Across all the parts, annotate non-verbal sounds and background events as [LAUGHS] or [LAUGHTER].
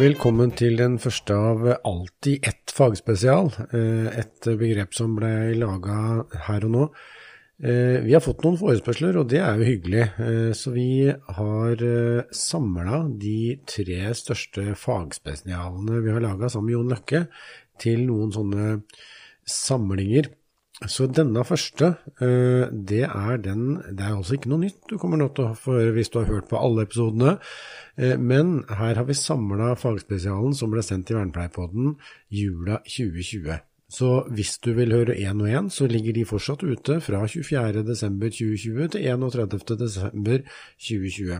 Velkommen til den første av Alltid ett fagspesial. eh, Et begrep som ble laga her og nå. Eh, Vi har fått noen forespørsler, og det er jo hyggelig. Eh, Så vi har samla de tre største fagspesialene vi har laga sammen med Jon Løkke, til noen sånne samlinger. Så denne første, eh, det er den Det er altså ikke noe nytt du kommer nå til å få høre hvis du har hørt på alle episodene. Eh, Men her har vi samla fagspesialen som ble sendt i Vernepleierpodden jula 2020. Så hvis du vil høre én og én, så ligger de fortsatt ute fra 24.12.2020 til 31.12.2020.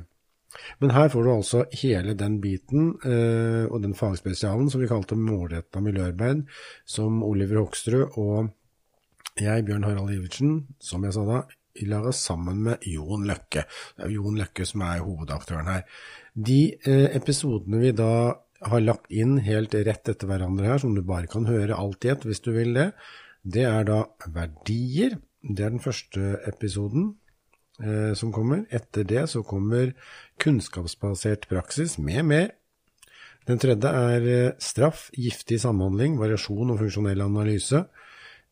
Men her får du altså hele den biten eh, og den fagspesialen som vi kalte målretta miljøarbeid, som Oliver Hoksrud og jeg, Bjørn Harald Ivertsen, som jeg sa da, laga sammen med Jon Løkke. Det er Jon Løkke som er hovedaktøren her. De eh, episodene vi da har lagt inn helt rett etter hverandre her, som du bare kan høre alt i ett hvis du vil det, det er da verdier. Det er den første episoden eh, som kommer. Etter det så kommer kunnskapsbasert praksis med mer. Den tredje er eh, straff, giftig samhandling, variasjon og funksjonell analyse.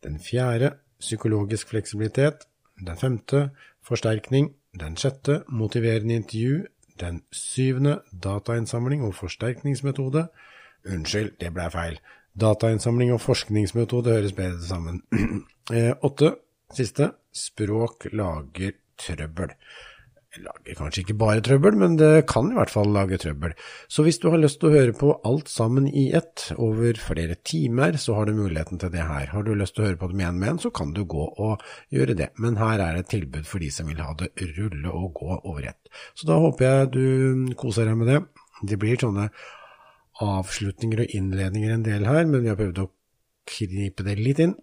Den fjerde psykologisk fleksibilitet. Den femte forsterkning. Den sjette motiverende intervju. Den syvende datainnsamling og forsterkningsmetode. Unnskyld, det ble feil. Datainnsamling og forskningsmetode høres bedre sammen. [CLEARS THROAT] Eh, Åtte, siste, språk lager trøbbel. Lager kanskje ikke bare trøbbel, men det kan i hvert fall lage trøbbel. Så hvis du har lyst til å høre på alt sammen i ett over flere timer, så har du muligheten til det her. Har du lyst til å høre på dem igjen med en, så kan du gå og gjøre det. Men her er det et tilbud for de som vil ha det rulle og gå over ett. Så da håper jeg du koser deg med det. Det blir sånne avslutninger og innledninger en del her, men vi har prøvd å knipe det litt inn.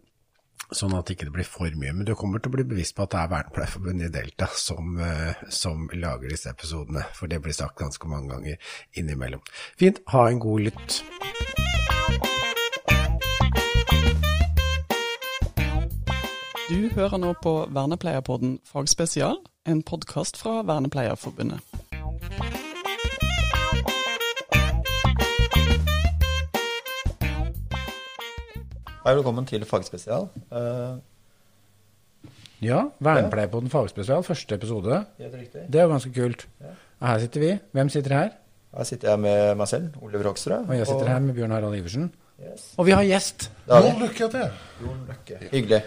Sånn at det ikke blir for mye. Men du kommer til å bli bevisst på at det er Vernepleierforbundet i Delta som, eh, som lager disse episodene. For det blir sagt ganske mange ganger innimellom. Fint. Ha en god lytt. Du hører nå på Vernepleierpodden fagspesial, en podkast fra Vernepleierforbundet. Hei, velkommen til Fagspesial. Uh, Ja, Vernepleierpodden fagspesial, første episode. helt riktig. Det er jo ganske kult. Ja. her sitter vi. Hvem sitter her? Her sitter jeg med meg selv, Oliver Hoksrud. Og jeg sitter her med Bjørn Harald Iversen. Yes. Og vi har gjest. Jon Løkke heter jeg. Jon Løkke. Hyggelig.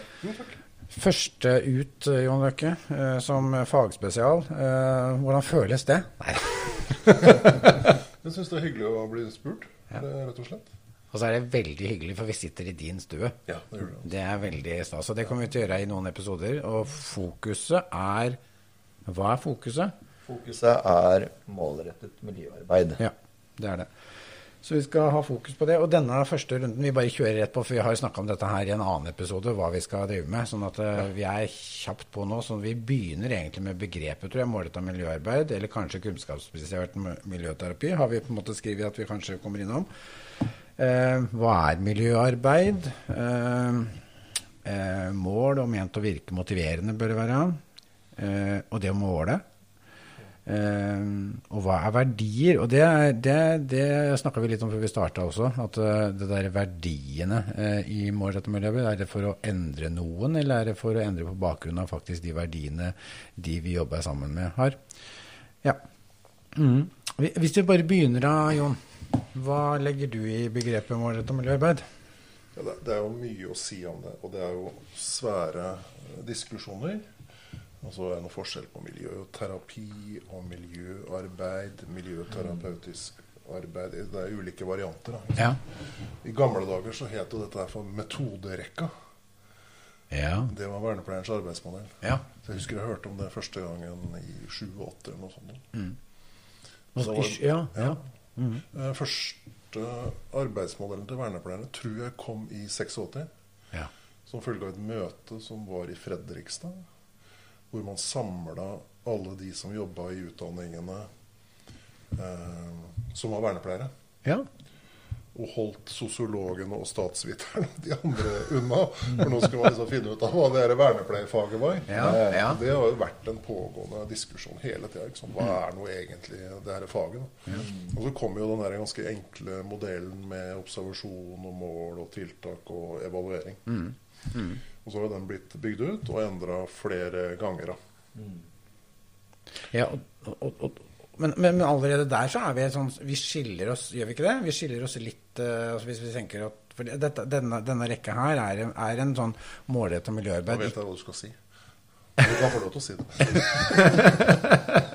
Første ut, eh, Jon Løkke, eh, som fagspesial. Eh, Hvordan føles det? Nei. [LAUGHS] Jeg syns det er hyggelig å bli spurt, Ja. er rett og slett. Og så er det veldig hyggelig, for vi sitter i din stue. Ja, det det. Det er veldig stas. Og det kommer vi til å gjøre i noen episoder. Og fokuset er Hva er fokuset? Fokuset er målrettet miljøarbeid. Ja, det er det. Så vi skal ha fokus på det. Og denne første runden vi bare kjører rett på, for vi har snakka om dette her i en annen episode, hva vi skal drive med. Sånn at eh, vi er kjapt på nå. Så vi begynner egentlig med begrepet, tror jeg, målretta miljøarbeid, eller kanskje kunnskapsbasert miljøterapi, har vi på en måte skrevet at vi kanskje kommer innom. Eh, hva er miljøarbeid? Eh, eh, mål og ment å virke motiverende bør det være. Og det å måle. Og hva er verdier? Og det, det, det snakka vi litt om før vi starta også. At det der verdiene i målrettet miljøarbeid, er det for å endre noen, eller er det for å endre på bakgrunn av faktisk de verdiene de vi jobber sammen med, har? Ja. Mm. Hvis vi bare begynner da, Jon. Hva legger du i begrepet målrettet miljøarbeid? Ja, det, er jo mye å si om det, og det er jo svære diskusjoner. Og så er det noe forskjell på miljøterapi og miljøarbeid, miljøterapeutisk arbeid. Det er ulike varianter. Ja. I gamle dager så het jo dette her for metoderekka. Ja. Det var vernepleierens arbeidsmodell. ja. Så jeg husker jeg hørte om det første gangen i 7-8 eller noe sånt. Mm. Så var ja, ja. Den første arbeidsmodellen til vernepleierne tror jeg kom i 86. ja. Som følge av et møte som var i Fredrikstad. Hvor man samla alle de som jobba i utdanningene eh, som var vernepleiere. ja. Og holdt sosiologene og statsviterne og [LAUGHS] de andre unna. For nå skal man liksom finne ut av hva det vernepleierfaget var. Ja, ja. Det har jo vært en pågående diskusjon hele tida. Hva er nå egentlig det her faget? Ja. Og så kom jo den der ganske enkle modellen med observasjon og mål og tiltak og evaluering. Og så har den blitt bygd ut og endra flere ganger. da. Ja, og, og, og, men, men, men allerede der så er vi sånn Vi skiller oss, gjør vi ikke det? Vi skiller oss litt uh, Hvis vi tenker at For dette, denne, denne rekka her er, en- er en sånn målrettet Da Nå vet jeg hva du skal si. [LAUGHS] Du kan få lov til å si det. [LAUGHS]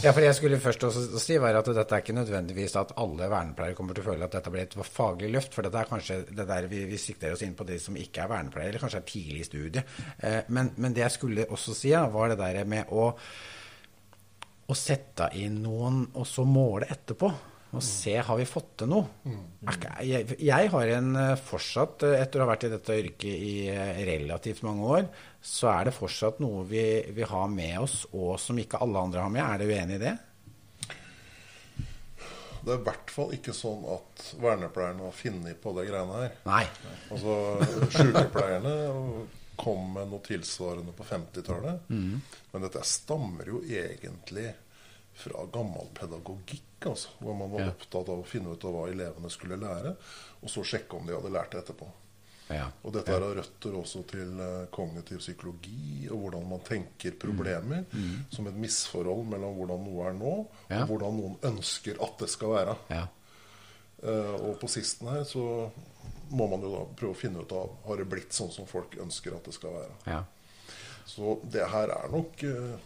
Ja, for jeg skulle først også si var at dette er ikke nødvendigvis at alle vernepleiere kommer til å føle at dette blir et faglig løft, for dette er kanskje det der vi, vi sikter oss inn på de som ikke er vernepleiere, eller kanskje er tidlig i studiet. Eh, men, men det jeg skulle også si, ja, var det der med å, å sette inn noen, og så måle etterpå. Og se har vi fått til noe. Er Jeg, jeg har en eh, fortsatt, eh, etter å ha vært i dette yrket i eh, relativt mange år, så er det fortsatt noe vi, vi har med oss, og som ikke alle andre har med. Er du uenig i det? Det er i hvert fall ikke sånn at vernepleierne har funnet på de greiene her. Nei. Altså, Sykepleierne kom med noe tilsvarende på 50-tallet. Men dette stammer jo egentlig fra gammel pedagogikk. Altså, hvor man var Ja. opptatt av å finne ut av hva elevene skulle lære, og så sjekke om de hadde lært det etterpå. Ja. Og dette har røtter også til eh, kognitiv psykologi og hvordan man tenker problemer som et misforhold mellom hvordan noe er nå, Ja. og hvordan noen ønsker at det skal være. Ja. Uh, og på sisten her så må man jo da prøve å finne ut av har det blitt sånn som folk ønsker at det skal være. ja. Så det her er nok eh,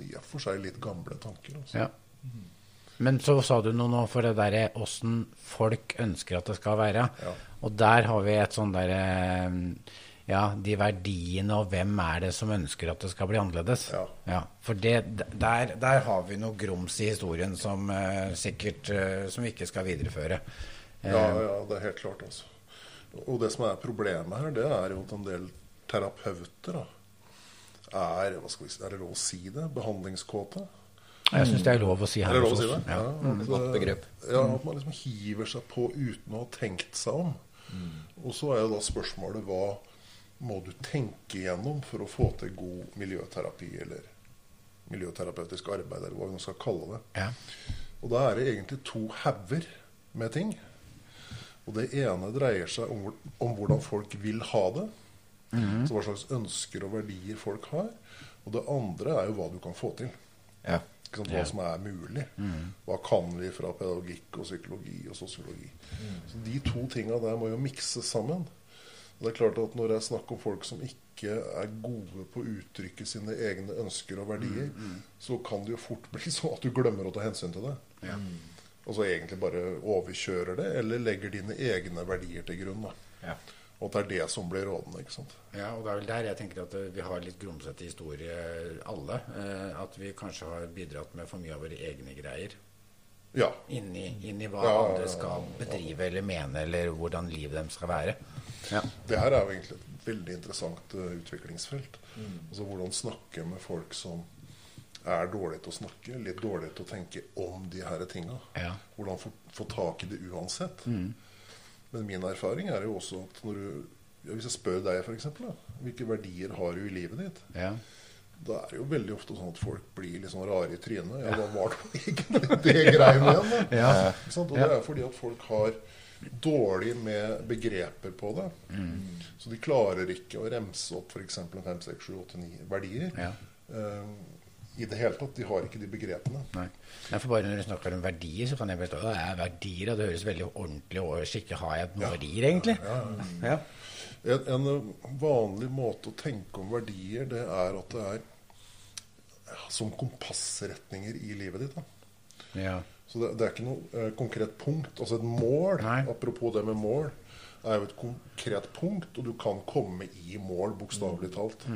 i og for seg litt gamle tanker. Altså. ja. Men så sa du noe nå for det derre åssen folk ønsker at det skal være. Ja. Og der har vi et sånn derre Ja, de verdiene og hvem er det som ønsker at det skal bli annerledes? Ja. for det, der, der har vi noe grums i historien som uh, sikkert uh, Som vi ikke skal videreføre. Uh, Ja, ja, det er helt klart. altså. Og det som er problemet her, det er jo at en del terapeuter da, er hva skal vi si, Er det lov å si det? Behandlingskåte? Jeg syns det er lov å si Er her det lov å si det? Ja. at, Godt begrep. Ja, At man liksom hiver seg på uten å ha tenkt seg om. Og så er jo da spørsmålet hva må du tenke igjennom for å få til god miljøterapi eller miljøterapeutisk arbeid, eller hva vi nå skal kalle det. Ja. Og da er det egentlig to hauger med ting. Og det ene dreier seg om, om hvordan folk vil ha det. Så hva slags ønsker og verdier folk har. Og det andre er jo hva du kan få til. Ja. Sant? Hva som er mulig. Hva kan vi fra pedagogikk og psykologi og sosiologi. Så De to tinga der må jo mikses sammen. Og det er klart at Når det er snakk om folk som ikke er gode på å uttrykke sine egne ønsker og verdier, så kan det jo fort [LAUGHS] bli sånn at du glemmer å ta hensyn til det. Og så egentlig bare overkjører det, eller legger dine egne verdier til grunn. Da. Ja. Og at det er det som blir rådende. ikke sant? Ja, og det er vel der jeg tenker at eh, vi har litt grumsete historie, alle. Eh, at vi kanskje har bidratt med for mye av våre egne greier. Ja. Inni, inni hva Ja, andre skal bedrive eller mene, eller hvordan livet dem skal være. Ja. Det her er jo egentlig et veldig interessant eh, utviklingsfelt. Altså Hvordan snakke med folk som er dårlige til å snakke, litt dårlige til å tenke om de her tinga. Ja. Hvordan få, få tak i det uansett. Men min erfaring er jo også at når du ja, Hvis jeg spør deg f.eks. Hvilke verdier har du i livet ditt? Ja. Da er det jo veldig ofte sånn at folk blir litt sånn rare i trynet. Ja, hva var det egentlig [LAUGHS] det greiene igjen? Da? Ja. Og det er fordi at folk har dårlig med begreper på det. Så de klarer ikke å remse opp f.eks. 5, 6, 7, 8, 9 verdier. Ja. Eh, I det hele tatt. De har ikke de begrepene. Nei. Nei, for bare når du snakker om verdier, så kan jeg bestå det er verdier, og det høres veldig ordentlig og skikkelig Har jeg noen verdier, egentlig? Ja. En, en eh, vanlig måte å tenke om verdier, det er at det er som kompassretninger i livet ditt. Da. ja. Så det, det er ikke noe eh, konkret punkt. Altså et mål, Nei. apropos det med mål, er jo et konkret punkt, og du kan komme i mål, bokstavelig talt.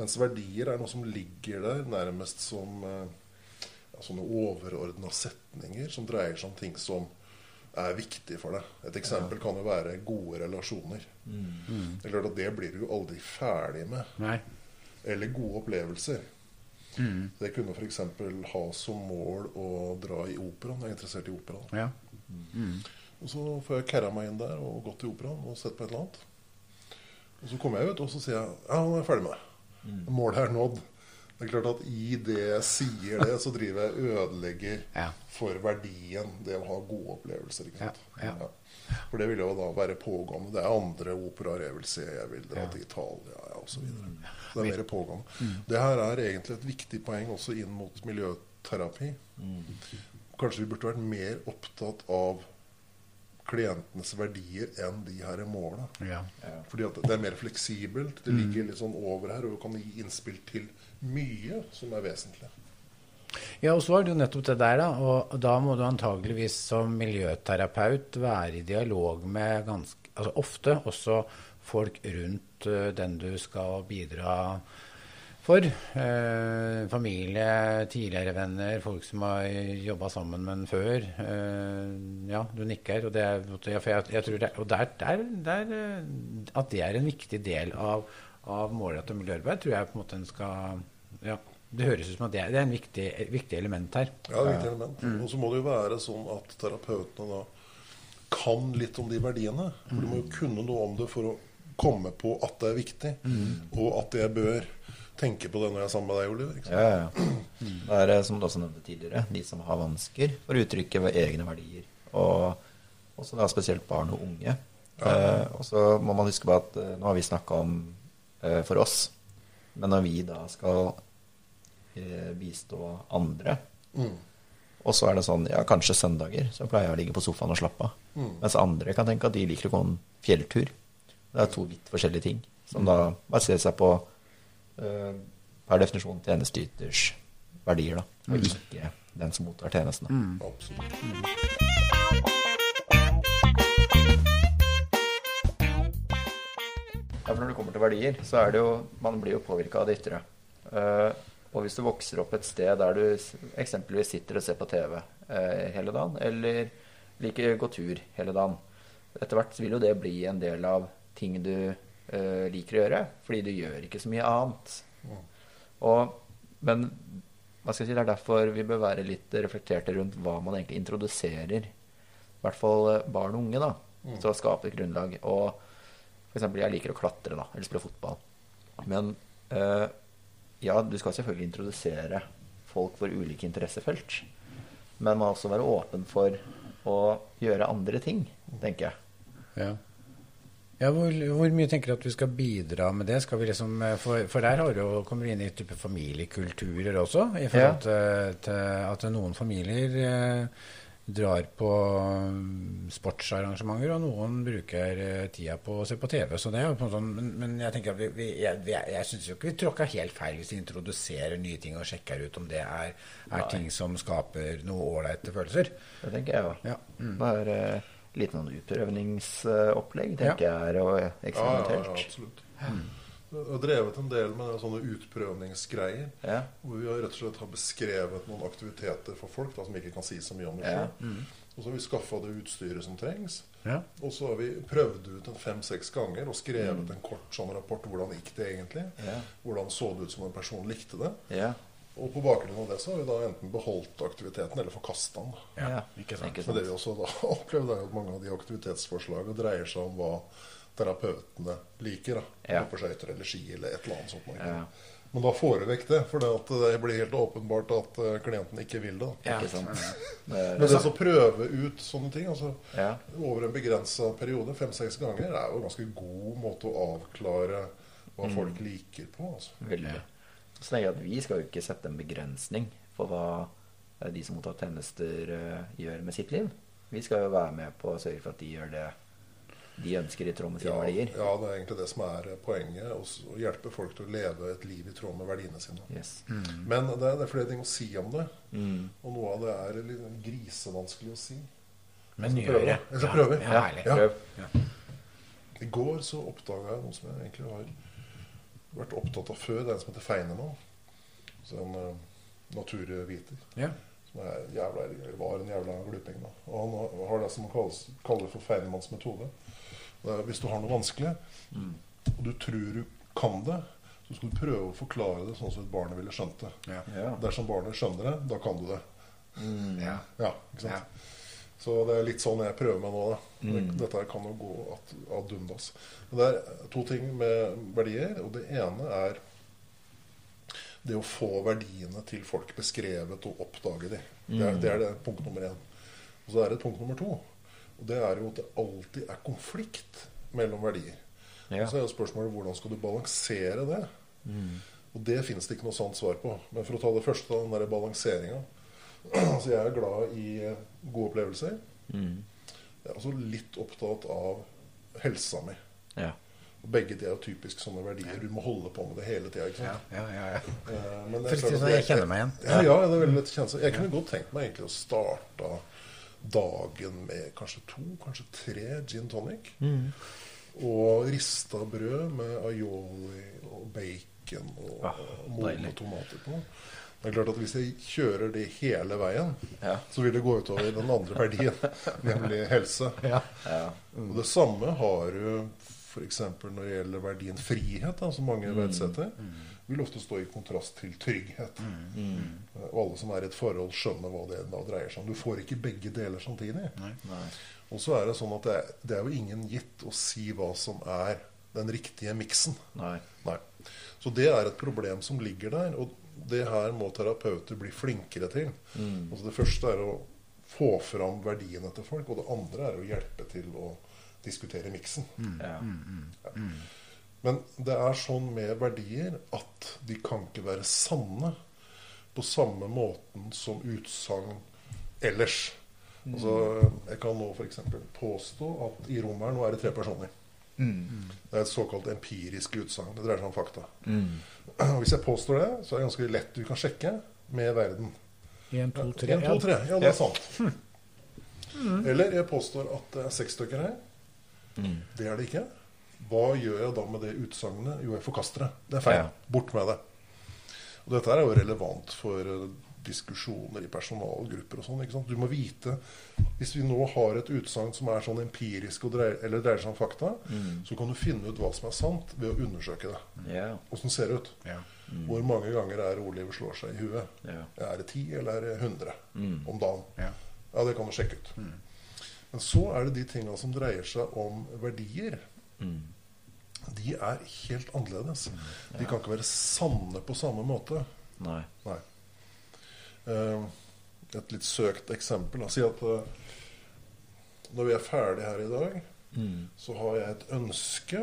Mens verdier er noe som ligger der nærmest som eh, ja, sånne overordna setninger som dreier seg om ting som er viktig for deg. Et eksempel kan jo være gode relasjoner. Mm. er klart at det blir du jo aldri ferdig med. Nei. Eller gode opplevelser. Det kunne f.eks. ha som mål å dra i operaen. Jeg er interessert i operaen. Ja. Og så får jeg kæra meg inn der og gått til operaen og sett på et eller annet. Og så kommer jeg ut, og så sier jeg ja, nå er jeg ferdig med det. Målet er nådd. Det er klart at i det jeg sier det, så driver jeg ødelegger [LAUGHS] Ja. for verdien det å ha gode opplevelser. Ja, ja. For det vil jo da være pågående. Det er andre operaer jeg vil se. Jeg vil dra Ja. Mm. til Italia ja, osv. Så det er mer pågående. Det her er egentlig et viktig poeng også inn mot miljøterapi. Kanskje vi burde vært mer opptatt av klientenes verdier enn de her måla. Ja. Fordi at det er mer fleksibelt. Det ligger litt sånn over her og kan gi innspill til mye som er vesentlig. Ja, og så er det jo nettopp det der, da. Og da må du antageligvis som miljøterapeut være i dialog med ganske Altså ofte også folk rundt eh, den du skal bidra for. Eh, familie, tidligere venner, folk som har jobba sammen med en før. Eh, ja, du nikker. Og, det er, for jeg, jeg tror det, og der, der, der, eh, at det er en viktig del av, av målrettet miljøarbeid, tror jeg på en måte en skal ja, Det høres ut som at det er, det er en viktig, viktig element her. Ja, det er et viktig element. Og så må det jo være sånn at terapeutene da kan litt om de verdiene. For du må jo kunne noe om det for å komme på at det er viktig, og at jeg bør tenke på det når jeg er sammen med deg, Oliver. Ja, ja. Det er som du også nevnte tidligere, de som har vansker for å uttrykke egne verdier. Og også da spesielt barn og unge. Eh, og så må man huske på at eh, nå har vi snakka om eh, for oss, men når vi da skal eh, bistå andre Og så er det sånn, ja, kanskje søndager, så pleier jeg å ligge på sofaen og slappe av. Mens andre kan tenke at de liker å gå en fjelltur. Det er to vidt forskjellige ting, som da baserer seg på per definisjon tjenesteyters verdier, da, og ikke den som mottar tjenestene. Absolutt. Ja, for når det kommer til verdier, så er det jo Man blir jo påvirka av det ytre. Uh, og hvis du vokser opp et sted der du eksempelvis sitter og ser på TV uh, hele dagen, eller liker gå tur hele dagen, etter hvert vil jo det bli en del av ting du eh, liker å gjøre, fordi du gjør ikke så mye annet. Og, men hva skal jeg si, det er derfor vi bør være litt reflekterte rundt hva man egentlig introduserer. I hvert fall eh, barn og unge, da. Mm. Så skape et grunnlag. Og eksempel, jeg liker å klatre, da, eller spille fotball. Men uh, ja, du skal selvfølgelig introdusere folk for ulike interessefelt. Men man må også være åpen for å gjøre andre ting, tenker jeg. Ja. Ja, hvor, hvor mye tenker du at vi skal bidra med det? Skal vi liksom, eh, for, for der har du jo, kommer vi inn i type familiekulturer også. I forhold til, til at noen familier eh, drar på mm, sportsarrangementer, og noen bruker eh, tida på å se på TV. Så det er jo på en sånn, men, men jeg tenker at vi, vi, jeg, jeg syns jo ikke vi tråkka helt feil hvis vi introduserer nye ting og sjekker ut om det er, er ting som skaper noe ålreite følelser. Det tenker jeg òg. Ja. Mm. Bare uh, litt noen utprøvningsopplegg, tenker jeg, er og eksperimentelt. ja, ja, absolutt. Vi har drevet en del med sånne utprøvningsgreier. Ja. Hvor vi har rett og slett har beskrevet noen aktiviteter for folk da, som ikke kan si så mye om Ja. Mm. Og så har vi skaffa det utstyret som trengs. Ja. Og så har vi prøvd ut en fem-seks ganger og skrevet en kort sånn rapport. Hvordan gikk det egentlig? Ja. Hvordan så det ut som en person likte det? Ja. Og på bakgrunn av det så har vi da enten beholdt aktiviteten eller forkasta den. ja. ikke sant. Ikke Men det vi også da [LAUGHS] opplevde, er at mange av de aktivitetsforslagene dreier seg om hva terapeutene liker. da. Ja. På skøyter eller ski eller et eller annet sånt. noe. Ja. Men da får du vekk det, for det, at det blir helt åpenbart at eh, klienten ikke vil det. da. Ikke sant. Det Men det å prøve ut sånne ting altså Ja. over en begrensa periode, fem-seks ganger, er jo en ganske god måte å avklare hva Mm. folk liker på. altså. veldig. Så tenker jeg at vi skal jo ikke sette en begrensning for hva eh, de som mottar tjenester, eh, gjør med sitt liv. Vi skal jo være med på å sørge for at de gjør det de ønsker i tråd med sine Ja, verdier. ja, det er egentlig det som er poenget. Å hjelpe folk til å leve et liv i tråd med verdiene sine. Yes. Men det er, det er flere ting å si om det. Mm. Og noe av det er litt grisevanskelig å si. Men gjør det. Jeg skal prøve. Ja, ja, Ja. Prøv. I går så oppdaga jeg noe som jeg egentlig har vært opptatt av før. Det er en som heter Feinemann. Så en uh, naturviter. Ja. Som er jævla, var en jævla gluping. da. Og han har- det som man kalles, kaller for Feinemanns metode. Er, hvis du har noe vanskelig, og du tror du kan det, så skal du prøve å forklare det sånn som et barn ville skjønt det. Ja. Ja. Dersom barnet skjønner det, da kan du det. Ja. Ja, ikke sant? Så det er litt sånn jeg prøver meg nå. Da. Dette kan jo gå ad, undas. Men det er to ting med verdier. Og det ene er det å få verdiene til folk beskrevet og oppdage de. Det er, det er det punkt nummer én. Og så er det punkt nummer to. Og det er jo at det alltid er konflikt mellom verdier. Ja. Og så er jo spørsmålet hvordan skal du balansere det? Og det finnes det ikke noe sant svar på. Men for å ta det første, den der balanseringa. [CLEARS THROAT] Så jeg er glad i eh, gode opplevelser. Mm. Jeg er også litt opptatt av helsa mi. Ja. Begge de er jo typisk sånne verdier. Du må holde på med det hele tida. Ja, ja, ja, ja. Eh, men det er klart sånn, at jeg kjenner meg igjen. Ja, ja, det er veldig lett å kjenne seg. Jeg kunne godt tenkt meg egentlig å starte dagen med kanskje to, kanskje tre gin tonic. Mm. Og rista brød med aioli og bacon og Ah, modne tomater på. Det er klart at Hvis jeg kjører det hele veien, Ja. så vil det gå utover den andre verdien, [LAUGHS] nemlig helse. Ja. Ja. Og Det samme har du f.eks. når det gjelder verdien frihet, da, som mange verdsetter. Vil ofte stå i kontrast til trygghet. Mm. Og alle som er i et forhold, skjønner hva det da dreier seg om. Du får ikke begge deler samtidig. Nei. Og så er det sånn at det er, det er jo ingen gitt å si hva som er den riktige miksen. Nei. Nei. Så det er et problem som ligger der, og det her må terapeuter bli flinkere til. Altså det første er å få fram verdiene til folk, og det andre er å hjelpe til å diskutere miksen. Ja. Men det er sånn med verdier at de kan ikke være sanne på samme måten som utsagn ellers. Altså, jeg kan nå f.eks. påstå at i rommet her nå er det tre personer. Det er et såkalt empirisk utsagn. Det dreier seg om fakta. [CLEARS THROAT] Og Hvis jeg påstår det, så er det ganske lett du kan sjekke med verden. En, to, tre. En, to, tre. Ja, det er sant. Eller jeg påstår at det er seks stykker her. Det er det ikke. Hva gjør jeg da med det utsagnet? Jo, jeg forkaster det. Det er feil. Ja. Bort med det. Og dette er jo relevant for eh, diskusjoner i personalgrupper og sånn. Du må vite Hvis vi nå har et utsagn som er sånn empirisk og dreier, eller dreier seg om fakta, så kan du finne ut hva som er sant ved å undersøke det. Åssen yeah. ser det ut? Ja. Hvor mange ganger er ordlivet slår seg i huet? Yeah. Er det ti, eller er det 100 om dagen? Ja. Ja, det kan du sjekke ut. Men så er det de tinga som dreier seg om verdier. De er helt annerledes. De kan ikke være sanne på samme måte. Nei. Nei. Eh, Et litt søkt eksempel. Si at eh, når vi er ferdige her i dag, så har jeg et ønske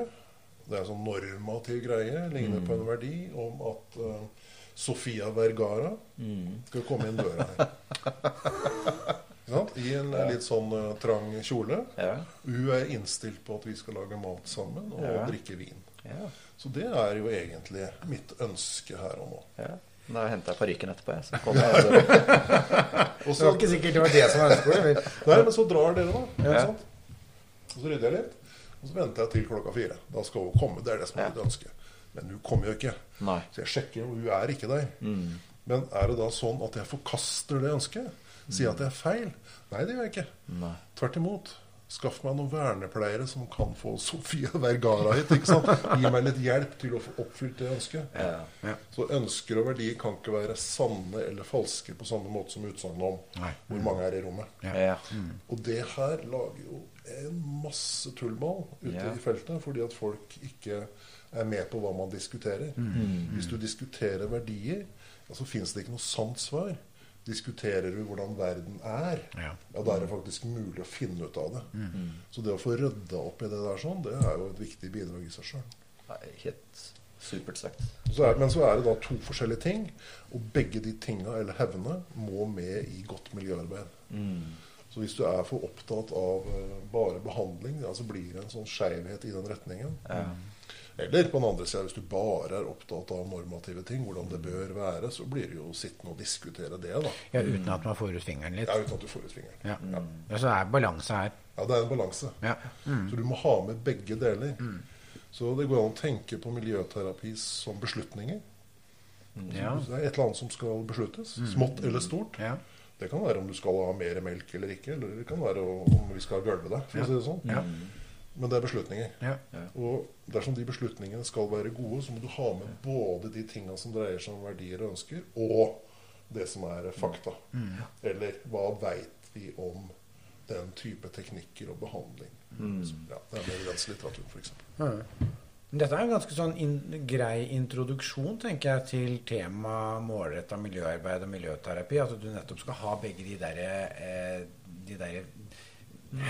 Det er en sånn normativ greie, ligner på en verdi, om at uh, Sofia Vergara skal komme inn døra her. [LAUGHS] I en litt sånn uh, trang kjole. Ja. Hun er innstilt på at vi skal lage mat sammen og Ja. drikke vin. Ja. Så det er jo egentlig mitt ønske her og nå. Da henter jeg parykken etterpå, jeg. Så kommer jeg [LAUGHS] Det var ikke sikkert det var det som var ønsket. nei, men så drar dere, da. Ja. sant? Og så rydder jeg litt. Og så venter jeg til klokka fire. Da skal hun komme. Det er det som er Ja. mitt ønske. Men hun kommer jo ikke. Nei. Så jeg sjekker, og hun er ikke der. Men er det da sånn at jeg forkaster det ønsket? Sier at det er feil? Nei, det gjør jeg ikke. Nei. Tvert imot. Skaff meg noen vernepleiere som kan få Sofia [LAUGHS] Vergara hit. ikke sant? Gi meg litt hjelp til å få oppfylt det ønsket. Ja. Så ønsker og verdier kan ikke være sanne eller falske på samme måte som utsagnet om Nei. hvor mange er i rommet. Ja. Og det her lager jo en masse tullball ute Ja. i feltet, fordi at folk ikke er med på hva man diskuterer. Hvis du diskuterer verdier, ja, så fins det ikke noe sant svar. Diskuterer du hvordan verden er, Ja. ja, da er det faktisk mulig å finne ut av det. Så det å få rydda opp i det der sånn, det er jo et viktig bidrag i seg sjøl. Helt supert sagt. Er, men så er det da to forskjellige ting, og begge de tinga, eller hevnene, må med i godt miljøarbeid. Så hvis du er for opptatt av eh, bare behandling, ja, så blir det en sånn skeivhet i den retningen. Eller på den andre sida, hvis du bare er opptatt av normative ting, hvordan det bør være, så blir det jo sittende og diskutere det, da. Ja, uten at man får ut fingeren litt. Ja, uten at du får ut fingeren. Ja. ja, så er balanse her. Ja, det er en balanse. Ja. Så du må ha med begge deler. Så det går an å tenke på miljøterapi som beslutninger. Ja. Det er et eller annet som skal besluttes. Smått eller stort. Ja. Det kan være om du skal ha mer melk eller ikke, eller det kan være om vi skal gulve deg, for å si det sånn. Ja. Men det er beslutninger. Ja. Og dersom de beslutningene skal være gode, så må du ha med både de tinga som dreier seg om verdier og ønsker, og det som er fakta. Eller hva veit vi om den type teknikker og behandling. Mm. Så, ja, det er evidenslitteratur, f.eks. Ja. Dette er en ganske sånn in grei introduksjon tenker jeg, til temaet målretta miljøarbeid og miljøterapi. At du nettopp skal ha begge de der, eh, de der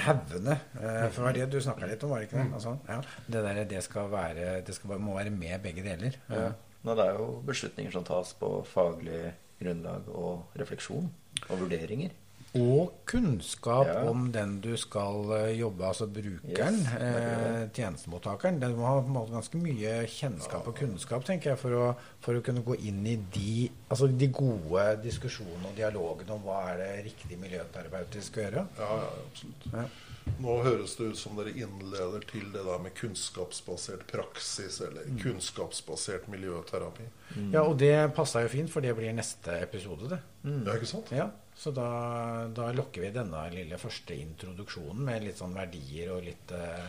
haugene. Eh, for det var det du snakka litt om, var det ikke det? Altså, ja. Det, der, det, skal være, det skal, må være med begge deler. Ja. Nå, det er jo beslutninger som tas på faglig grunnlag og refleksjon og vurderinger. Og kunnskap Ja. om den du skal eh, jobbe, altså brukeren, Yes, eh, tjenestemottakeren. Du må ha ganske mye kjennskap og kunnskap, tenker jeg, for å, for å kunne gå inn i de, altså de gode diskusjonene og dialogene om hva er det riktig miljøterapeutisk å gjøre. Ja, ja, absolutt. Ja. Nå høres det ut som dere innleder til det der med kunnskapsbasert praksis, eller Mm. kunnskapsbasert miljøterapi. Ja, og det passa jo fint, for det blir neste episode, det. Ja, ikke sant? Ja, så da, da lokker vi denne lille første introduksjonen med litt sånn verdier og litt eh,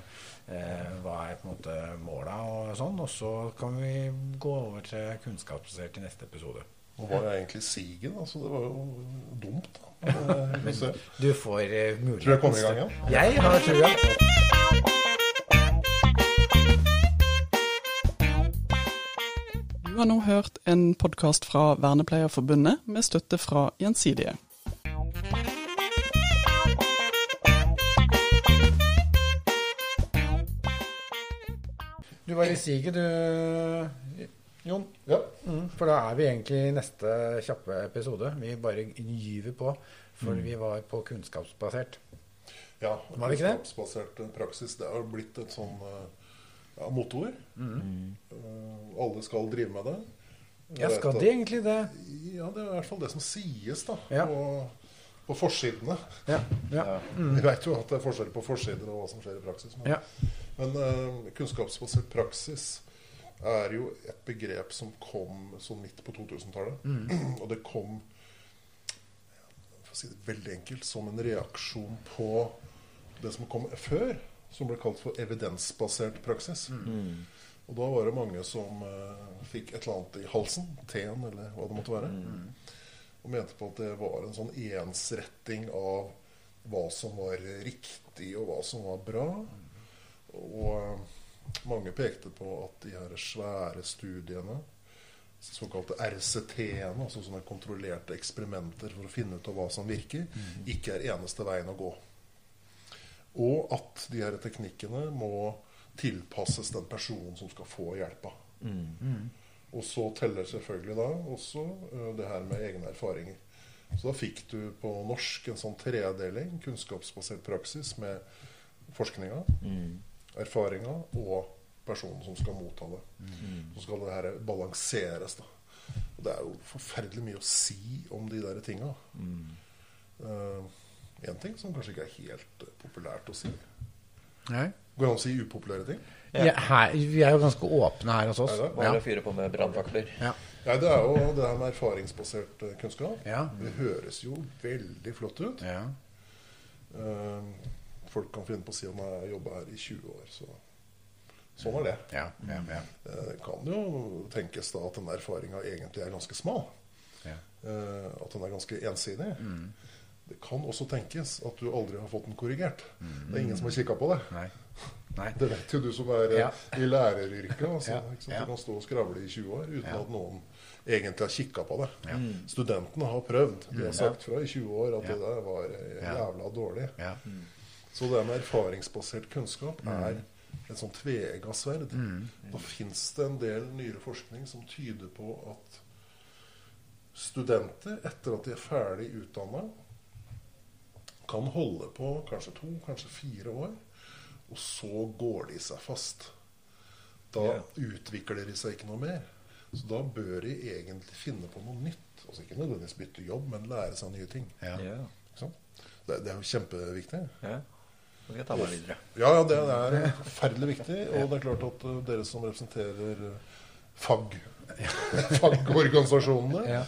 eh, hva er på en måte måla og sånn. Og så kan vi gå over til kunnskapsbasert i neste episode. Og hva er egentlig sigen? Altså, det var jo dumt, da. [LAUGHS] Men, eh. Du får eh, mulighet Tror du jeg kommer i gang igjen? Jeg har trua. Du har nå hørt en podkast fra Vernepleierforbundet med støtte fra Gjensidige. Du var i siget, du, Jon. Ja. Mm, for da er vi egentlig i neste kjappe episode. Vi bare gyver på, for vi var på kunnskapsbasert. ja Var? Kunnskapsbasert praksis. Det har blitt et sånn eh, ja, motor. Mm. Uh, alle skal drive med det. Jeg Ja, skal de egentlig det? Ja, det er i hvert fall det som sies da, Ja. på, på forsidene. Ja. ja. Mm. Vi vet jo at det er forskjell på forsider og hva som skjer i praksis. Men, Ja. men uh, kunnskapsbasert praksis er jo et begrep som kom sånn midt på 2000-tallet. Mm. Og det kom for å si det veldig enkelt, som en reaksjon på det som kom før, som ble kalt for evidensbasert praksis. Mm. Og da var det mange som uh, fikk et eller annet i halsen, teen eller hva det måtte være, og mente på at det var en sånn ensretting av hva som var riktig, og hva som var bra. Og eh, mange pekte på at de her svære studiene, såkalte RCT-ene, altså sånne kontrollerte eksperimenter for å finne ut av hva som virker, ikke er eneste veien å gå. Og at de her teknikkene må tilpasses den personen som skal få hjelpa. Og så teller selvfølgelig da også det her med egne erfaringer. Så da fikk du på norsk en sånn tredeling, kunnskapsbasert praksis, med forskninga, Mm. erfaringa og personen som skal motta det. Så skal det her balanseres, da. Og det er jo forferdelig mye å si om de der tinga. Én ting som kanskje ikke er helt eh, populært å si. Nei. Går det an å si upopulære ting? Ja. Her, vi er jo ganske åpne her hos oss. Bare Ja. å fyre på med brannfakler. Ja. Nei, det er jo det her med erfaringsbasert eh, kunnskap. Ja. Det høres jo veldig flott ut. Ja. Eh, folk kan finne på å si om jeg har jobba her i 20 år. Så sånn er det. Ja. Ja. Ja. Eh, Det kan jo tenkes da at den erfaringa egentlig er ganske smal. Ja. Eh, At den er ganske ensidig. Det kan også tenkes at du aldri har fått den korrigert. Det er ingen som har kikka på det. Nei. Nei. Det vet jo du som er eh, Ja. i læreryrket. Altså, Ja, ikke sant? ja. Du kan stå og skravle i 20 år uten Ja. at noen egentlig har kikka på det. Ja. Studentene har prøvd. De har sagt fra i 20 år at Ja. det der var eh, jævla dårlig. Ja. Så det med erfaringsbasert kunnskap Mm. er et sånt tveegga sverd. Da fins det en del nyere forskning som tyder på at studenter, etter at de er ferdig utdanna, kan holde på kanskje to, kanskje fire år, og så går de seg fast. Da utvikler de seg ikke noe mer. Så da bør de egentlig finne på noe nytt. Altså Ikke nødvendigvis bytte jobb, men lære seg nye ting. Ja. Ja. Det, det er jo kjempeviktig. ja. Ja, ja, det er forferdelig viktig. Og det er klart at uh, dere som representerer uh, fag, [LAUGHS] fagorganisasjonene,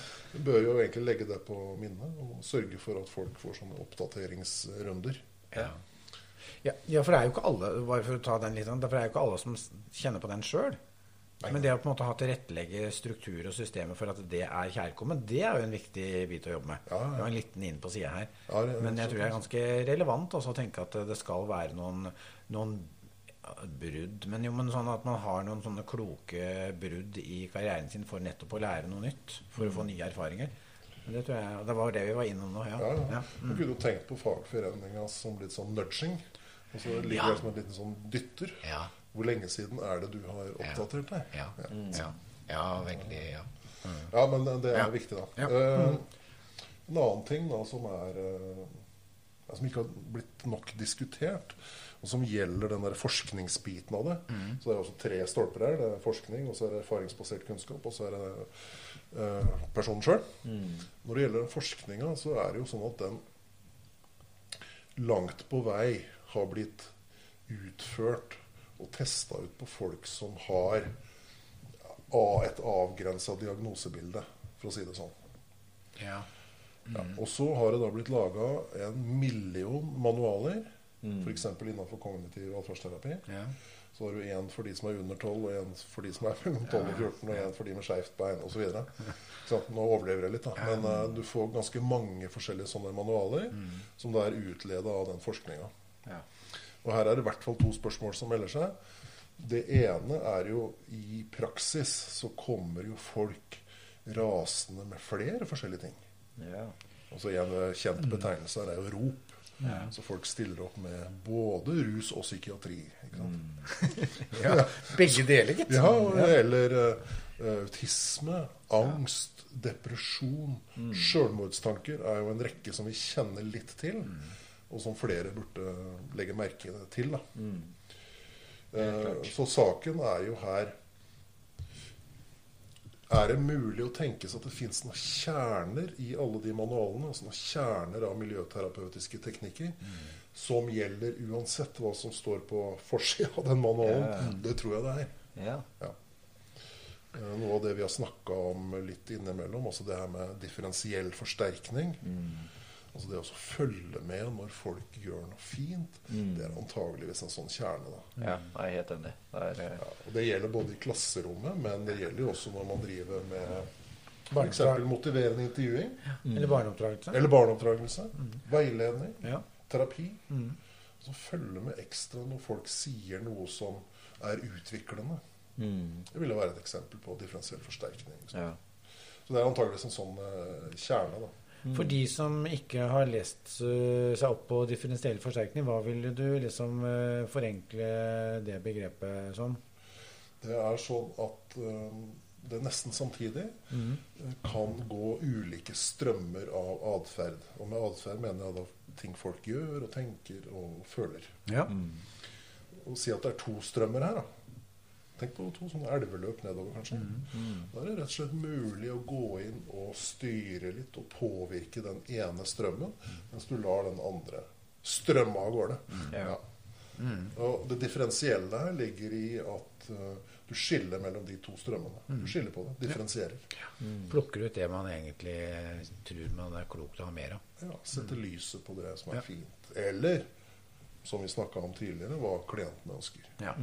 bør jo egentlig legge det på minnet og sørge for at folk får sånne oppdateringsrunder. Ja. Ja, ja, for det er jo ikke alle bare for å ta den litt, det er jo ikke alle som kjenner på den sjøl. Men det å på en måte ha tilrettelegge struktur og systemer for at det er kjærkomment, det er jo en viktig bit å jobbe med. Ja, ja. Det var en liten inn på sida her. Ja, det Men jeg tror det er ganske relevant også å tenke at det skal være noen, noen brudd. Men jo, men sånn at man har noen sånne kloke brudd i karrieren sin for nettopp å lære noe nytt. For å få nye erfaringer. Men det tror jeg, det var det vi var innom nå, ja. Ja, ja. Ja. Du kunne jo tenkt på fagforeninga som litt sånn nudging. Og så ligger Ja. det som en liten sånn dytter. Ja. Hvor lenge siden er det du har oppdatert deg? Ja. Ja. ja, veldig. Ja. Ja, men det er viktig, da. Eh, en annen ting da, som er eh, som ikke har blitt nok diskutert, og som gjelder den der forskningsbiten av det. Så det er også tre stolper her. Det er forskning, og så er det erfaringsbasert kunnskap, og så er det eh, personen sjøl. Når det gjelder forskninga, så er det jo sånn at den langt på vei har blitt utført og testa ut på folk som har et avgrensa diagnosebilde, for å si det sånn. Ja. Ja, og så har det da blitt laga en million manualer, f.eks. innenfor kognitiv atferdsterapi. Ja. Så har du én for de som er under 12, og én for de som er mellom 12 og 14, og én for de med skeivt bein osv. [LAUGHS] Nå overlever jeg litt, da. Men uh, du får ganske mange forskjellige sånne manualer som da er utleda av den forskninga. Ja. Og her er det i hvert fall to spørsmål som melder seg. Det ene er jo i praksis så kommer jo folk rasende med flere forskjellige ting. Ja. Altså En kjent betegnelse her er jo rop. Så folk stiller opp med både rus og psykiatri. Ikke sant? [LAUGHS] ja. Begge deler, gitt. Ja, eller uh, autisme, angst, depresjon. Selvmordstanker er jo en rekke som vi kjenner litt til, og som flere burde legge merke til. Da. Eh, så saken er jo her Er det mulig å tenke seg at det fins noen kjerner i alle de manualene, altså noen kjerner av miljøterapeutiske teknikker, som gjelder uansett hva som står på forsida av den manualen? Yeah. Det tror jeg det er. Yeah. Ja. Eh, Noe av det vi har snakka om litt innimellom, altså det her med differensiell forsterkning. Altså det å følge med når folk gjør noe fint, det er antageligvis en sånn kjerne. da. ja, jeg er helt enig. Det er, eh, Ja, og Det gjelder både i klasserommet, men det gjelder jo også når man driver med f.eks. Motiverende intervjuing. Eller barneoppdragelse. Eller barneoppdragelse. Veiledning. Ja. Terapi. Så følge med ekstra når folk sier noe som er utviklende. Det ville være et eksempel på differensiell forsterkning. ja. Så det er antageligvis en sånn uh, kjerne. da. For de som ikke har lest eh, seg opp på differensiell forsterkning, hva ville du liksom eh, forenkle det begrepet som? Det er sånn at eh, det nesten samtidig eh, kan gå ulike strømmer av atferd. Og med atferd mener jeg da ting folk gjør og tenker og føler. Ja. Og si at det er to strømmer her, da. Tenk på to sånne elveløp nedover, kanskje. Da er det rett og slett mulig å gå inn og styre litt og påvirke den ene strømmen, mens du lar den andre strømme av gårde. Ja. Og det differensielle her ligger i at uh, du skiller mellom de to strømmene. Du skiller på det. Differensierer. Plukker ut det man egentlig tror man er klokt å ha mer av. Ja, Setter lyset på det som er Ja. fint. Eller, som vi snakka om tidligere, hva klienten ønsker. Ja.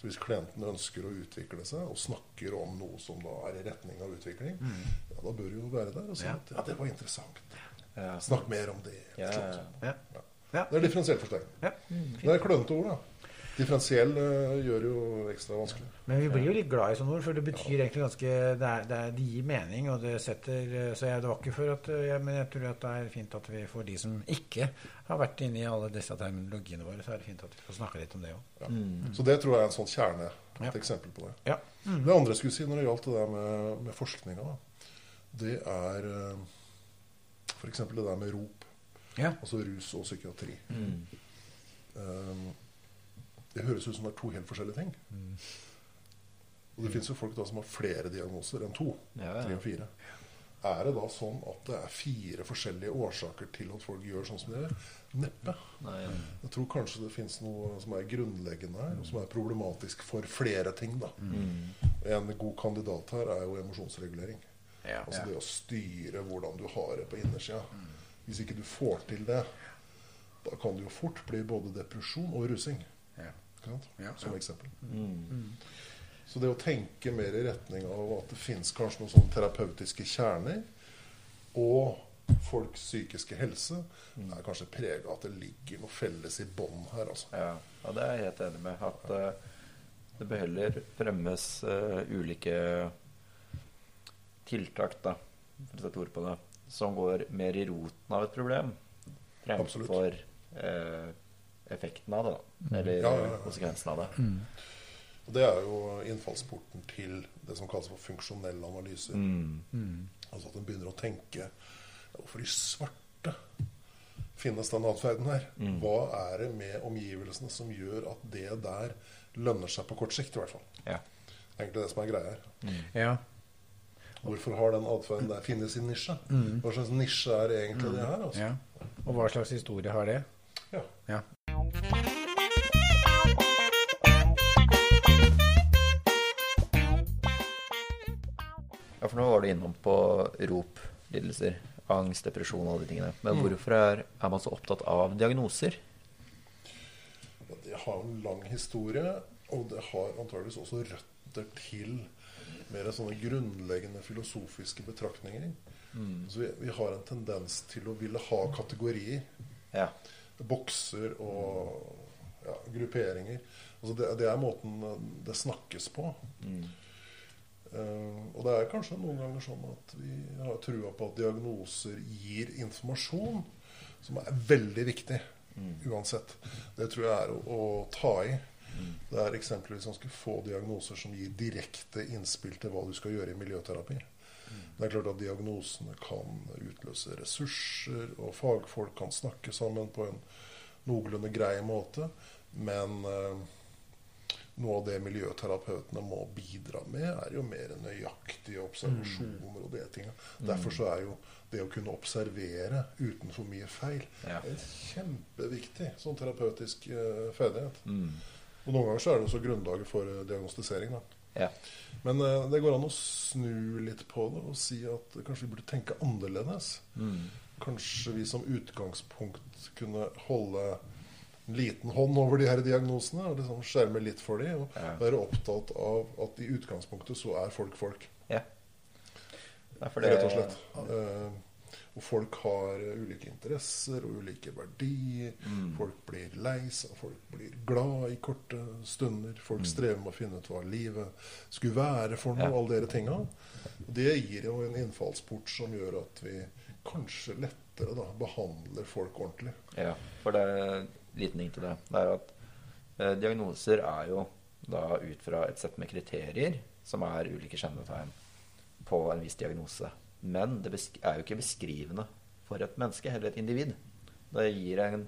Så hvis klienten ønsker å utvikle seg, og snakker om noe som da er i retning av utvikling, ja, da bør du jo være der og si Ja. at ja, det var interessant. Ja. Snakk mer om det. Ja, ja. Ja. Ja. Ja. Det er differensiell forsterkning. Ja. Det er klønete ord, da. Differensiell gjør gjør jo ekstra vanskelig. Men vi blir jo litt glad i sånne ord, for det betyr egentlig ganske Det, er, det, er, det gir mening, og det setter Så jeg, det var ikke for at jeg, Men jeg tror at det er fint at vi for de som ikke har vært inne i alle disse terminologiene våre, så er det fint at vi får snakke litt om det òg. Ja. Så det tror jeg er en sånn kjerne. Ja. Et eksempel på det. Ja. Det andre jeg skulle si når det gjaldt det der med, med forskninga, da, det er f.eks. det der med rop. Ja. Altså rus og psykiatri. Mm. Um, det høres ut som det er to helt forskjellige ting. Mm. Og det fins jo folk da som har flere diagnoser enn to. Ja, ja. Tre og fire. Er det da sånn at det er fire forskjellige årsaker til at folk gjør sånn som de gjør? Neppe. Nei, Jeg tror kanskje det fins noe som er grunnleggende her, og som er problematisk for flere ting. da. En god kandidat her er jo emosjonsregulering. Ja. Altså det å styre hvordan du har det på innersida. Hvis ikke du får til det, da kan det jo fort bli både depresjon og rusing. Ja. Som eksempel. Så det å tenke mer i retning av at det fins kanskje noen sånne terapeutiske kjerner, og folks psykiske helse, er kanskje prega av at det ligger noe felles i bånn her. altså. Ja, og det er jeg helt enig med. At uh, det bør heller fremmes uh, ulike tiltak, da, for å sette ord på det, som går mer i roten av et problem, fremfor eh, effekten av det, da. Eller Ja, ja, ja. konsekvensen av det. Og Det er jo innfallsporten til det som kalles for funksjonelle analyser. Mm. Altså at en begynner å tenke Hvorfor i svarte finnes den atferden her? Mm. Hva er det med omgivelsene som gjør at det der lønner seg på kort sikt, i hvert fall? Ja. Det er egentlig det som er greia her. Ja. Hvorfor har den atferden der funnet sin nisje? Hva slags nisje er egentlig det her? Altså? ja. Og hva slags historie har det? Ja. Ja. For nå var du innom på rop, lidelser, angst, depresjon og alle de tingene. Men hvorfor er, er man så opptatt av diagnoser? Det har en lang historie, og det har antageligvis også røtter til mer sånne grunnleggende filosofiske betraktninger. Så vi, vi har en tendens til å ville ha kategorier. Ja. Bokser og ja, grupperinger. Altså det, det er måten det snakkes på. Eh, og det er kanskje noen ganger sånn at vi har trua på at diagnoser gir informasjon som er veldig viktig uansett. Det tror jeg er å, å ta i. Det er eksempelvis ganske få diagnoser som gir direkte innspill til hva du skal gjøre i miljøterapi. Det er klart at diagnosene kan utløse ressurser, og fagfolk kan snakke sammen på en noenlunde grei måte. Men eh, noe av det miljøterapeutene må bidra med, er jo mer nøyaktige observasjoner og det tinga. Derfor så er jo det å kunne observere uten for mye feil Ja. en kjempeviktig sånn terapeutisk eh, ferdighet. Mm. Og noen ganger så er det også grunnlaget for eh, diagnostisering. da. Ja. Men uh, det går an å snu litt på det og si at kanskje vi burde tenke annerledes. Mm. Kanskje vi som utgangspunkt kunne holde en liten hånd over de her diagnosene og liksom skjerme litt for dem. Og Ja. være opptatt av at i utgangspunktet så er folk folk. ja. Nei, for det- Rett og slett. Eh, og folk har eh, ulike interesser og ulike verdier. Mm. Folk blir lei seg, folk blir glad i korte stunder. Folk Mm. strever med å finne ut hva livet skulle være for noe, Ja. alle dere tinga. Det gir jo en innfallsport som gjør at vi kanskje lettere da, behandler folk ordentlig. Ja, for det er en liten ting til det. Det er at eh, diagnoser er jo da ut fra et sett med kriterier som er ulike kjennetegn på en viss diagnose. Men det er jo ikke beskrivende for et menneske eller et individ. Det gir en,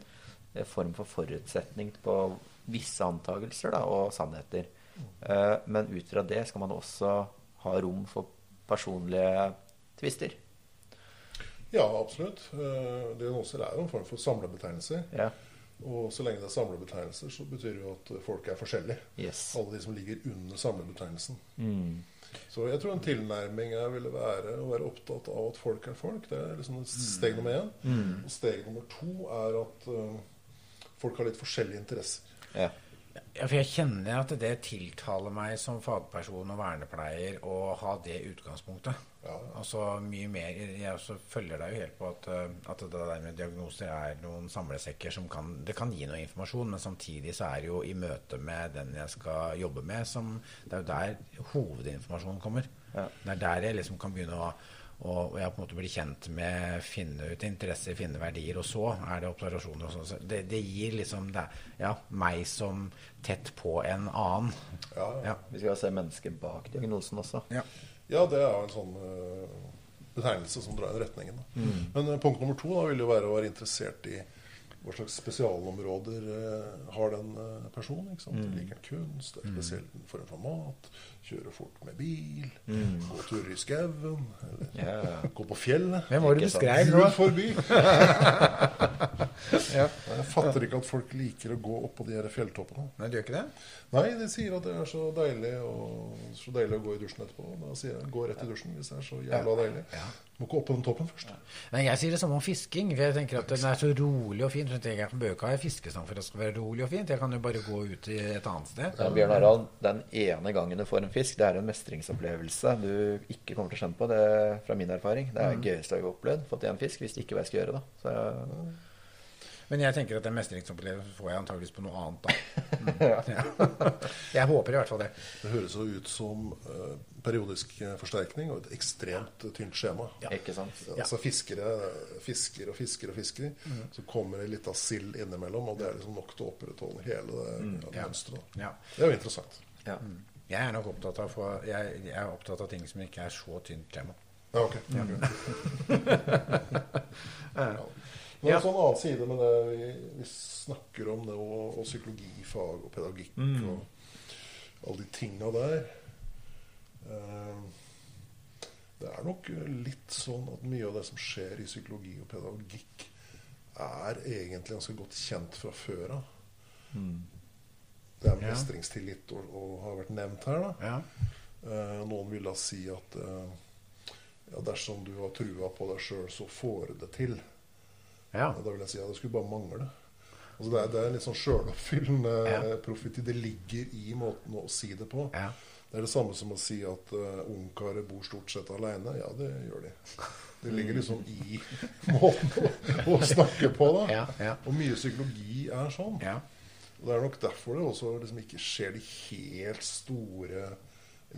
form for forutsetning på visse antakelser da, og sannheter. Eh, men ut fra det skal man også ha rom for personlige tvister. Ja, absolutt. Eh, diagnoser er jo en form for samlebetegnelser. Ja. Og så lenge det er samlebetegnelser, så betyr det jo at folk er forskjellige. Yes. Alle de som ligger under samlebetegnelsen. Mm. Så jeg tror en tilnærming jeg ville være å være opptatt av at folk er folk. Det er liksom steg nummer én. Mm. Og steg nummer to er at uh, folk har litt forskjellige interesser. Ja. Ja, for jeg kjenner at det tiltaler meg som fagperson og vernepleier å ha det utgangspunktet. Ja, ja. Altså mye mer Jeg følger deg jo helt på at, eh, at det der med diagnoser er noen samlesekker som kan Det kan gi noe informasjon, men samtidig så er det jo i møte med den jeg skal jobbe med, som Det er jo der hovedinformasjonen kommer. Ja. Det er der jeg liksom kan begynne å og jeg på en måte blir kjent med, finne ut interesser, finne verdier, og så er det observasjoner og sånn. Så det, det gir liksom det, ja, meg som tett på en annen. Ja, ja. Ja. Vi skal se mennesket bak diagnosen også. Ja. ja, det er jo en sånn uh, betegnelse som drar i den retningen. Da. Men eh, punkt nummer to da, vil jo være å være interessert i hva slags spesialområder uh, har den personen. ikke sant? Liker han kunst? Er spesielt en form for mat? Kjøre fort med bil? Gå turer i skauen? Eller Ja. gå på fjellet? Hvem var det du skrev nå? Forby! [LAUGHS] Ja. Jeg fatter ikke at folk liker å gå opp på de her fjelltoppene. Nei, De gjør ikke det? Nei, de sier at det er så deilig, og så deilig å gå i dusjen etterpå. Da sier jeg gå rett i dusjen hvis det er så jævla deilig. Ja. Må ikke opp på den toppen først. Nei, jeg sier det samme om fisking. For jeg tenker at den er så rolig og fin. Så jeg tenker jeg bør ikke ha fiskestang for at det skal være rolig og fint. Jeg kan jo bare gå ut til et annet sted. Ja, Bjørn Harald, den ene gangen du får en fisk, det er en mestringsopplevelse du ikke kommer til å skjønne på. Det fra min erfaring. Det er det gøyeste jeg har opplevd. Fått igjen fisk, visste ikke hva jeg skulle gjøre da. Så jeg, Men jeg tenker at den mestringsopplevelsen får jeg antageligvis på noe annet, da. [LAUGHS] Mm. Ja. Jeg håper i hvert fall det. Det høres jo ut som uh, periodisk forsterkning og et ekstremt tynt skjema. Ikke sant? Altså fiskere fisker og fisker og fisker. Så kommer det litt av sild innimellom, og det er liksom nok til å opprettholde hele det ja. mønsteret. Ja. Det er jo interessant. Ja. Jeg er nok opptatt av, for jeg, jeg er opptatt av ting som ikke er så tynt tema. Ja, ok. ja. [LAUGHS] Men en sånn annen side med det vi, vi snakker om det, og, og psykologifag og pedagogikk og alle de tinga der. Eh, Det er nok litt sånn at mye av det som skjer i psykologi og pedagogikk, er egentlig ganske godt kjent fra før av. Det er mestringstillit og, og har vært nevnt her. da Ja. Eh, noen vil da si at eh, ja, dersom du har trua på deg sjøl, så får du det til. ja. Da vil jeg si at det skulle bare mangle. Altså det, er, det er en litt sånn sjøloppfyllende Ja. profeti. Det ligger i måten å si det på. ja. Det er det samme som å si at uh, ungkarer bor stort sett aleine. Ja, det gjør de. Det ligger [LAUGHS] liksom i måten å, å snakke på. da. Ja, ja. Og mye psykologi er sånn. Og Det er nok derfor det også liksom ikke skjer de helt store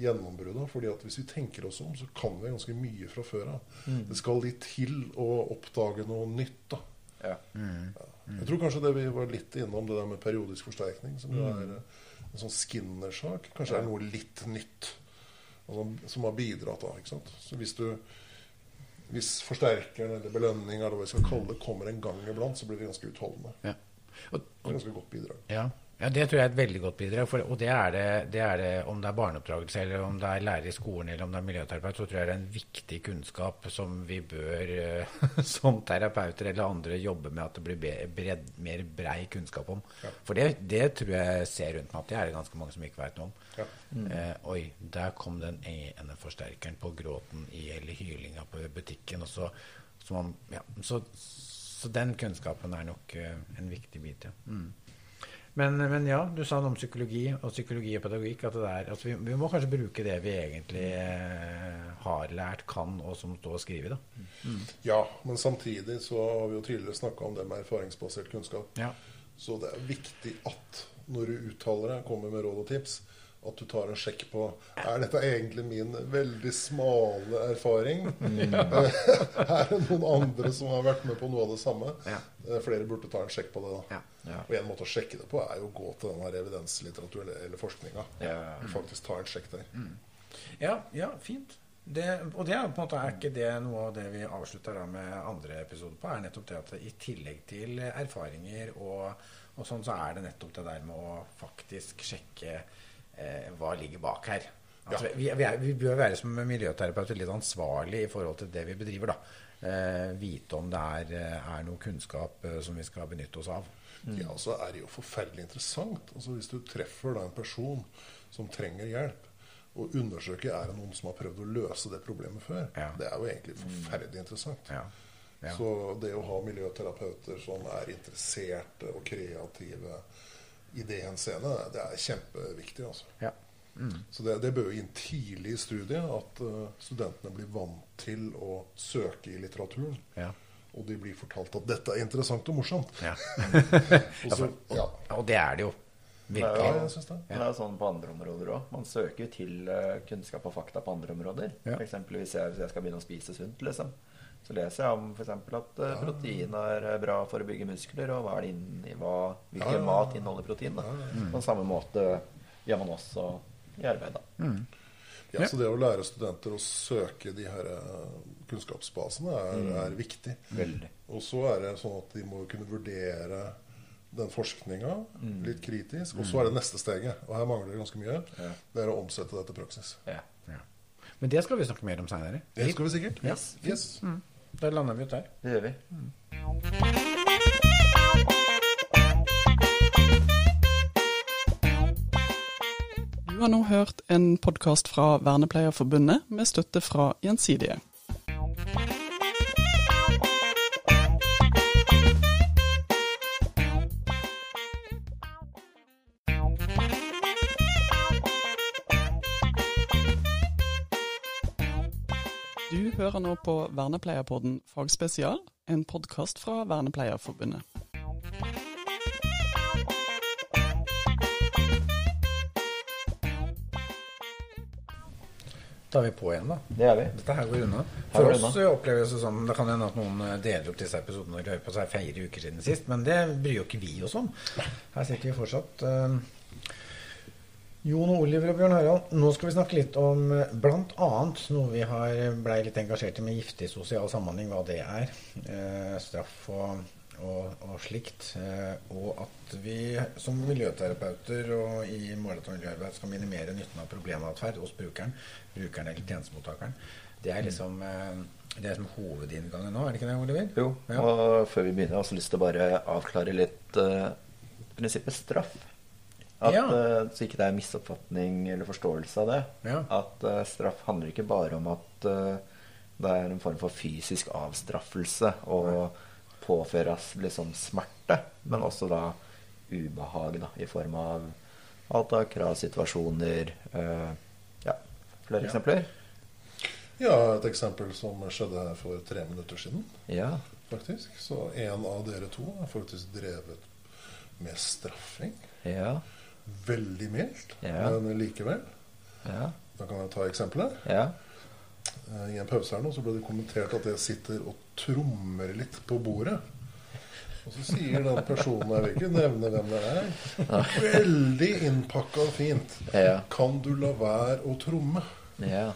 gjennombruddene. fordi at hvis vi tenker oss om, så kan vi ganske mye fra før av. Det skal litt til å oppdage noe nytt. da. Ja. Jeg tror kanskje det vi var litt innom, det der med periodisk forsterkning, som jo er eh, en sånn Skinner-sak. Kanskje ja. er noe litt nytt altså, som har bidratt da. ikke sant? Så hvis du hvis forsterkeren eller belønning eller hva vi skal kalle det, kommer en gang iblant, så blir det ganske utholdende. ja. Og, et ganske godt bidrag. Ja. ja, det tror jeg er et veldig godt bidrag. For, og det er det, det er det om det er barneoppdragelse, eller om det er lærer i skolen, eller om det er miljøterapeut, så tror jeg det er en viktig kunnskap som vi bør, eh, [LAUGHS] som terapeuter eller andre, jobbe med at det blir bred, mer brei kunnskap om. For det, det tror jeg ser rundt meg at det er det ganske mange som ikke vet noe om. Ja. Eh, oi, der kom den ene forsterkeren på gråten i eller hylinga på butikken. Og så, så, man, ja, så, så den kunnskapen er nok eh, en viktig bit, ja. Mm. Men, men ja, du sa noe om psykologi og psykologi og pedagogikk. At det er, altså vi, vi må kanskje bruke det vi egentlig eh, har lært, kan, og som står og skriver. Da. Ja, men samtidig så har vi jo tidligere snakka om det med erfaringsbasert kunnskap. Ja. Så det er viktig at når du uttaler deg, kommer med råd og tips, at du tar en sjekk på Er dette egentlig min veldig smale erfaring. [LAUGHS] er det noen andre som har vært med på noe av det samme? Ja. Eh, Flere burde ta en sjekk på det. da. Ja. Ja. Og en måte å sjekke det på er jo å gå til den her evidenslitteraturen eller, forskninga. Ja. Faktisk ta en sjekk der. Ja, ja, fint. Det, og det er på en måte er ikke det noe av det vi avslutter da med andre episoder på, er nettopp det at i tillegg til erfaringer og, og sånn, så er det nettopp det der med å faktisk sjekke eh, hva ligger bak her. Altså, Ja. vi, vi, er, vi bør være som miljøterapeuter litt ansvarlig i forhold til det vi bedriver. da. Eh, vite om det er, eh, er noe kunnskap eh, som vi skal benytte oss av. Ja, så er det jo forferdelig interessant. Altså Hvis du treffer da en person som trenger hjelp, og undersøker er det noen som har prøvd å løse det problemet før, Ja. det er jo egentlig forferdelig interessant. Ja. Ja. Så det å ha miljøterapeuter som er interesserte og kreative i det henseende, det er kjempeviktig. altså. Ja. Så det, det bør jo inn tidlig i studiet at uh, studentene blir vant til å søke i litteraturen. Ja. Og de blir fortalt at dette er interessant og morsomt. Ja. [LAUGHS] Og så, ja. Og det er det jo. ja, jeg synes det. Det er sånn på andre områder òg. Man søker jo til uh, kunnskap og fakta på andre områder. Ja. Eksempel hvis jeg, hvis jeg skal begynne å spise sunt, liksom. Så leser jeg om for eksempel at ja. protein er eh, bra for å bygge muskler, og hva er det inni, hva, hvilken Ja, ja, mat inneholder protein. Da. På samme måte gjør man også i arbeid. Mm. Ja, så det å lære studenter å søke de her eh, kunnskapsbasene er, er viktig. Veldig. Og så er det sånn at de må kunne vurdere den forskninga litt kritisk. Og så er det neste steget, og her mangler det ganske mye. Ja. Det er å omsette det til praksis. Ja. Ja. Men det skal vi snakke mer om seinere. Det skal vi sikkert. Yes. Yes. Da lander vi ut der. Det gjør vi. Du har nå hørt en podkast fra Vernepleierforbundet med støtte fra Gjensidige. Hører nå på Vernepleierpodden fagspesial, en podkast fra Vernepleierforbundet. Da er vi på igjen, da. Det er vi. Dette her går unna. For oss unna. oppleves det sånn Det kan hende at noen eh, deler opp disse episodene og hører på seg fire uker siden sist, men det bryr jo ikke vi oss om. Her sitter vi fortsatt. eh, Jon og Oliver og Bjørn Harald, nå skal vi snakke litt om bl.a. blant annet noe vi har blei litt engasjert i med giftig sosial samhandling, hva det er. Eh, straff og, og, og slikt. Eh, og at vi som miljøterapeuter og i målet om miljøarbeid skal minimere nytten av problematferd hos brukeren, brukeren eller tjenestemottakeren. Det er liksom eh, det er som hovedinngangen nå, er det ikke det, Oliver? Jo, Ja. og før vi begynner, har jeg også lyst til å bare avklare litt eh, prinsippet straff. At, Ja. uh, så ikke det er misoppfatning eller forståelse av det. Ja. At uh, straff handler ikke bare om at uh, det er en form for fysisk avstraffelse og påføres liksom smerte, men også da ubehag da, i form av alt av kravsituasjoner. eh, ja, flere Ja. eksempler? Ja, et eksempel som skjedde her for tre minutter siden, Ja. faktisk. Så en av dere to er faktisk drevet med straffing. Ja. Veldig mildt, Ja. men likevel. Ja. Da kan jeg ta eksempelet. Ja. Eh, I en pause her nå så ble det kommentert at jeg sitter og trommer litt på bordet. Og så sier den personen Jeg vil ikke nevne hvem det er. Veldig innpakka og fint. Kan du la være å tromme? ja.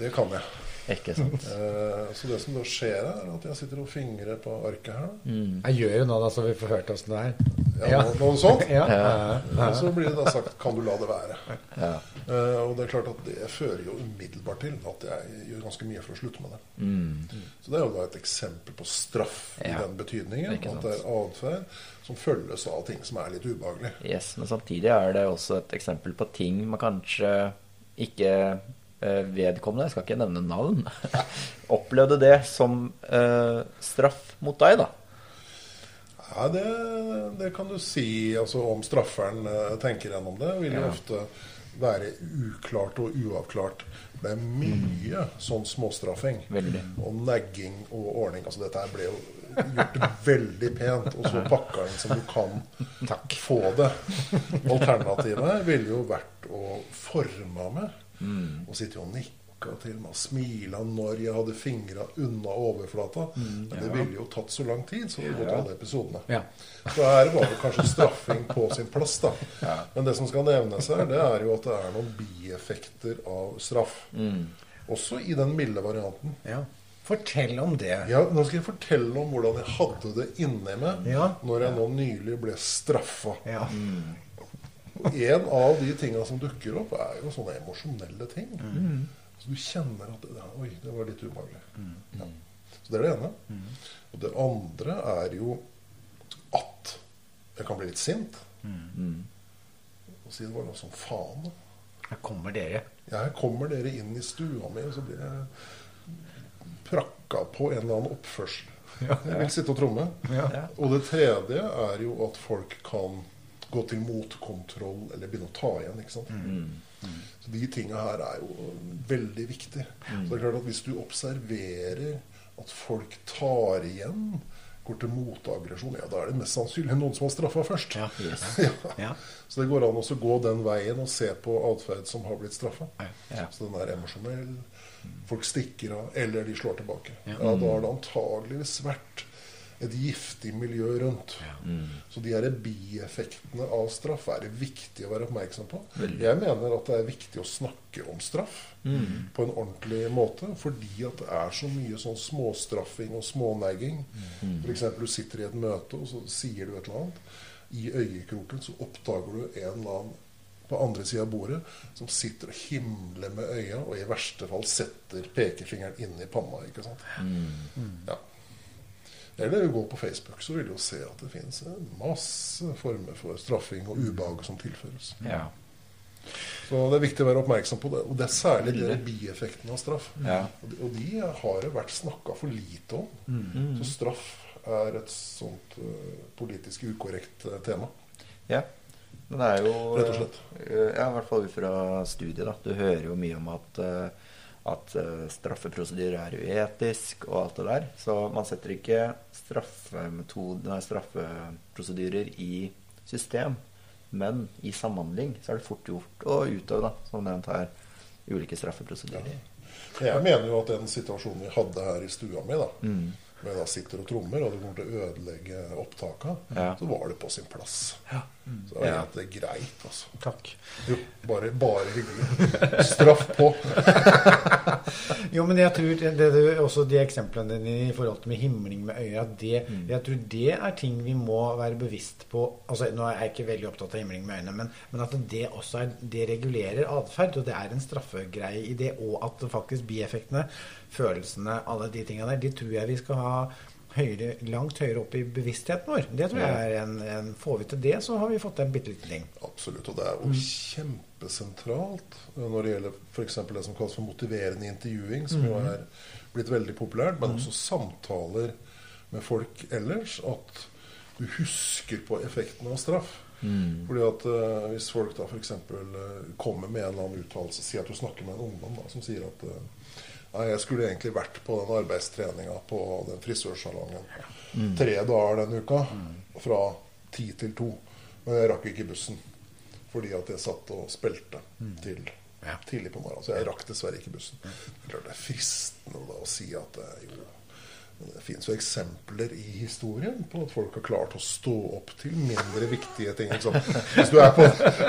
Det kan jeg. Ikke sant. Eh, Så det som da skjer er at jeg sitter og fingrer på arket her. Mm. Jeg gjør jo nå, da, så vi får hørt åssen det er. Ja, Noe, noe sånt. Ja. Ja. Og så blir det da sagt 'kan du la det være'? Ja. Eh, og det er klart at det fører jo umiddelbart til at jeg gjør ganske mye for å slutte med det. Mm. Så det er jo da et eksempel på straff i den betydningen. At det er atferd som følges av ting som er litt ubehagelig. Yes, men samtidig er det også et eksempel på ting man kanskje ikke vedkommende, jeg skal ikke nevne navn, [LAUGHS] opplevde det som eh, straff mot deg, da. Ja, det, det kan du si. Altså Om strafferen eh, tenker gjennom det, vil det Ja. ofte være uklart og uavklart. Det er mye sånn småstraffing. Veldig. Og nagging og ordning. Altså Dette her ble jo gjort veldig pent, og så pakka inn som du kan få det. Alternativet ville jo vært å forme med. Og sitte og nikka til meg og smila når jeg hadde fingra unna overflata. Men det ville jo tatt så lang tid, så det gått alle episodene. Ja. Så her var det kanskje straffing på sin plass, da. Men det som skal nevnes her, det er jo at det er noen bieffekter av straff. Også i den milde varianten. ja. Fortell om det. Ja, nå skal jeg fortelle om hvordan jeg hadde det inni meg Ja. når jeg nå nylig ble straffa. Ja. Og en av de tinga som dukker opp, er jo sånne emosjonelle ting. Så du kjenner at det, Oi, det var litt ubehagelig. Ja. Så det er det ene. Og det andre er jo at jeg kan bli litt sint. Og si det var noe som faen. Her kommer dere. Ja, her kommer dere inn i stua mi, og så blir jeg prakka på en eller annen oppførsel. Jeg vil sitte og tromme. Ja. Og det tredje er jo at folk kan gå til motkontroll eller begynne å ta igjen. ikke sant? Så De tinga her er jo veldig viktige. Så det er klart at Hvis du observerer at folk tar igjen, går til motaggresjon, ja, da er det mest sannsynlig noen som har straffa først. Ja. [LAUGHS] Ja. Ja. Så det går an å gå den veien og se på atferd som har blitt straffa. Så den er emosjonell, folk stikker av, eller de slår tilbake. Ja. Ja, Da har det antageligvis vært et giftig miljø rundt. Så de her bieffektene av straff er det viktig å være oppmerksom på. Jeg mener at det er viktig å snakke om straff på en ordentlig måte, fordi at det er så mye sånn småstraffing og smånegging. Mm. F.eks. du sitter i et møte, og så sier du et eller annet. I øyekroken så oppdager du en eller annen på andre sida av bordet som sitter og himler med øya, og i verste fall setter pekefingeren inn i panna. ikke sant? Ja. Eller gå på Facebook, så vil du jo se at det finnes masse former for straffing og ubehag som tilføres. Ja. Så det er viktig å være oppmerksom på det. Og det er særlig de bieffektene av straff. Ja. Og de, har det vært snakka for lite om. Så straff er et sånt uh, politisk ukorrekt uh, tema. ja. Men det er jo Rett og slett. Uh, Ja, i hvert fall ut fra studiet, da. Du hører jo mye om at, eh, at uh, straffeprosedyre er uetisk og alt det der. Så man setter ikke straffeprosedyrer i system. Men i samhandling så er det fort gjort å utøve, da, som nevnt her, ulike straffeprosedyrer. Ja. Jeg mener jo at den situasjonen vi hadde her i stua mi, da, mm med da sitter og trommer, og du kommer til å ødelegge opptaka, ja. så var det på sin plass. Ja. Mm. Så det er ja. greit, altså. Takk. Jo, bare, bare hyggelig. Straff på. [LAUGHS] jo, men jeg tror det, det, også de eksemplene dine i forhold til med himling med øya, det, mm. jeg tror det er ting vi må være bevisst på. altså Nå er jeg ikke veldig opptatt av himling med øynene, men, men at det også er, det regulerer atferd, og det er en straffegreie i det, og at faktisk bieffektene følelsene, alle de tingene der, de tror jeg vi skal ha høyere, langt høyere opp i bevisstheten vår. Det tror jeg er en, en Får vi til det, så har vi fått en bitte liten ting. Absolutt. Og det er jo mm. kjempesentralt når det gjelder f.eks. det som kalles for motiverende intervjuing, som jo mm. er blitt veldig populært, men mm. også samtaler med folk ellers. At du husker på effekten av straff. Mm. Fordi at uh, Hvis folk da f.eks. Uh, kommer med en eller annen uttalelse, si at du snakker med en ungdom da, som sier at uh, jeg skulle egentlig vært på den arbeidstreninga på den frisørsalongen mm. tre dager den uka. Mm. Fra ti til to. Men jeg rakk ikke bussen fordi at jeg satt og spilte mm. til ja. tidlig på morgenen. Så jeg rakk dessverre ikke bussen. Det er fristende å si at eh, det fins jo eksempler i historien på at folk har klart å stå opp til mindre viktige ting. Liksom. Hvis du er på,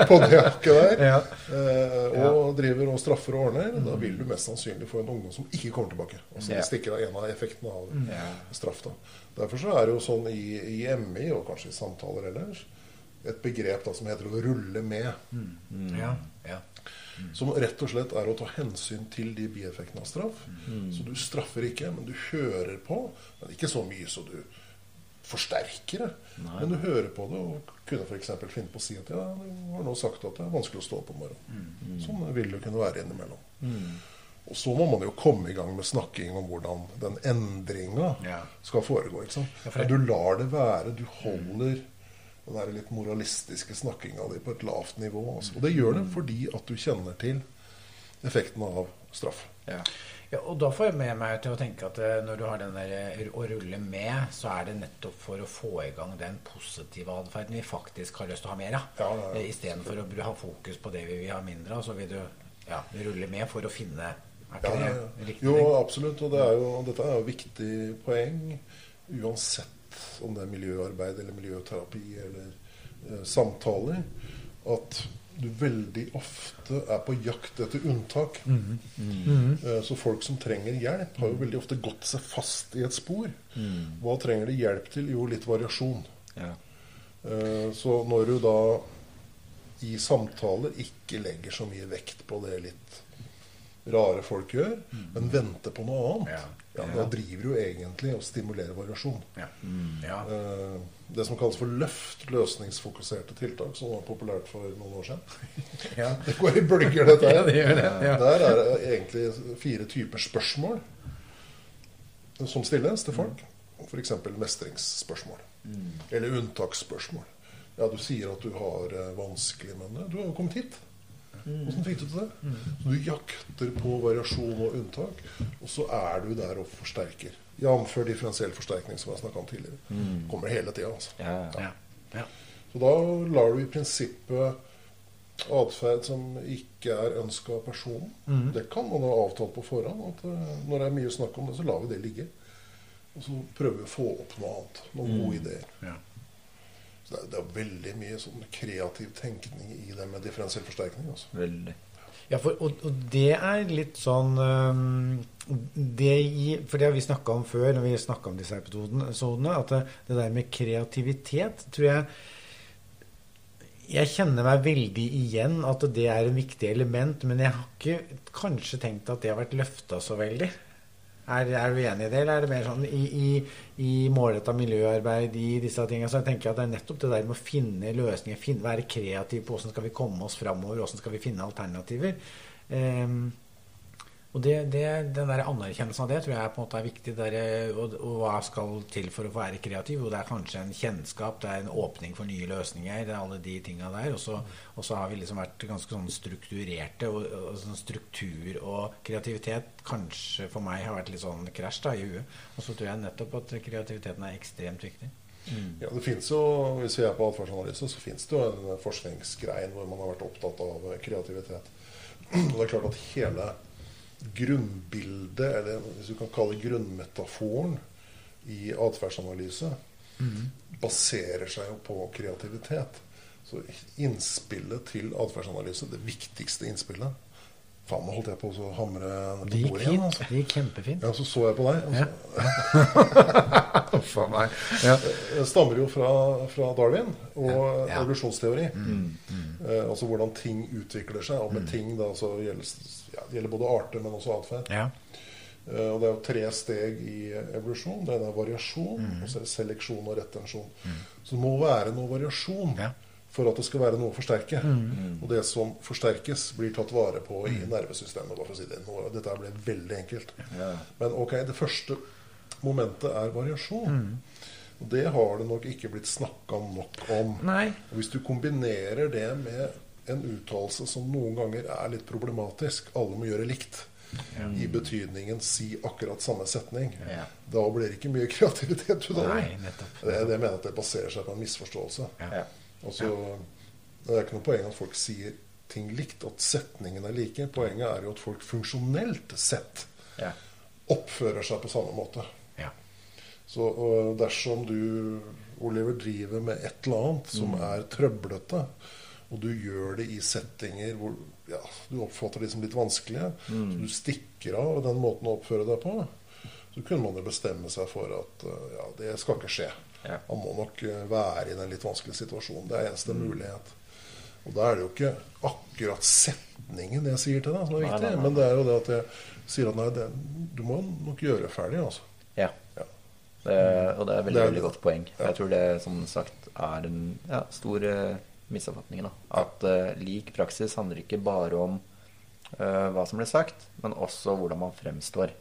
på det hakket der ja. eh, og ja. driver og straffer og ordner, mm. da vil du mest sannsynlig få en ungdom som ikke kommer tilbake. Altså ja. stikker av en av effektene av mm. straff. da. Derfor så er det jo sånn i, i MI, og kanskje i samtaler ellers, et begrep da som heter å rulle med. Mm. mm. Ja, ja. Som rett og slett er å ta hensyn til de bieffektene av straff. Mm. Så du straffer ikke, men du hører på. Men ikke så mye så du forsterker det. Nei. Men du hører på det og kunne f.eks. finne på å si at ja, du har nå sagt at det er vanskelig å stå opp om morgenen. Mm. Sånn vil det kunne være innimellom. Mm. Og så må man jo komme i gang med snakking om hvordan den endringa ja. skal foregå. ikke sant? Ja, du lar det være. Du holder den der litt moralistiske snakkinga di på et lavt nivå. Altså. Og det gjør det fordi at du kjenner til effekten av straff. Ja. ja. og da får jeg med meg til å tenke at eh, når du har den der eh, å rulle med, så er det nettopp for å få i gang den positive atferden vi faktisk har lyst til å ha mer av. Ja, ja, ja. Istedenfor å ha fokus på det vi vil ha mindre av, så vil du ja, rulle med for å finne er ikke det riktig? Jo, absolutt. Og det er jo, dette er jo viktig poeng uansett om det er miljøarbeid eller miljøterapi eller eh, samtaler, at du veldig ofte er på jakt etter unntak. Mm. Mm. Eh, så folk som trenger hjelp, har jo veldig ofte gått seg fast i et spor. Mm. Hva trenger de hjelp til? Jo, litt variasjon. Ja. Eh, så når du da i samtaler ikke legger så mye vekt på det litt rare folk gjør, mm. men venter på noe annet, ja. Da driver jo egentlig og stimulerer variasjon. Ja. Mm, ja. Eh, det som kalles for løft, løsningsfokuserte tiltak, som var populært for noen år siden. [LAUGHS] ja. Det går i bølger, dette her. det det. Der er det egentlig fire typer spørsmål som stilles til folk. F.eks. mestringsspørsmål. Mm. Eller unntaksspørsmål. Ja, du sier at du har eh, vanskelig med det. Du har jo kommet hit. Hvordan fikk du til det? Så du jakter på variasjon og unntak, og så er du der og forsterker. Jf. differensiell forsterkning, som jeg snakka om tidligere. Mm. Kommer hele tida, altså. Ja, ja. Så da lar du i prinsippet atferd som ikke er ønska av personen. Mm. Det kan man ha avtalt på forhånd. At uh, når det er mye snakk om det, så lar vi det ligge. Og så prøver vi å få opp noe annet. Noen mm. gode ideer. Ja. Det, det, er veldig mye sånn kreativ tenkning i det med differensiell forsterkning. Altså. Veldig. Ja, for, og, og, det er litt sånn um, det For det har vi snakka om før, når vi snakka om disse episodene, at det, det, der med kreativitet tror jeg Jeg kjenner meg veldig igjen at det er en viktig element, men jeg har ikke kanskje tenkt at det har vært løfta så veldig. Er, er, du enig i det, eller er det mer sånn i, i, i målretta miljøarbeid, i disse tingene, så jeg tenker at det er nettopp det der med å finne løsninger, finne, være kreativ på hvordan skal vi komme oss framover, hvordan skal vi finne alternativer. Um, Og det, det, den der anerkjennelsen av det tror jeg på en måte er viktig. Der, og, og, hva skal til for å være kreativ? Og det er kanskje en kjennskap, det er en åpning for nye løsninger. Det er alle de tinga der. Og så, har vi liksom vært ganske sånn strukturerte. Og, og sånn struktur og kreativitet kanskje for meg har vært litt sånn krasj da i huet. Og så tror jeg nettopp at kreativiteten er ekstremt viktig. Mm. Ja, det finnes jo, Hvis vi er på atferdsanalyse, så finnes det jo en forskningsgrein hvor man har vært opptatt av kreativitet. [CLEARS THROAT] Og det er klart at hele grunnbildet, eller hvis du kan kalle grunnmetaforen i atferdsanalyse, mm. baserer seg jo på kreativitet. Så innspillet til atferdsanalyse, det viktigste innspillet Faen, nå holdt jeg på å hamre på bordet igjen. Altså. Det gikk kjempefint. Ja, så så jeg på deg. Altså. Ja. [LAUGHS] meg. Ja. Det stammer jo fra, fra Darwin og ja. Ja. evolusjonsteori. Mm. Mm. Eh, altså hvordan ting utvikler seg. Og med mm. ting da så gjelder ja, det gjelder både arter, men også atferd. Ja. Uh, og det er jo tre steg i evolusjon. Det ene er variasjon, mm. og så er det seleksjon og retensjon. Mm. Så det må være noe variasjon ja. for at det skal være noe å forsterke. Mm. Og det som forsterkes, blir tatt vare på i mm. nervesystemet. Bare for å si det. Nå, dette ble veldig enkelt. Ja. Men ok, det første momentet er variasjon. Mm. Og det har det nok ikke blitt snakka nok om. Nei. Og hvis du kombinerer det med en uttalelse som noen ganger er litt problematisk. Alle må gjøre likt. Mm. I betydningen si akkurat samme setning. Ja. Da blir det ikke mye kreativitet ut av det. Det, det mener at det baserer seg på en misforståelse. Ja. Altså, det er ikke noe poeng at folk sier ting likt, at setningene er like. Poenget er jo at folk funksjonelt sett oppfører seg på samme måte. Så dersom du, Oliver, driver med et eller annet som mm. er trøblete, og du gjør det i settinger hvor ja, du oppfatter de som litt vanskelige, mm. så du stikker av den måten å oppføre deg på, så kunne man jo bestemme seg for at eh, ja, det skal ikke skje. Ja. Man må nok eh, være i den litt vanskelige situasjonen. Det er eneste mm. mulighet. Og da er det jo ikke akkurat setningen jeg sier til deg som er viktig, nei, nei, nei. men det er jo det at jeg sier at nei, det, du må nok gjøre ferdig, altså. Ja. ja. Det, og det er veldig, det er, veldig godt poeng. Jeg tror det som sagt er en ja, stor misoppfatningen. At uh, lik praksis handler ikke bare om uh, hva som blir sagt, men også hvordan man fremstår.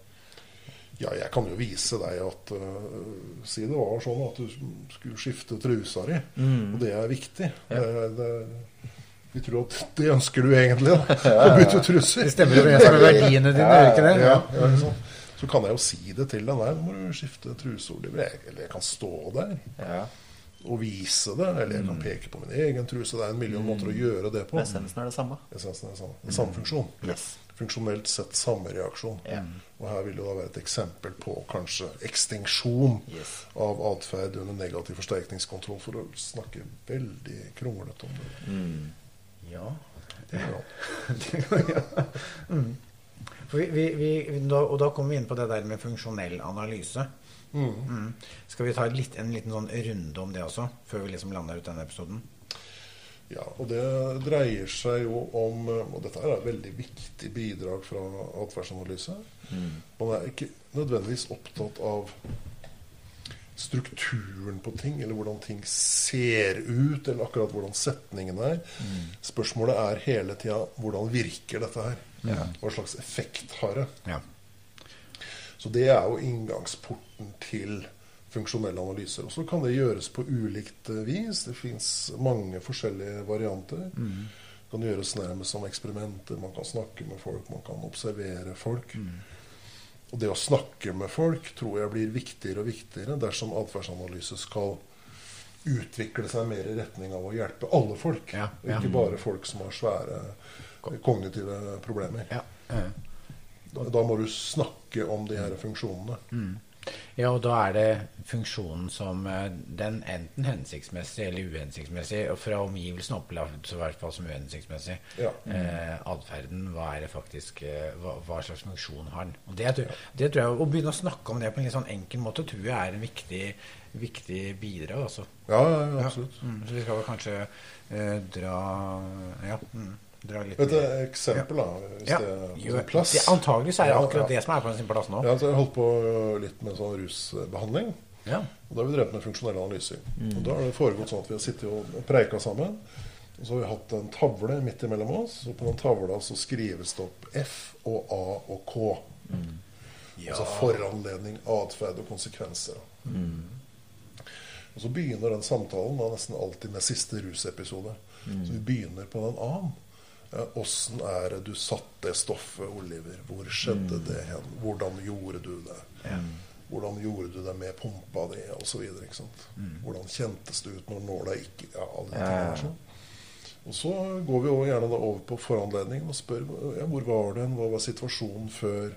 Ja, jeg kan jo vise deg at uh, Si det var sånn at du skulle skifte trusa di, mm. og det er viktig. Ja. Det, det, vi tror at det ønsker du egentlig, da. [LAUGHS] Å bytte truser. Det stemmer overens med verdiene dine, gjør ikke det? Ja, ja, sånn. Så kan jeg jo si det til deg Nei, Nå må du skifte truse, Oliver. Eller jeg kan stå der. Ja å vise det, eller jeg kan mm. peke på min egen truse. Det er en million måter å mm. gjøre det på. Essensen er det samme. Essensen er det samme. Det samme funksjon. Yes. Funksjonelt sett samme reaksjon. Yeah. Og her vil det da være et eksempel på kanskje ekstinksjon yes. av atferd under negativ forsterkningskontroll, for å snakke veldig kronglete om det. Mm. Ja. Det er bra. ja. [LAUGHS] mm. vi, vi, vi, da, og da kommer vi inn på det der med funksjonell analyse. Mm. Mm. Skal vi ta litt, en liten sånn runde om det også, før vi liksom lander ut denne episoden? Ja, og det dreier seg jo om Og dette er et veldig viktig bidrag fra atferdsanalyse. Mm. Man er ikke nødvendigvis opptatt av strukturen på ting, eller hvordan ting ser ut, eller akkurat hvordan setningen er. Mm. Spørsmålet er hele tida hvordan virker dette her? Ja. Hva slags effekt har det? Ja. Så det er jo inngangsporten til funksjonelle analyser. Og så kan det gjøres på ulikt eh, vis. Det fins mange forskjellige varianter. Mm. Det kan gjøres nærmest som eksperimenter. Man kan snakke med folk, man kan observere folk. Mm. Og det å snakke med folk tror jeg blir viktigere og viktigere dersom atferdsanalyse skal utvikle seg mer i retning av å hjelpe alle folk. Ja, ja. Ikke bare folk som har svære kognitive problemer. Ja, ja. Da må du snakke om de her funksjonene. Mm. Ja, og da er det funksjonen som eh, den enten hensiktsmessig eller uhensiktsmessig, og fra omgivelsene opplevd i hvert fall som uhensiktsmessig. Ja. Eh, Atferden, hva er det faktisk eh, hva, hva, slags funksjon har den? Og det, ja. det, tror jeg, Å begynne å snakke om det på en litt sånn enkel måte tror jeg er en viktig, viktig bidrag. Altså. Ja, ja, absolutt. Mm, så vi skal vel kanskje eh, dra Ja. Mm. Et eksempel, da. Hvis ja. det er plass. Det, antagelig så er det akkurat ja, det som er på sin plass nå. Ja, så jeg holdt på litt med sånn rusbehandling. Ja. Og Da har vi drevet med funksjonell analyse. Mm. Og Da har det foregått sånn at vi har sittet og preika sammen. Og så har vi hatt en tavle midt imellom oss, og på den tavla så skrives det opp F og A og K. Altså foranledning, atferd og konsekvenser. Og så begynner den samtalen da nesten alltid med siste rusepisode. Så vi begynner på den A-en. Ja, Åssen er det du satt det stoffet, Oliver? Hvor skjedde det hen? Hvordan gjorde du det? Hvordan gjorde du det med pumpa di, osv. Hvordan kjentes det ut når nåla gikk ja, alle der sånn. Og så går vi gjerne over på foranledningen og spør ja, hvor var den, hva var situasjonen før,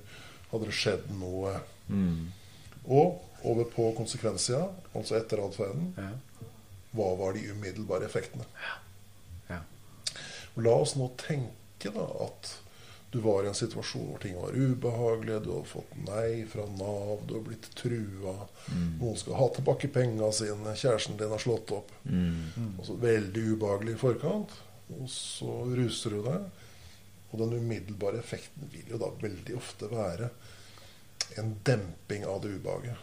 hadde det skjedd noe? Og over på konsekvenser, altså etter atferden. Hva var de umiddelbare effektene? Ja. Og la oss nå tenke da at du var i en situasjon hvor ting var ubehagelige, du hadde fått nei fra Nav, du har blitt trua, noen skal ha tilbake penga sine, kjæresten din har slått opp. Altså veldig ubehagelig i forkant. Og så ruser du deg. Og den umiddelbare effekten vil jo da veldig ofte være en demping av det ubehaget.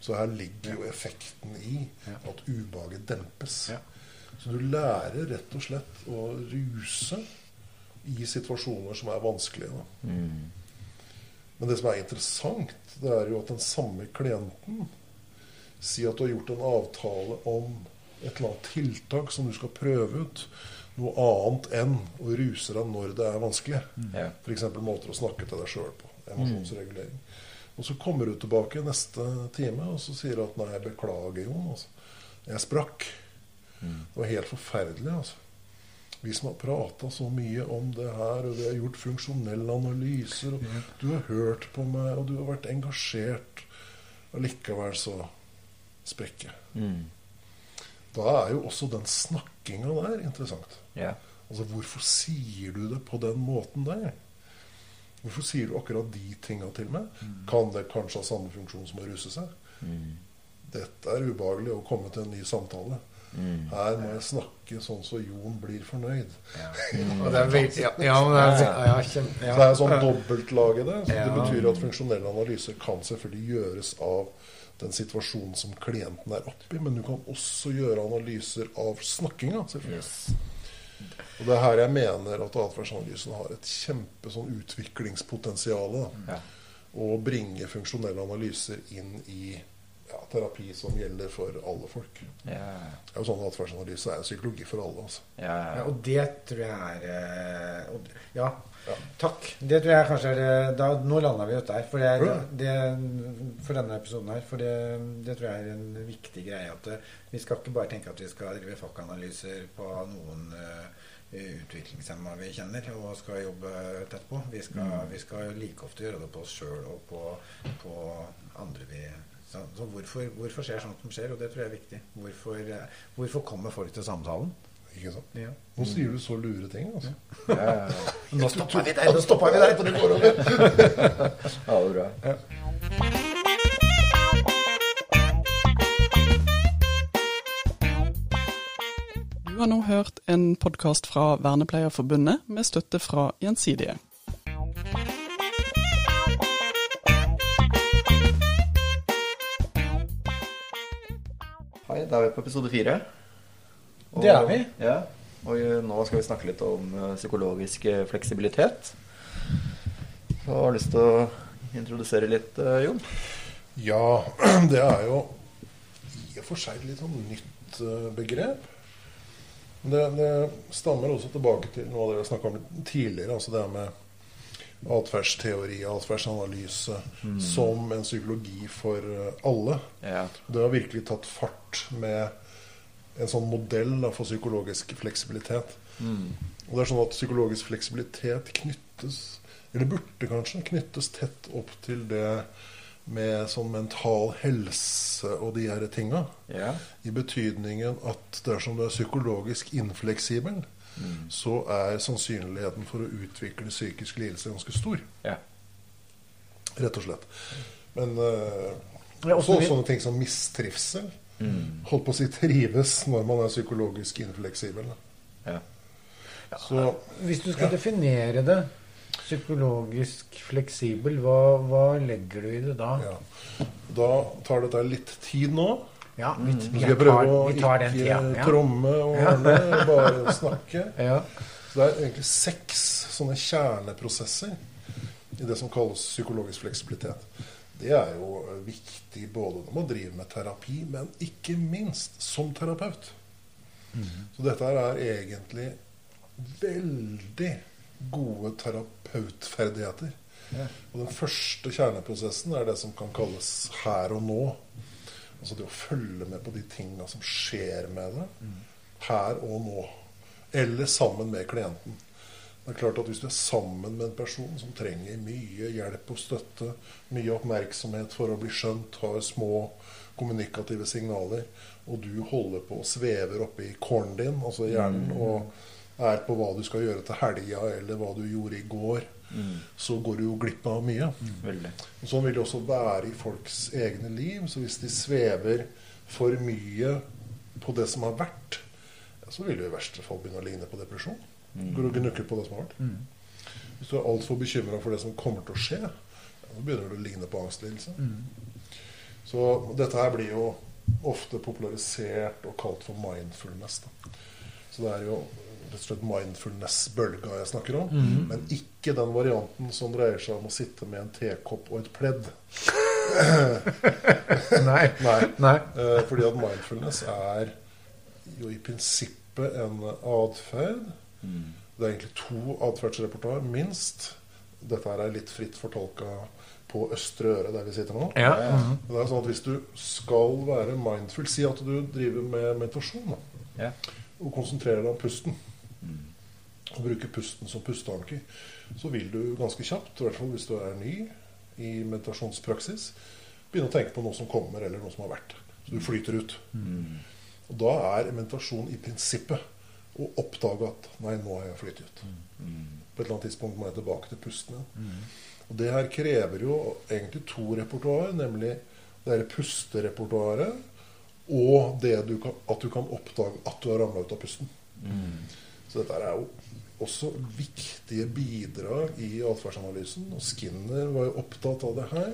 Så her ligger jo effekten i at ubehaget dempes. Ja. Så du lærer rett og slett å ruse i situasjoner som er vanskelige. Da. Men det som er interessant, det er jo at den samme klienten sier at du har gjort en avtale om et eller annet tiltak som du skal prøve ut. Noe annet enn å ruse deg når det er vanskelig. Mm. F.eks. måter å snakke til deg sjøl på. Emosjonsregulering. Og så kommer du tilbake neste time og så sier du at 'nei, jeg beklager, Jon. Altså. Jeg sprakk'. Det var helt forferdelig. altså. Vi som har prata så mye om det her, og vi har gjort funksjonelle analyser, og du har hørt på meg, og du har vært engasjert, og likevel så sprekke. Mm. Da er jo også den snakkinga der interessant. Yeah. Altså, hvorfor sier du det på den måten der? Hvorfor sier du akkurat de tinga til meg? Kan det kanskje ha samme funksjon som å ruse seg? Dette er ubehagelig å komme til en ny samtale. Her må jeg snakke sånn så Jon blir fornøyd. [LAUGHS] Og det er veldig, ja, ja, det er, ja, kjempe. Så det er sånn dobbeltlag i det. Så Det betyr at funksjonelle analyser kan selvfølgelig gjøres av den situasjonen som klienten er oppi, men du kan også gjøre analyser av snakkinga. Yes. Og det er her jeg mener at atferdsanalysen har et kjempe sånn utviklingspotensial. da. Ja. Å bringe funksjonelle analyser inn i ja, terapi som gjelder for alle folk. Ja. Det er jo sånn at Atferdsanalyse er psykologi for alle. altså. Ja. Ja, og det tror jeg er eh, og, ja, takk. Det tror jeg kanskje er da, Nå landa vi jo der. For, det, det, for denne episoden her. For det, det tror jeg er en viktig greie. At eh, vi skal ikke bare tenke at vi skal drive fakkanalyser på noen uh, utviklingshemma vi kjenner og skal jobbe tett på. Vi skal, vi skal like ofte gjøre det på oss sjøl og på, på andre vi så, så hvorfor, hvorfor skjer sånt som skjer? Og det tror jeg er viktig. Hvorfor, eh, hvorfor kommer folk til samtalen? Ikke sant? Ja. Nå sier du så lure ting. altså. Ja, [LAUGHS] Nå stopper vi der! Nå stopper vi der! Det går over. [LAUGHS] ja, det er bra. Du har nå hørt en podkast fra Vernepleierforbundet med støtte fra Gjensidige. Hei, da er vi på episode fire. Og- Det er vi. Ja, og nå skal vi snakke litt om eh, psykologisk eh, fleksibilitet. Så har jeg lyst til å introdusere litt, eh, Jon. Ja, [CLEARS THROAT] det er jo i og for seg et litt sånn nytt begrep. Det, det stammer også tilbake til noe av det vi har snakka om tidligere. Altså det her med atferdsteori, atferdsanalyse, som en psykologi for eh, alle. Ja. Det har virkelig tatt fart med en sånn modell da, for psykologisk fleksibilitet. Og det er sånn at psykologisk fleksibilitet knyttes, eller burde kanskje knyttes tett opp til det med sånn mental helse og de her tinga. Yeah. I betydningen at dersom du er psykologisk infleksibel, så er sannsynligheten for å utvikle psykisk lidelse ganske stor. Ja. Rett og slett. Men uh, Ja, også sånne ting som mistrivsel. Holdt på å si trives når man er psykologisk infleksibel. Ja. Så Hvis du skal definere det psykologisk fleksibel, hva, hva legger du i det da? ja. Da tar dette litt tid nå. Ja, vi, vi, vi, å vi tar den ikke tida. Ja. tromme og ordne, bare [LAUGHS] snakke. Ja. Så det er egentlig seks sånne kjerneprosesser i det som kalles psykologisk fleksibilitet. Det er jo viktig både når man driver med terapi, men ikke minst som terapeut. Så dette er egentlig veldig gode terapeutferdigheter. Og den første kjerneprosessen er det som kan kalles her og nå. Altså det å følge med på de tinga som skjer med det, her og nå. Eller sammen med klienten. Det er klart at Hvis du er sammen med en person som trenger mye hjelp og støtte, mye oppmerksomhet for å bli skjønt, har små kommunikative signaler, og du holder på og svever oppe i kålen din, altså hjernen, og er på hva du skal gjøre til helga, eller hva du gjorde i går, så går du jo glipp av mye. Veldig. Og Sånn vil det også være i folks egne liv. Så hvis de svever for mye på det som har vært, så vil du i verste fall begynne å ligne på depresjon. Går og gnukker på det som har vært. Hvis du er altfor bekymra for det som kommer til å skje, ja, så begynner du å ligne på angstlidelse. Så dette her blir jo ofte popularisert og kalt for mindfulness. Da. Så det er jo slett mindfulness-bølga jeg snakker om. Men ikke den varianten som dreier seg om å sitte med en tekopp og et pledd. [LAUGHS] Nei. Nei. Nei. Eh, fordi at mindfulness er jo i prinsippet en atferd. Det er egentlig to atferdsrepertoar, minst. Dette her er litt fritt fortolka på østre øre, der vi sitter nå. Ja. mhm. Det er sånn at Hvis du skal være mindful Si at du driver med meditasjon da, Ja. og konsentrerer deg om pusten. Og bruker pusten som pusteanker. Så vil du ganske kjapt, i hvert fall hvis du er ny i meditasjonspraksis, begynne å tenke på noe som kommer, eller noe som har vært. Så du flyter ut. Og da er meditasjon i prinsippet å oppdage at Nei, nå har jeg flyttet ut. På et eller annet tidspunkt må jeg tilbake til pusten igjen. Og det her krever jo egentlig to repertoar, nemlig det her pusterepertoaret og det du kan, at du kan oppdage at du har ramla ut av pusten. Så dette er jo også viktige bidrag i atferdsanalysen. Og Skinner var jo opptatt av det her.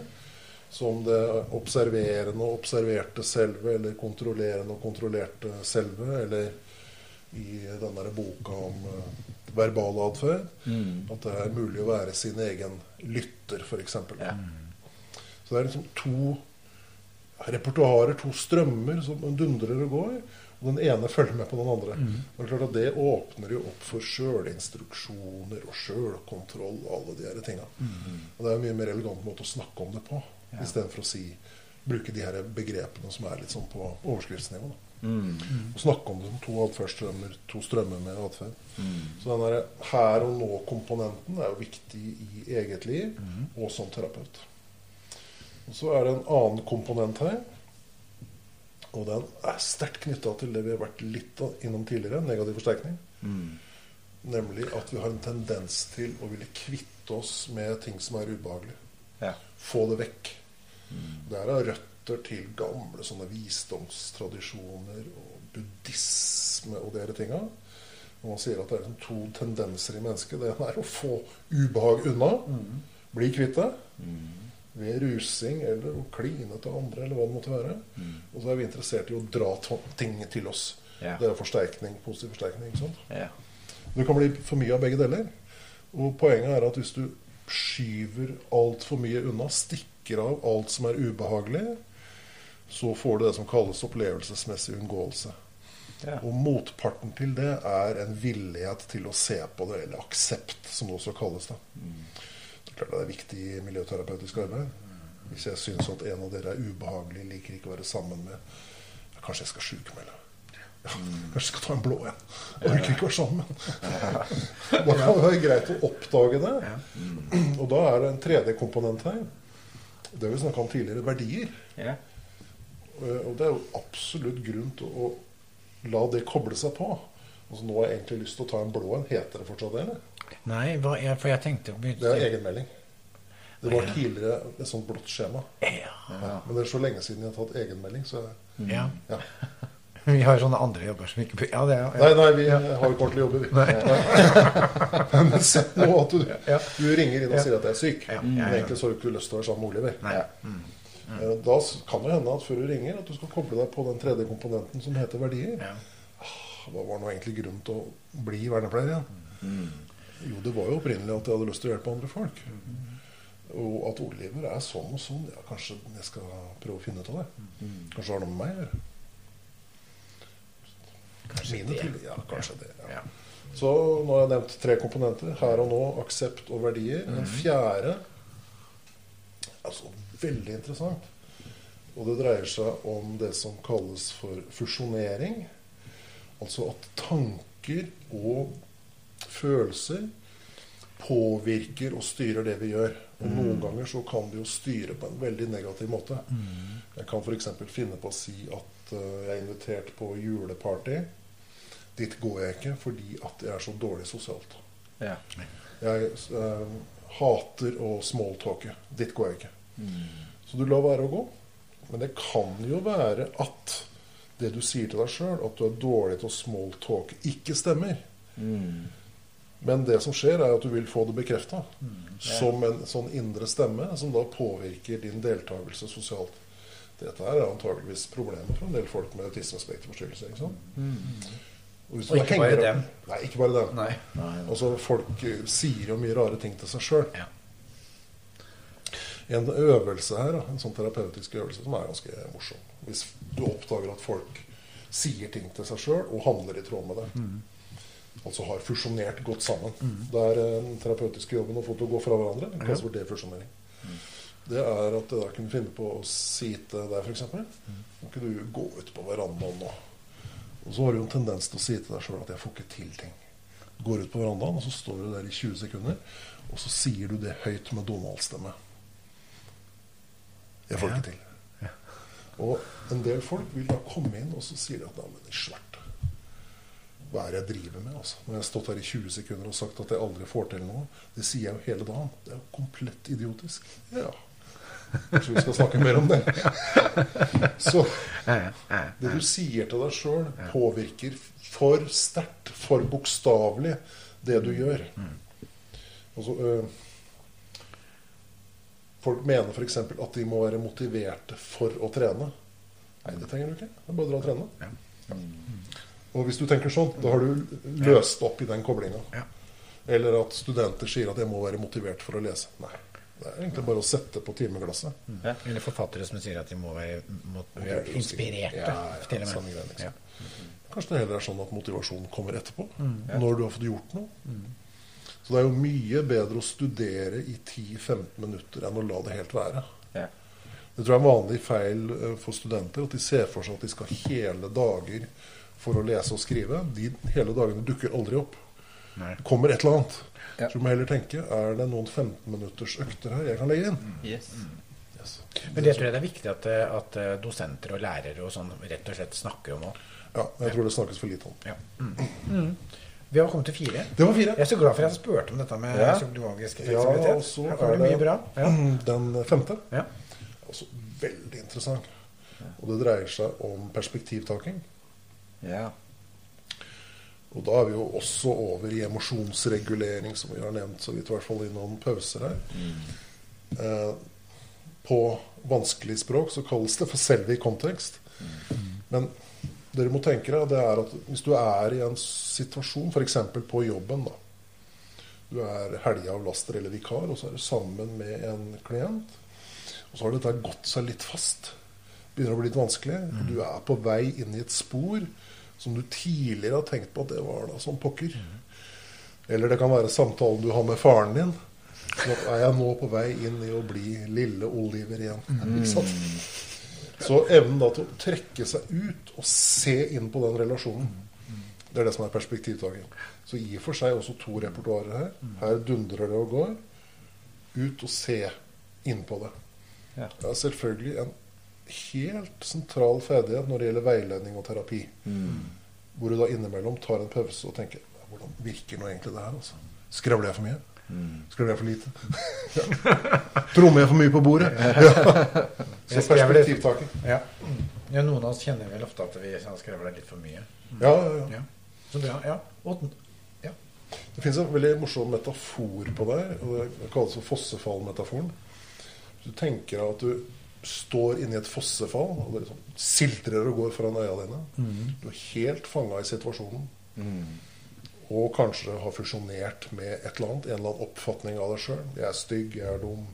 Som det observerende og observerte selve, eller kontrollerende og kontrollerte selve. Eller i den der boka om eh, verbal atferd. At det er mulig å være sin egen lytter, f.eks. Ja. Så det er liksom to repertoarer, to strømmer som dundrer og går. Og den ene følger med på den andre. Og Det er klart at det åpner jo opp for sjølinstruksjoner og sjølkontroll og alle de her tinga. Og det er en mye mer elegant måte å snakke om det på, Ja. istedenfor å si bruke de her begrepene som er litt sånn på overskriftsnivå. da. Mm. Og snakke om det som to atferdsstrømmer, to strømmer med atferd. Mm. Så den der her og nå-komponenten er jo viktig i eget liv Mm. og som terapeut. Og Så er det en annen komponent her. Og den er sterkt knytta til det vi har vært litt innom tidligere, negativ forsterkning. Mm. Nemlig at vi har en tendens til å ville kvitte oss med ting som er ubehagelig. Ja. Få det vekk. Det her har røtter til gamle sånne visdomstradisjoner og buddhisme og de her tinga. Når man sier at det er liksom to tendenser i mennesket. Det ene er å få ubehag unna. Bli kvitt det. Ved rusing eller å kline til andre, eller hva det måtte være. Og så er vi interessert i å dra ting til oss. Ja. Det er forsterkning, positiv forsterkning. ikke sant? Ja. Det kan bli for mye av begge deler. Og poenget er at hvis du skyver altfor mye unna, stikker av alt som er ubehagelig, så får du det som kalles opplevelsesmessig unngåelse. Ja. Og motparten til det er en villighet til å se på det, eller aksept, som det også kalles. da. Er klart det er viktig i miljøterapeutisk arbeid. Hvis jeg syns at en av dere er ubehagelig, liker ikke å være sammen med ja, Kanskje jeg skal sjukmelde. Ja, kanskje jeg skal ta en blå en. Orker ikke å være sammen. [LAUGHS] Da kan det være greit å oppdage det. [CLEARS THROAT] Og da er det en tredje komponent her. Det vi snakka om tidligere. Verdier. Eh, Og det er jo absolutt grunn til å la det koble seg på. Altså Nå har jeg egentlig lyst til å ta en blå en. Heter det fortsatt det? eller? Nei, er, for jeg tenkte Det er egenmelding. Det var tidligere et sånt blått skjema. Ja. Men det er så lenge siden jeg har tatt egenmelding, så ja. ja. [LAUGHS] Vi har sånne andre jobber som ikke Ja, det er Nei, nei, vi har jo ordentlig jobber, vi. [LAUGHS] Men sett nå at du, Ja. du ringer inn og sier at jeg er syk. Ja. Men Ja, ja. egentlig så har du ikke lyst til å være sammen med Oliver. Nei. Eh, Da kan det hende at før du ringer, at du skal koble deg på den tredje komponenten som heter verdier. Hva var nå egentlig grunnen til å bli vernepleier igjen? Jo, det var jo opprinnelig at jeg hadde lyst til å hjelpe andre folk. Og at Oliver er sånn og sånn. Ja, kanskje jeg skal prøve å finne ut av det. Kanskje det har noe med meg å gjøre. Kanskje Mine det. Ja, kanskje det. Ja. Ja. Så nå har jeg nevnt tre komponenter. Her og nå, aksept og verdier. Den fjerde altså veldig interessant. Og det dreier seg om det som kalles for fusjonering. Altså at tanker og følelser påvirker og styrer det vi gjør. Og noen ganger så kan det jo styre på en veldig negativ måte. Jeg kan f.eks. finne på å si at eh, jeg er invitert på juleparty. Dit går jeg ikke fordi at jeg er så dårlig sosialt. Ja. Jeg eh, hater å smalltalke. Dit går jeg ikke. Så du lar være å gå. Men det kan jo være at det du sier til deg sjøl, at du er dårlig til å smalltalke, ikke stemmer. Men det som skjer, er at du vil få det bekrefta. Som en sånn indre stemme som da påvirker din deltakelse sosialt. Dette er antageligvis problemet for en del folk med autismespekterforstyrrelse. ikke sant? hvis Og du ikke bare dem. Nei, ikke bare dem. Nei. Altså, folk eh, sier jo mye rare ting til seg sjøl. Ja. En øvelse her, en sånn terapeutisk øvelse som er ganske morsom. Hvis du oppdager at folk sier ting til seg sjøl og handler i tråd med det. Altså har fusjonert godt sammen. Det er den terapeutiske jobben å få til å gå fra hverandre. Det kalles for defusjonering. Det er at jeg da kunne finne på å si til deg, f.eks. Kan ikke du gå ut på verandaen nå? Og så har du jo en tendens til å si til deg sjøl at 'jeg får ikke til ting'. Går ut på verandaen, og så står du der i 20 sekunder, og så sier du det høyt med Donald-stemme. Jeg får det ikke til. Og en del folk vil da komme inn, og så sier de at 'nei, men i svarte'. Hva er det jeg driver med? altså? Når jeg har stått her i 20 sekunder og sagt at jeg aldri får til noe, det sier jeg jo hele dagen. Det er jo komplett idiotisk. Ja. Kanskje vi skal snakke mer om det. [LAUGHS] Så det du sier til deg sjøl, påvirker for sterkt, for bokstavelig, det du gjør. Altså, øh, folk mener f.eks. at de må være motiverte for å trene. Nei, det trenger du ikke. Det er bare å dra og trene. Og hvis du tenker sånn, da har du løst opp i den koblinga. Ja. Eller at studenter sier at jeg må være motivert for å lese. Nei. Det er egentlig bare å sette på timeglasset. Eller forfattere som sier at de må være, må være inspirerte. Ja, ja, til og med. liksom. Ja. Kanskje det heller er sånn at motivasjonen kommer etterpå. Når du har fått gjort noe. Så det er jo mye bedre å studere i 10-15 minutter enn å la det helt være. Ja. Det tror jeg er en vanlig feil eh, for studenter. At de ser for seg at de skal hele dager for å lese og skrive. De hele dagene dukker aldri opp. Nei. Det kommer et eller annet. Ja. Så du må heller tenke er det noen 15 minutters økter her jeg kan legge inn. Yes. Yes. Men det tror jeg det er viktig at, eh, at eh, dosenter og lærere og sånn rett og slett snakker om òg. Ja, jeg tror det snakkes for lite om. Ja. Mm. Vi har kommet til fire. Det var fire. Jeg er så glad for at jeg spurte om dette med Ja. psykologisk Ja, og så er det det mye bra. Ja. [CLEARS THROAT] den femte. Ja. Også veldig interessant. Og det dreier seg om perspektivtaking. Ja. Og da er vi jo også over i emosjonsregulering, som vi har nevnt så vidt, i hvert fall i noen pauser her. Eh, på vanskelig språk så kalles det for selve i kontekst. Men dere må tenke deg det er at hvis du er i en situasjon, f.eks. på jobben, da. Du er helgeavlaster eller vikar, og så er du sammen med en klient. Og så har dette gått seg litt fast. Begynner å bli litt vanskelig. Du er på vei inn i et spor som du tidligere har tenkt på at det var da som pokker. Eller det kan være samtalen du har med faren din. Så er jeg nå på vei inn i å bli lille Oliver igjen. Ikke sant? Så evnen da til å trekke seg ut og se inn på den relasjonen, det er det som er perspektivtaking. Så i og for seg også to repertoarer her. Her dundrer det og går. Ut og se inn på det. Det er selvfølgelig en helt sentral ferdighet når det gjelder veiledning og terapi. Hvor du da innimellom tar en pause og tenker Hvordan virker nå egentlig det her? Altså? Skravler jeg for mye? Skravler være for lite? [LAUGHS] Trommer jeg for mye på bordet? Ja. Så [LAUGHS] Jeg skrev litt. perspektivtaking. Ja. ja. Noen av oss kjenner vel ofte at vi skrevler litt for mye. Ja, ja, ja. Ja. Så bra. Ja. Og, ja. Det fins en veldig morsom metafor på det. og Det kalles for fossefallmetaforen. Du tenker at du står inni et fossefall, og det liksom siltrer og går foran øya dine. Du er helt fanga i situasjonen. Og kanskje har fusjonert med et eller annet, en eller annen oppfatning av deg sjøl. Jeg er stygg, jeg er dum.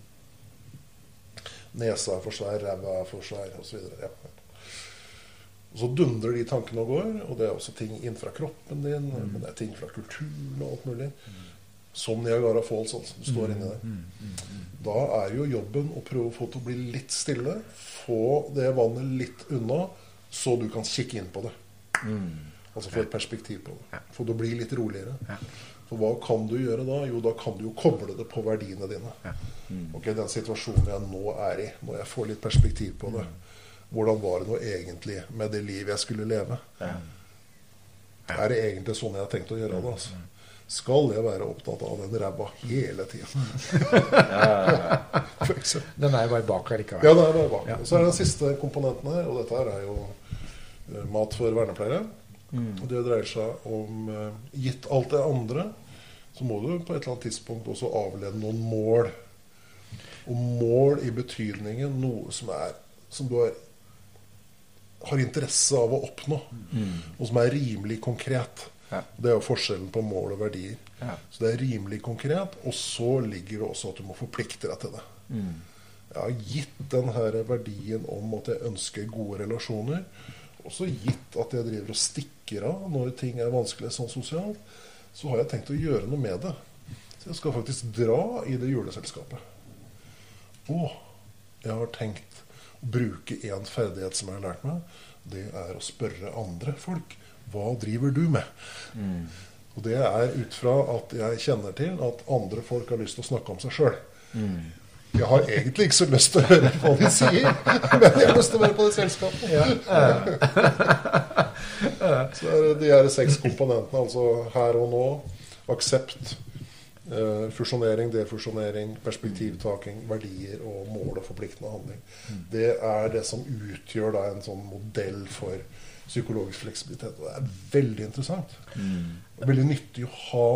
Nesa er for svær, ræva er for svær, osv. Ja. Så dundrer de tankene og går, og det er også ting innenfra kroppen din, men det er ting fra kulturen og alt mulig. Som Niagara Falls, altså. Du står inni det. Da er jo jobben å prøve å få til å bli litt stille. Få det vannet litt unna, så du kan kikke inn på det. Altså få et perspektiv på det. Få det å bli litt roligere. For hva kan du gjøre da? Jo, da kan du jo koble det på verdiene dine. Ok, Den situasjonen jeg nå er i, når jeg får litt perspektiv på det Hvordan var det nå egentlig med det livet jeg skulle leve? Er det egentlig sånn jeg har tenkt å gjøre det? altså? Skal jeg være opptatt av den ræva hele tida? [LAUGHS] Den er jo bare bak allikevel. Ja, den er bare bak. Og så er det den siste komponenten her, og dette her er jo eh, mat for vernepleiere. Og det dreier seg om eh, Gitt alt det andre, så må du på et eller annet tidspunkt også avlede noen mål. Og mål i betydningen noe som er som du har, har interesse av å oppnå, og som er rimelig konkret. Ja. Det er jo forskjellen på mål og verdier. Ja. Så det er rimelig konkret, og så ligger det også at du må forplikte deg til det. Jeg har gitt den her verdien om at jeg ønsker gode relasjoner. Også gitt at jeg driver og stikker av når ting er vanskelig sånn sosialt. Så har jeg tenkt å gjøre noe med det. Så jeg skal faktisk dra i det juleselskapet. Og jeg har tenkt å bruke en ferdighet som jeg har lært meg. Det er å spørre andre folk. Hva driver du med? Og det er ut fra at jeg kjenner til at andre folk har lyst til å snakke om seg sjøl. Jeg har egentlig ikke så lyst til å høre hva de sier, men jeg har lyst til å være på det selskapet. [LAUGHS] Så er det de her seks komponentene, altså her og nå, aksept, eh, fusjonering, defusjonering, perspektivtaking, verdier og mål og forpliktende handling. Det er det som utgjør da en sånn modell for psykologisk fleksibilitet. Og det er veldig interessant. Er veldig nyttig å ha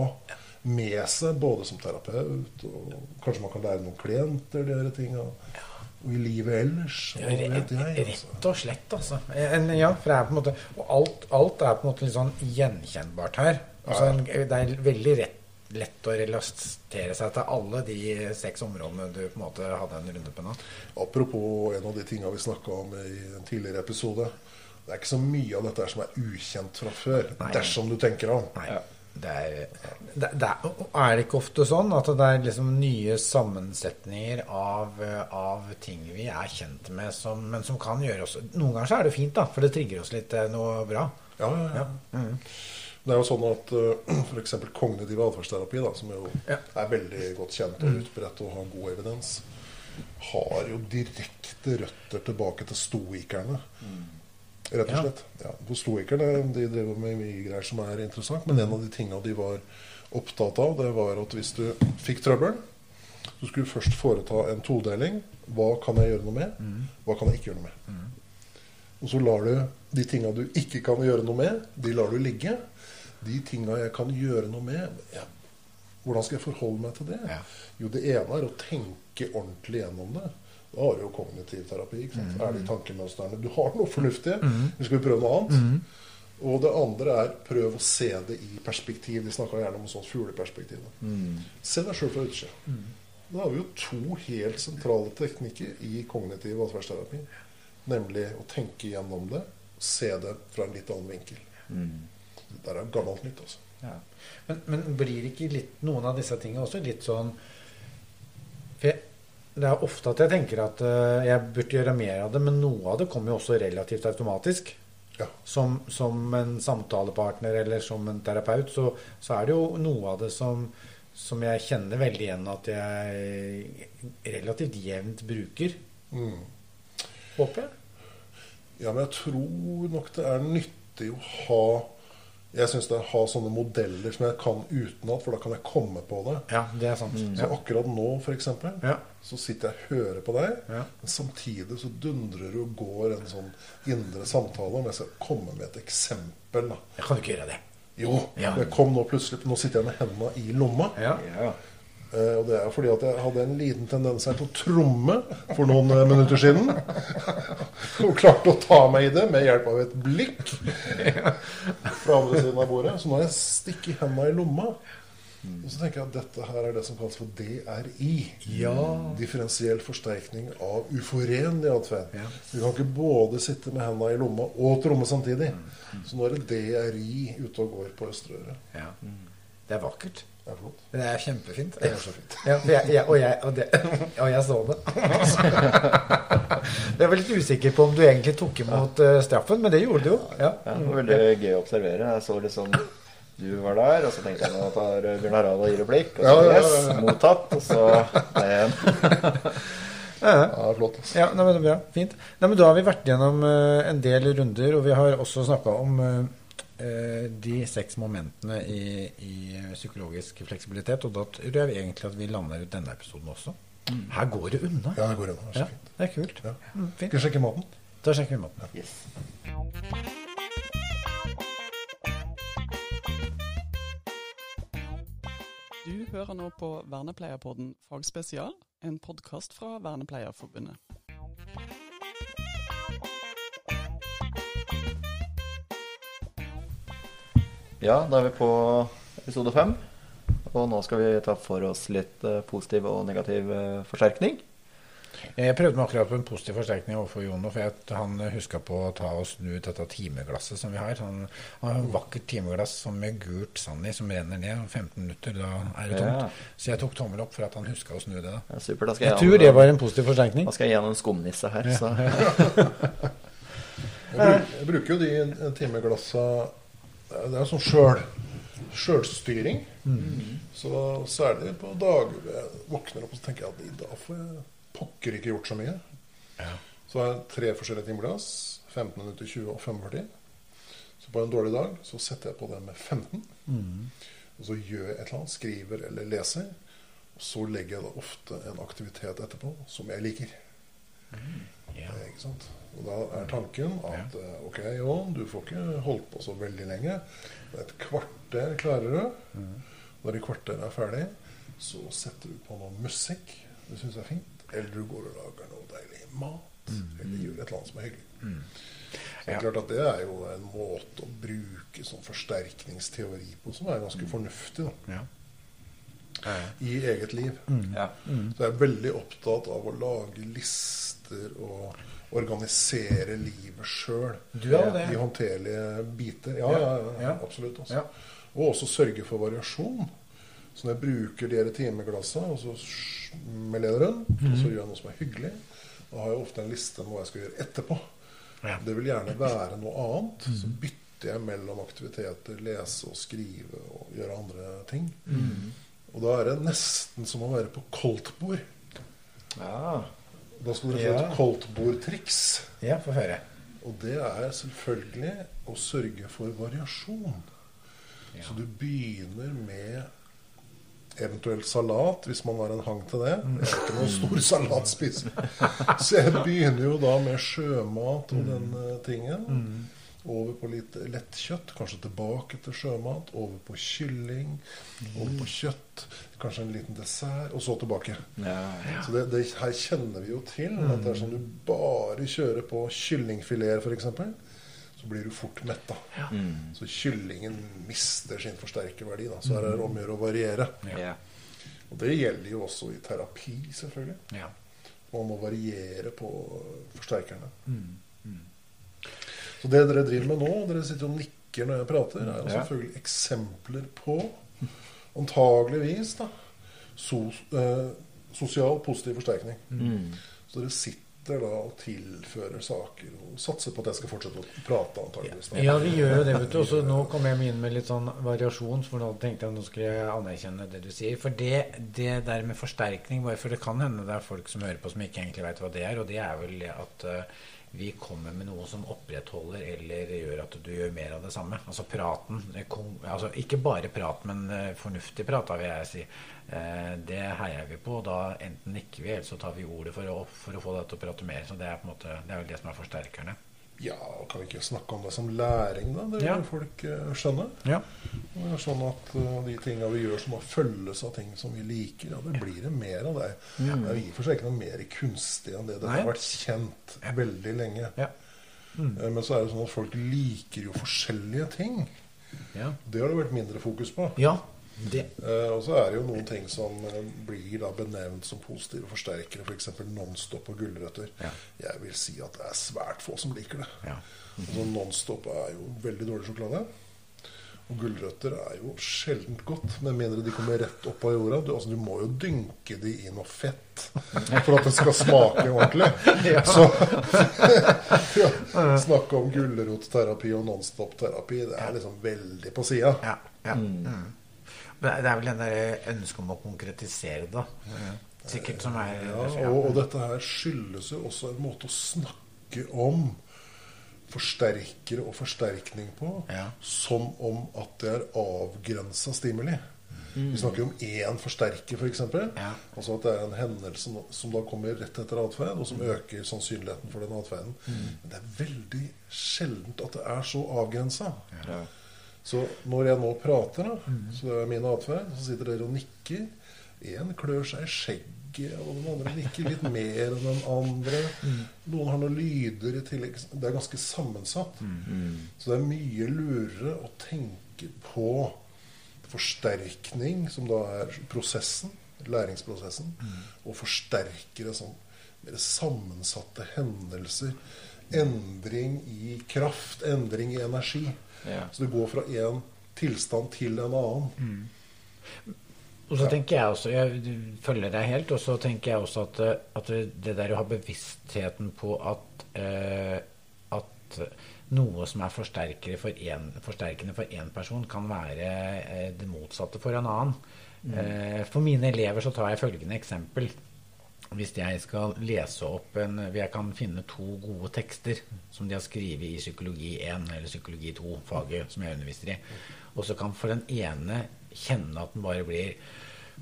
med seg både som terapeut, og kanskje man kan lære noen klienter de her tinga. Og i livet ellers. og Hva vet jeg, altså. Rett og slett, altså. En, ja, for det er på en måte Og alt, alt er på en måte litt sånn gjenkjennbart her. Altså, en, det er veldig rett, lett å relatere seg til alle de seks områdene du på en måte hadde en runde på nå. Apropos en av de tinga vi snakka om i en tidligere episode. Det er ikke så mye av dette som er ukjent fra før, Nei. dersom du tenker om. Det er, det, det er, er det ikke ofte sånn at det er liksom nye sammensetninger av, av ting vi er kjent med, som, men som kan gjøre oss Noen ganger så er det fint, da, for det trigger oss litt noe bra. Ja, ja, ja. Det er jo sånn at uh, f.eks. kognitiv atferdsterapi, som jo Ja. er veldig godt kjent og utbredt og har god evidens, har jo direkte røtter tilbake til stoikerne. Rett og Ja. slett. Ja, for Stoikerne de drev med mye greier som er interessant, men en av de tinga de var opptatt av, det var at hvis du fikk trøbbel, så skulle du først foreta en todeling. Hva kan jeg gjøre noe med? Hva kan jeg ikke gjøre noe med? Og så lar du de tinga du ikke kan gjøre noe med, de lar du ligge. De tinga jeg kan gjøre noe med, ja, hvordan skal jeg forholde meg til det? Ja. Jo, det ene er å tenke ordentlig gjennom det. Da har du jo kognitiv terapi. Ikke sant? Er de tankemønstrene Du har noe fornuftig. Eller skal vi prøve noe annet? Og det andre er prøv å se det i perspektiv. De snakka gjerne om sånn fugleperspektiv. Mm. Se deg sjøl fra utsida. Da har vi jo to helt sentrale teknikker i kognitiv atferdsterapi. Nemlig å tenke gjennom det, se det fra en litt annen vinkel. Det der er gammelt nytt, altså. Men, men blir ikke litt, noen av disse tingene også litt sånn For jeg, det er ofte at jeg tenker at eh, jeg burde gjøre mer av det, men noe av det kommer jo også relativt automatisk. Ja. Som, som en samtalepartner eller som en terapeut, så, så er det jo noe av det som, som jeg kjenner veldig igjen at jeg relativt jevnt bruker. Mm. Håper jeg. Ja, men jeg tror nok det er nyttig å ha Jeg syns det er å ha sånne modeller som jeg kan utenat, for da kan jeg komme på det. Ja, det er sant. Så akkurat nå, f.eks., Ja. Så sitter jeg og hører på deg, Ja. men samtidig så dundrer du og går en sånn indre samtale om jeg skal komme med et eksempel. da. Jeg kan jo ikke gjøre det. Jo, Ja. Jeg kom nå plutselig Nå sitter jeg med hendene i lomma. Ja. Ja. Uh, og det er fordi at jeg hadde en liten tendens her til å tromme for noen eh, minutter siden. [LAUGHS] og klarte å ta meg i det med hjelp av et blikk [LAUGHS] fra andre siden av bordet. Så nå har jeg stikket hendene i lomma. Og så tenker jeg at dette her er det som kalles for DRI. Ja. Differensiell forsterkning av uforenlig atferd. Du kan ikke både sitte med hendene i lomma og tromme samtidig. Så nå er det DRI ute og går på østerøret. ja. Det er vakkert. Det er flott. Det er kjempefint. Det er så fint. Ja, jeg, jeg, og, jeg, og, det, [LAUGHS] og jeg så det. [LAUGHS] Jeg var litt usikker på om du egentlig tok imot eh, straffen, men det gjorde du jo. Ja. Ja, det var veldig gøy å observere. Jeg så liksom du var der, og så tenkte jeg nå tar Bjørn Harald og gir replikk. Og så Ja, ja, ja, yes, ja. mottatt. Og så ned igjen. [LAUGHS] Ja, Ja, det er flott. Altså. ja nei, men det er bra. Fint. Nei, men da har vi vært gjennom eh, en del runder, og vi har også snakka om eh, eh, de seks momentene i, i psykologisk fleksibilitet. Og da tror jeg egentlig at vi lander ut denne episoden også. Her går det unna. Ja, det går unna. Det er Ja, fint. det er kult. Ja. Mm, fint. Skal vi sjekke maten? Da sjekker vi maten. Yes. Du hører nå på Vernepleierpodden fagspesial, en podkast fra Vernepleierforbundet. Ja, da er vi på episode fem. Og nå skal vi ta for oss litt eh, positiv og negativ eh, forsterkning. Jeg prøvde meg akkurat på en positiv forsterkning overfor Jono. for jeg, han huska på å ta og snu ut dette timeglasset som vi har. Han, har et vakkert timeglass som med gult sand i, som renner ned. og 15 minutter, da er det tomt. Ja. Så jeg tok tommel opp for at han huska å snu det. da. Ja, super, Da skal Jeg jeg, tror det var en positiv forsterkning. Da skal jeg gi han en skumnisse her. Så. [LAUGHS] Jeg bruker, jeg bruker jo de timeglassa Det er jo sånn sjøl sjølstyring. Så særlig på dager jeg våkner opp og så tenker jeg at i dag får jeg pokker ikke gjort så mye. Så har jeg tre forskjellige timeglass. 15 minutter, 20 og 45. Så på en dårlig dag så setter jeg på det med 15. Og så gjør jeg et eller annet. Skriver eller leser. Og så legger jeg da ofte en aktivitet etterpå som jeg liker. Ja. Eh, Ikke sant? Og da er tanken at eh, ok, Jon, du får ikke holdt på så veldig lenge. Et kvarter klarer du. Når det kvarteret er ferdig, så setter du på noe musikk du syns er fint. Eller du går og lager noe deilig mat. Eller gjør et eller annet som er hyggelig. Så det er Ja. klart at det er jo en måte å bruke sånn forsterkningsteori på som er ganske fornuftig da, Ja. i eget liv. Ja. Så jeg er veldig opptatt av å lage lister og organisere livet sjøl. Du jo det. I håndterlige biter. Ja, Ja, ja, absolutt. Også. Ja. Og også sørge for variasjon. Så når jeg bruker de timeglassene, og så smeller jeg det rundt, og Mhm. så gjør jeg noe som er hyggelig, da har jeg ofte en liste med hva jeg skal gjøre etterpå. Ja. Det vil gjerne være noe annet. Så bytter jeg mellom aktiviteter, lese og skrive og gjøre andre ting. Og da er det nesten som å være på koldtbord. Ja. Da skal dere få Ja. et koldtbordtriks. ja, få høre. Og det er selvfølgelig å sørge for variasjon. Så du begynner med eventuelt salat, hvis man har en hang til det. Jeg er ikke noen stor salatspiser. Så jeg begynner jo da med sjømat og den eh, tingen. Over på litt lett kjøtt, kanskje tilbake til sjømat. Over på kylling, over på kjøtt. Kanskje en liten dessert, og så tilbake. Ja. Så det, det, her kjenner vi jo til at det er sånn du bare kjører på kyllingfileter f.eks., så blir du fort metta. Mm. Så kyllingen mister sin forsterkerverdi. Da. Så her er det om å gjøre å variere. Ja. Og det gjelder jo også i terapi, selvfølgelig. Ja. Man må variere på forsterkerne. Så det dere driver med nå, dere sitter og nikker når jeg prater, er jo selvfølgelig eksempler på antageligvis da, so, eh, sosial positiv forsterkning. Mm. Så dere sitter da og tilfører saker og satser på at jeg skal fortsette å prate, antageligvis. Ja, vi gjør jo det, vet du. Også nå kom jeg inn med litt sånn variasjon, for nå tenkte jeg nå skulle jeg anerkjenne det du sier. For det, det der med forsterkning, bare for det kan hende det er folk som hører på som ikke egentlig vet hva det er, og det er vel at eh, vi kommer med noe som opprettholder eller gjør at du gjør mer av det samme. Altså praten. eh, Altså ikke bare prat, men eh, fornuftig prat, vil jeg si. Eh, Det heier vi på. Da enten nikker vi, eller så tar vi ordet for å, for å få deg til å prate mer. Så det er på en måte, det er vel det som er forsterkerne. Ja, kan vi ikke snakke om det som læring, da? Det vil Ja. folk eh, skjønne. Ja. Det sånn at eh, de tinga vi gjør som må følges av ting som vi liker, ja, det blir det mer av det. Det er i og for seg ikke noe mer kunstig enn det. Det Mm. Har vært kjent veldig lenge. Ja. Mm. Men så er det sånn at folk liker jo forskjellige ting. Ja. Det har det vært mindre fokus på. ja. Det. Eh, og så er det jo noen ting som eh, blir da benevnt som positive forsterkere, f.eks. For Nonstop og gulrøtter. Ja. Jeg vil si at det er svært få som liker det. Ja. Altså Nonstop er jo veldig dårlig sjokolade. Og gulrøtter er jo sjeldent godt, med mindre de kommer rett opp av jorda. Du, altså, du må jo dynke de i noe fett for at det skal smake ordentlig. [LAUGHS] Så [LAUGHS] ja, Snakke om gulrotterapi og nonstop-terapi, det er liksom veldig på sida. Ja. ja. Mm. Det er vel den der ønsket om å konkretisere det, da. Sikkert som er Ja, og, og dette her skyldes jo også en måte å snakke om forsterkere og forsterkning på Ja. som om at det er avgrensa stimuli. Vi snakker om én forsterker, f.eks. For Ja. Altså at det er en hendelse som da kommer rett etter atferd, og som øker sannsynligheten for den atferden. Men det er veldig sjeldent at det er så avgrensa. Ja. Så når jeg nå prater, da, så det er min atferd, så sitter dere og nikker. Én klør seg i skjegget, og den andre nikker litt [LAUGHS] mer enn den andre. Noen har noen lyder i tillegg. Det er ganske sammensatt. Så det er mye lurere å tenke på forsterkning, som da er prosessen, læringsprosessen, og forsterkere som mer sammensatte hendelser. Endring i kraft, endring i energi. Ja. Så det går fra én tilstand til en annen. Og så tenker jeg også, jeg følger deg helt, og så tenker jeg også at, eh, at det der å ha bevisstheten på at, eh, at noe som er forsterkende for en, forsterkende for én person, kan være eh, det motsatte for en annen. Eh, for mine elever så tar jeg følgende eksempel. Hvis jeg skal lese opp en Jeg kan finne to gode tekster som de har skrevet i psykologi 1 eller psykologi 2, faget som jeg underviser i. Og så kan for den ene kjenne at den bare blir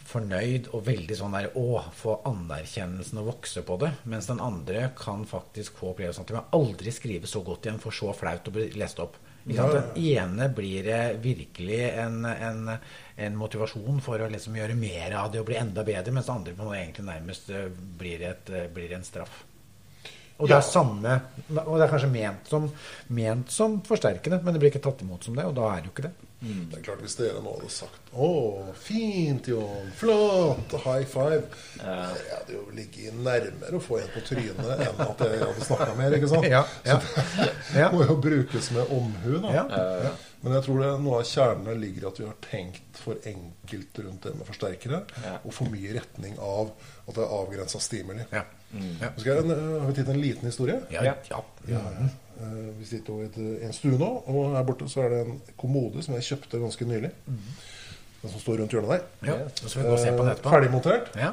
fornøyd og veldig sånn der Å, få anerkjennelsen og vokse på det. Mens den andre kan faktisk få opplevelsen at kan aldri skrive så godt igjen, for så flaut å bli lest opp. Sant? Den ene blir det virkelig en, en, en motivasjon for å liksom gjøre mer av det og bli enda bedre, mens det andre egentlig nærmest eh, blir, et, eh, blir en straff. Og det Ja. samme Og det er kanskje ment som, ment som forsterkende, men det blir ikke tatt imot som det, og da er det jo ikke det. Det er klart Hvis dere nå hadde sagt 'Å, fint, Jon. Flott. High five', jeg hadde jo ligget nærmere å få en på trynet enn at jeg hadde snakka mer. ikke sant? Ja, [LAUGHS] ja. Så det må jo brukes med omhu. da. Ja. Men jeg tror det, noe av kjernen ligger i at vi har tenkt for enkelt rundt det med forsterkere, Ja. og for mye i retning av at det er avgrensa stimuli. Ja. Ja. Skal jeg, har vi tid til en liten historie? Ja, ja. Ja, vi sitter jo i et- en stue nå, og her borte så er det en kommode som jeg kjøpte ganske nylig. Den som står rundt hjørnet der. ja. Så skal vi gå og se på den Eh, etterpå. Ferdigmontert. Ja.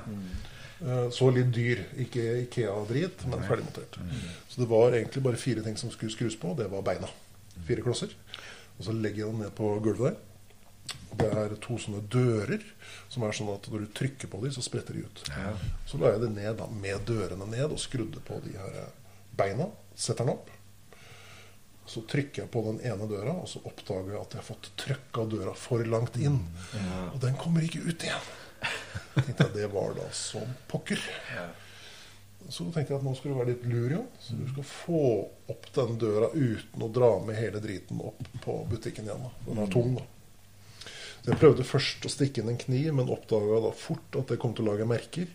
Eh, Så litt dyr. Ikke Ikea-drit, men ferdigmontert. Så det var egentlig bare fire ting som skulle skrus på, det var beina. Fire klosser. Og så legger jeg den ned på gulvet der. Det er to sånne dører som er sånn at når du trykker på dem, så spretter de ut. Så la jeg det ned da, med dørene ned og skrudde på de her beina. Setter den opp. Så trykker jeg på den ene døra, og så oppdager jeg at jeg har fått trykka døra for langt inn. Og den kommer ikke ut igjen. tenkte jeg det var da som pokker. Så tenkte jeg at nå skal du være litt lur, Jon. Så du skal få opp den døra uten å dra med hele driten opp på butikken igjen. da. Den er tung, da. Så jeg prøvde først å stikke inn en kniv, men oppdaga da fort at det kom til å lage merker.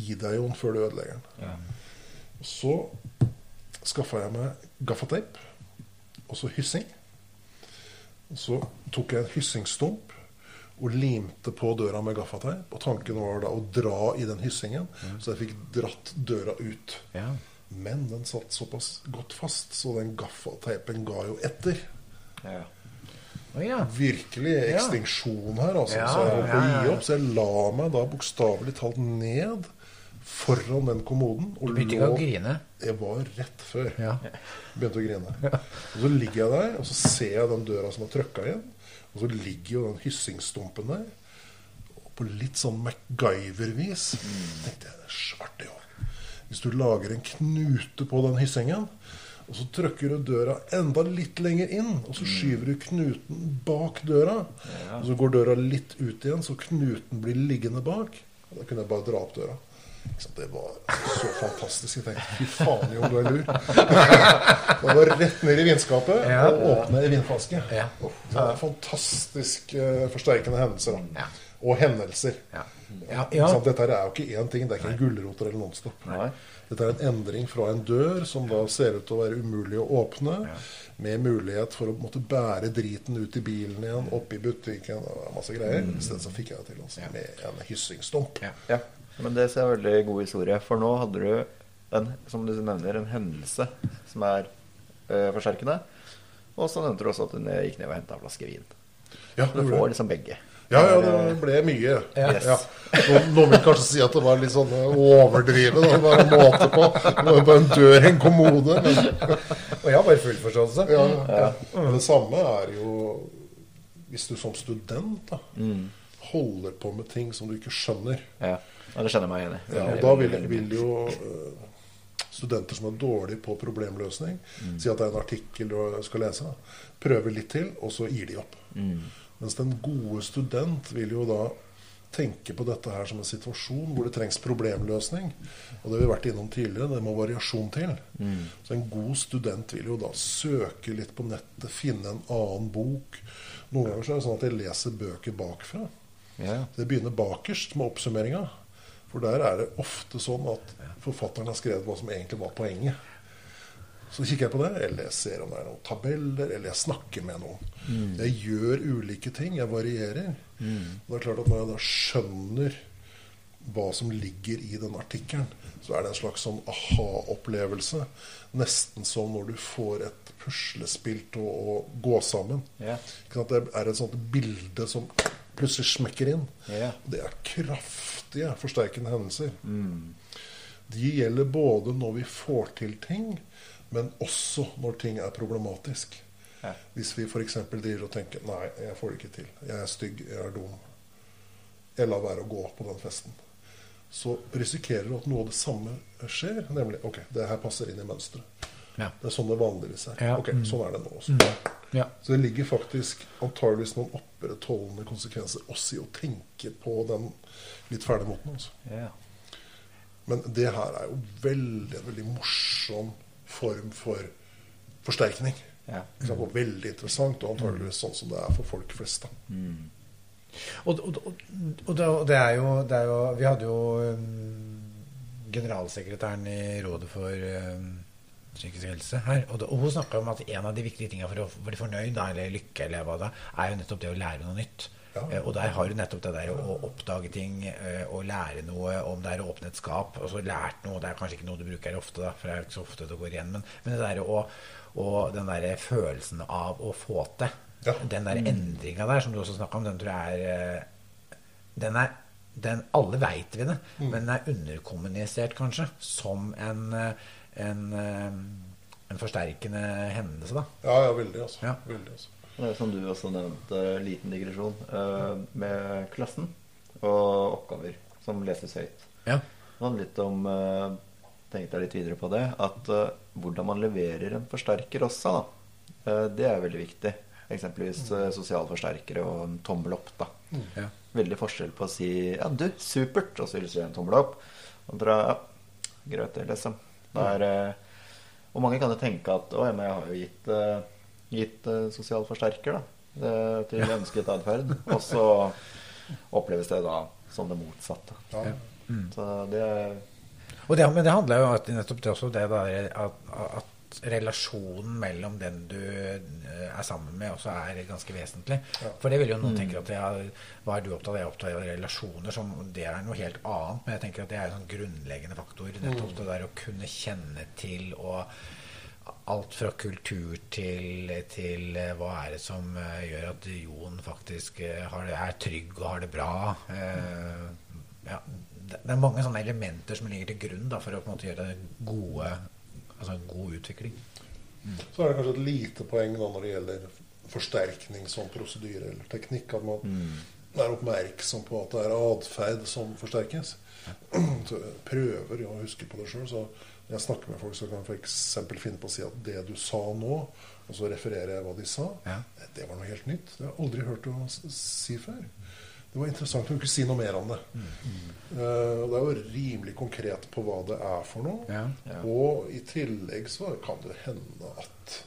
I deg, Jon, før du ødelegger den. Ja. så skaffa jeg meg gaffateip og så hyssing. Så tok jeg en hyssingstump og limte på døra med gaffateip. Og tanken var da å dra i den hyssingen, så jeg fikk dratt døra ut. Ja. Men den satt såpass godt fast, så den gaffateipen ga jo etter. Ja. Oh, ja. Virkelig ekstinksjon her, altså. Så jeg holdt på å gi opp. Så jeg la meg da bokstavelig talt ned foran den kommoden. Du begynte ikke å grine? Jeg var rett før. Ja. Begynte å grine. Og så ligger jeg der, og så ser jeg den døra som er trøkka igjen. Og så ligger jo den hyssingstumpen der. Og på litt sånn MacGyver-vis tenkte jeg svarte jo. Hvis du lager en knute på den hyssingen, Og så trykker du døra enda litt lenger inn, og så skyver du knuten bak døra. Og så går døra litt ut igjen, så knuten blir liggende bak. Og da kunne jeg bare dra opp døra. Det var så fantastisk. Jeg tenkte fy faen, Jon, du er lur. [LAUGHS] Det var rett ned i vinskapet Ja. og åpne ei vinflaske. Ja. Det var fantastisk eh, forsterkende hendelser. Ja. Og hendelser. Dette er jo ikke én ting, det er ikke en gulrot eller Nonstop. Nei. Dette er en endring fra en dør som da ser ut til å være umulig å åpne, med mulighet for å måtte bære driten ut i bilen igjen, opp i butikken og masse greier. I stedet så fikk jeg det til altså, med en hyssingstump. Ja. Men det ser jeg veldig god historie. For nå hadde du, en, som du nevner, en hendelse som er øh, forsterkende. Og så nevnte du også at hun gikk ned og henta en flaske vin. Ja, Så du får liksom begge. ja, ja, det ble mye. Yes. Ja. Noen, noen vil kanskje si at det var litt sånn Overdrive, Det var en måte på. Det var bare en dør i en kommode. Men, [LAUGHS] Og jeg har bare full forståelse. ja, ja. men det samme er jo hvis du som student da, holder på med ting som du ikke skjønner. Ja det kjenner jeg meg i. Ja, og da vil, vil jo øh, studenter som er dårlige på problemløsning, si at det er en artikkel du skal lese, da, prøve litt til, og så gir de opp. Mens den gode student vil jo da tenke på dette her som en situasjon hvor det trengs problemløsning. Og det har vi vært innom tidligere, det må variasjon til. Så en god student vil jo da søke litt på nettet, finne en annen bok. Noen ganger så er det sånn at jeg leser bøker bakfra. Ja. Det begynner bakerst med oppsummeringa. For der er det ofte sånn at forfatteren har skrevet hva som egentlig var poenget. Så kikker jeg på det, eller jeg ser om det er noen tabeller, eller jeg snakker med noen. Jeg gjør ulike ting. Jeg varierer. Og det er klart at når jeg da skjønner hva som ligger i den artikkelen, så er det en slags sånn aha-opplevelse. Nesten som når du får et puslespill til å, å gå sammen. Yeah. Det er et sånt bilde som plutselig smekker inn. Yeah. Det er kraftige forsterkende hendelser. De gjelder både når vi får til ting, men også når ting er problematisk. Ja. Hvis vi f.eks. driver og tenker Nei, jeg får det ikke til. Jeg er stygg. Jeg er dum. Jeg lar være å gå på den festen. Så risikerer du at noe av det samme skjer. Nemlig OK, det her passer inn i mønsteret. Ja. Det er sånn det vanligvis er. Ja. Ok, Sånn er det nå også. Ja. Så det ligger faktisk antageligvis noen opprettholdende konsekvenser også i å tenke på den litt fæle måten. Altså. Ja. Men det her er jo veldig, veldig morsom form for forsterkning. Ja. Mm. Og veldig interessant, og antageligvis sånn som det er for folk flest. Da. Mm. og, og, og, og det, er jo, det er jo Vi hadde jo um, generalsekretæren i Rådet for um, psykisk helse her. Og, det, og hun snakka om at en av de viktige tingene for å bli fornøyd da, eller lykke, eller hva da, er jo nettopp det å lære noe nytt. Ja. Eh, Og der har du nettopp det der å oppdage ting eh, og lære noe, om det er å åpne et skap. Og så lært noe. Det er kanskje ikke noe du bruker ofte, da, for det er ikke så ofte det går igjen. Men, men det der å, og den der følelsen av å få til, Ja. den der endringa der som du også snakka om, den tror jeg er eh, Den er den, Alle veit vi det, men den er underkommunisert kanskje som en, eh, en, eh, en forsterkende hendelse, da. Ja, ja, veldig, altså. Ja. Veldig, altså. Det er som du også nevnte, liten digresjon, eh, med klassen og oppgaver som leses høyt. Ja. Det handler litt om eh, Tenkte jeg litt videre på det. At hvordan man leverer en forsterker også, da. Eh, det er veldig viktig. Eksempelvis sosialforsterkere sosiale forsterkere og en tommel opp. da. Ja. Veldig forskjell på å si 'ja, du, supert', og så illustrerer jeg en tommel opp. Og dra, ja, greit, det, liksom. Det er, eh, og mange kan jo tenke at 'å, men jeg har jo gitt, eh, gitt eh, sosial forsterker', da. til ønsket atferd. [LAUGHS] Og så oppleves det da som det motsatte. Ja. Så det er Og det, men det handler jo om nettopp det også det der, at, at relasjonen mellom den du eh, er sammen med, også er ganske vesentlig. For det vil jo noen tenke at jeg, hva er du opptatt av? Jeg er opptatt av relasjoner. Som, det er noe helt annet. Men jeg tenker at det er en sånn grunnleggende faktor. Nettopp det der å kunne kjenne til og alt fra kultur til, til eh, hva er det som eh, gjør at Jon faktisk har det, er trygg og har det bra. Eh, ja, det, er mange sånne elementer som ligger til grunn da, for å på en måte gjøre gode, altså en god utvikling. Så er det kanskje et lite poeng da når det gjelder forsterkning som prosedyre eller teknikk. At man er oppmerksom på at det er atferd som forsterkes. [CLEARS THROAT] Så jeg prøver å huske på det sjøl. Så jeg snakker med folk, så kan jeg f.eks. finne på å si at det du sa nå, og så refererer jeg hva de sa, Ja. det var noe helt nytt. Det har jeg aldri hørt å si før. Det var interessant. å kunne ikke si noe mer om det. Mm. Uh, det er jo rimelig konkret på hva det er for noe. Ja. Ja. Og i tillegg så kan det hende at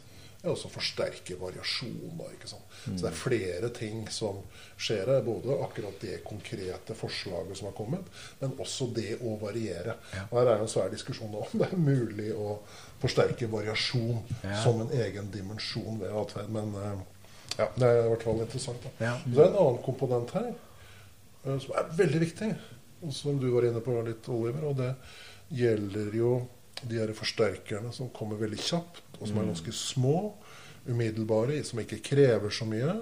det også forsterker variasjon. Da, ikke sant? Så det er flere ting som skjer her. Både akkurat det konkrete forslaget som har kommet, men også det å variere. Og her er jo en svær diskusjon om det er mulig å forsterke variasjon Ja. som en egen dimensjon ved atferd. Men uh, ja, det er i hvert fall interessant. Da. Ja. Så det er en annen komponent her som er veldig viktig, og som du var inne på litt, Oliver. Og det gjelder jo de her forsterkerne som kommer veldig kjapt, og som er ganske små, umiddelbare, som ikke krever så mye.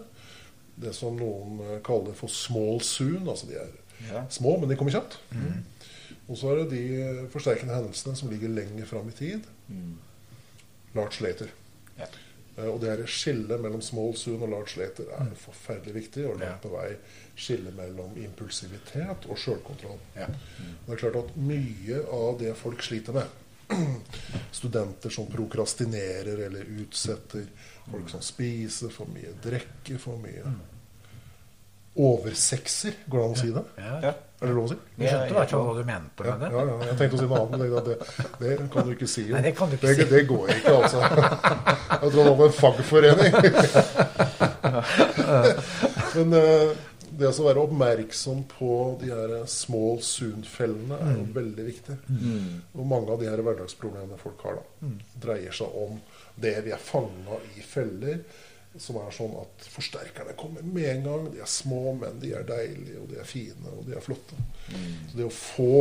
Det som noen eh, kaller for small soon. Altså de er Ja. små, men de kommer kjapt. Og så er det de eh, forsterkende hendelsene som ligger lenger fram i tid. Large later. Ja. Eh, Og det her skillet mellom small soon og large later er forferdelig viktig. Og langt på vei skille mellom impulsivitet og sjølkontroll. Ja. Det er klart at mye av det folk sliter med [CLEARS THROAT] Studenter som prokrastinerer eller utsetter. Folk som spiser for mye, drikker for mye. Oversexer, går det an å si det? Ja. Ja. Er det lov å si? Vi skjønte i hvert fall hva du mente Ja, med det. ja, ja, jeg tenkte å si noe annet, men det, det, kan du ikke si. Nei, det kan du ikke det, si. Det går ikke, altså. [LAUGHS] Jeg tror det var en fagforening. [LAUGHS] Men eh, det å være oppmerksom på de her small soon-fellene er jo veldig viktig. Og mange av de her hverdagsproblemene folk har, da, dreier seg om det vi er fanga i feller. Som er sånn at forsterkerne kommer med en gang. De er små, men de er deilige, og de er fine, og de er flotte. Så det å få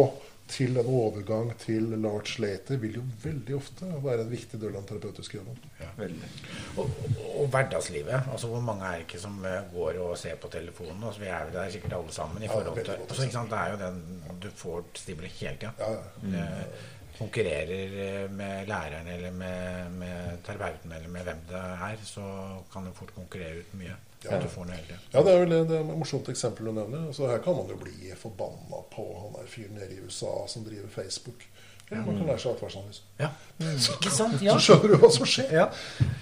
til en overgang til large later vil jo veldig ofte være en viktig del av den terapeutiske jobben. Veldig. Og, og, og hverdagslivet. altså Hvor mange er det ikke som eh, går og ser på telefonen? Altså, vi er jo der sikkert alle sammen. i forhold ja, til, altså, ikke sant? Det er jo den du får stimuli hele tida. Ja, ja. Eh, konkurrerer eh, med læreren eller med, med terapeuten eller med hvem det er, så kan du fort konkurrere ut mye. Ja. Ja, det er vel det, det er et morsomt eksempel du nevner. Altså, her kan man jo bli forbanna på han der fyren nede i USA som driver Facebook. Eller man kan lære seg atferdsanalyse. Ja. [LAUGHS] Ikke sant? Ja. Så skjønner du hva som skjer. Ja.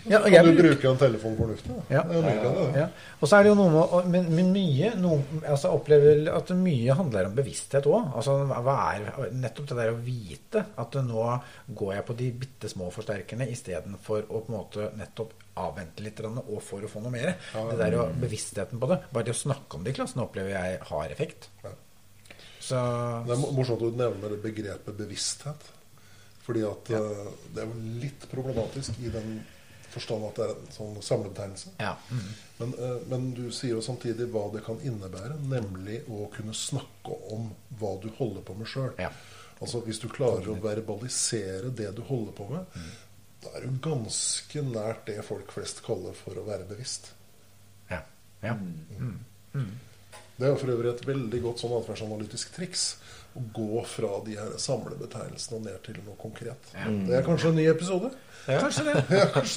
Ja, og Kan du bruke en telefon fornuftig? Ja. Ja. Og så er det jo noe med Men, men mye noe, altså Jeg opplever at mye handler om bevissthet òg. Altså, hva er nettopp det der å vite at nå går jeg på de bitte små forsterkerne istedenfor å på en måte nettopp avvente litt grann, og for å få noe mer. Det der å, Bevisstheten på det. Bare det å snakke om det i klassen opplever jeg har effekt. Ja. Så Det er morsomt at du nevner begrepet bevissthet. Fordi at eh, det er jo litt problematisk i den forstand at det er en sånn samlebetegnelse. ja. Mm. Men, eh, men du sier jo samtidig hva det kan innebære, nemlig å kunne snakke om hva du holder på med sjøl. Ja. Altså Hvis du klarer å verbalisere det du holder på med, da er du ganske nært det folk flest kaller for å være bevisst. Ja. ja. Det er jo for øvrig et veldig godt sånn atferdsanalytisk triks. Å gå fra de her samlebetegnelsene og ned til noe konkret. Det er kanskje en ny episode? Kanskje det.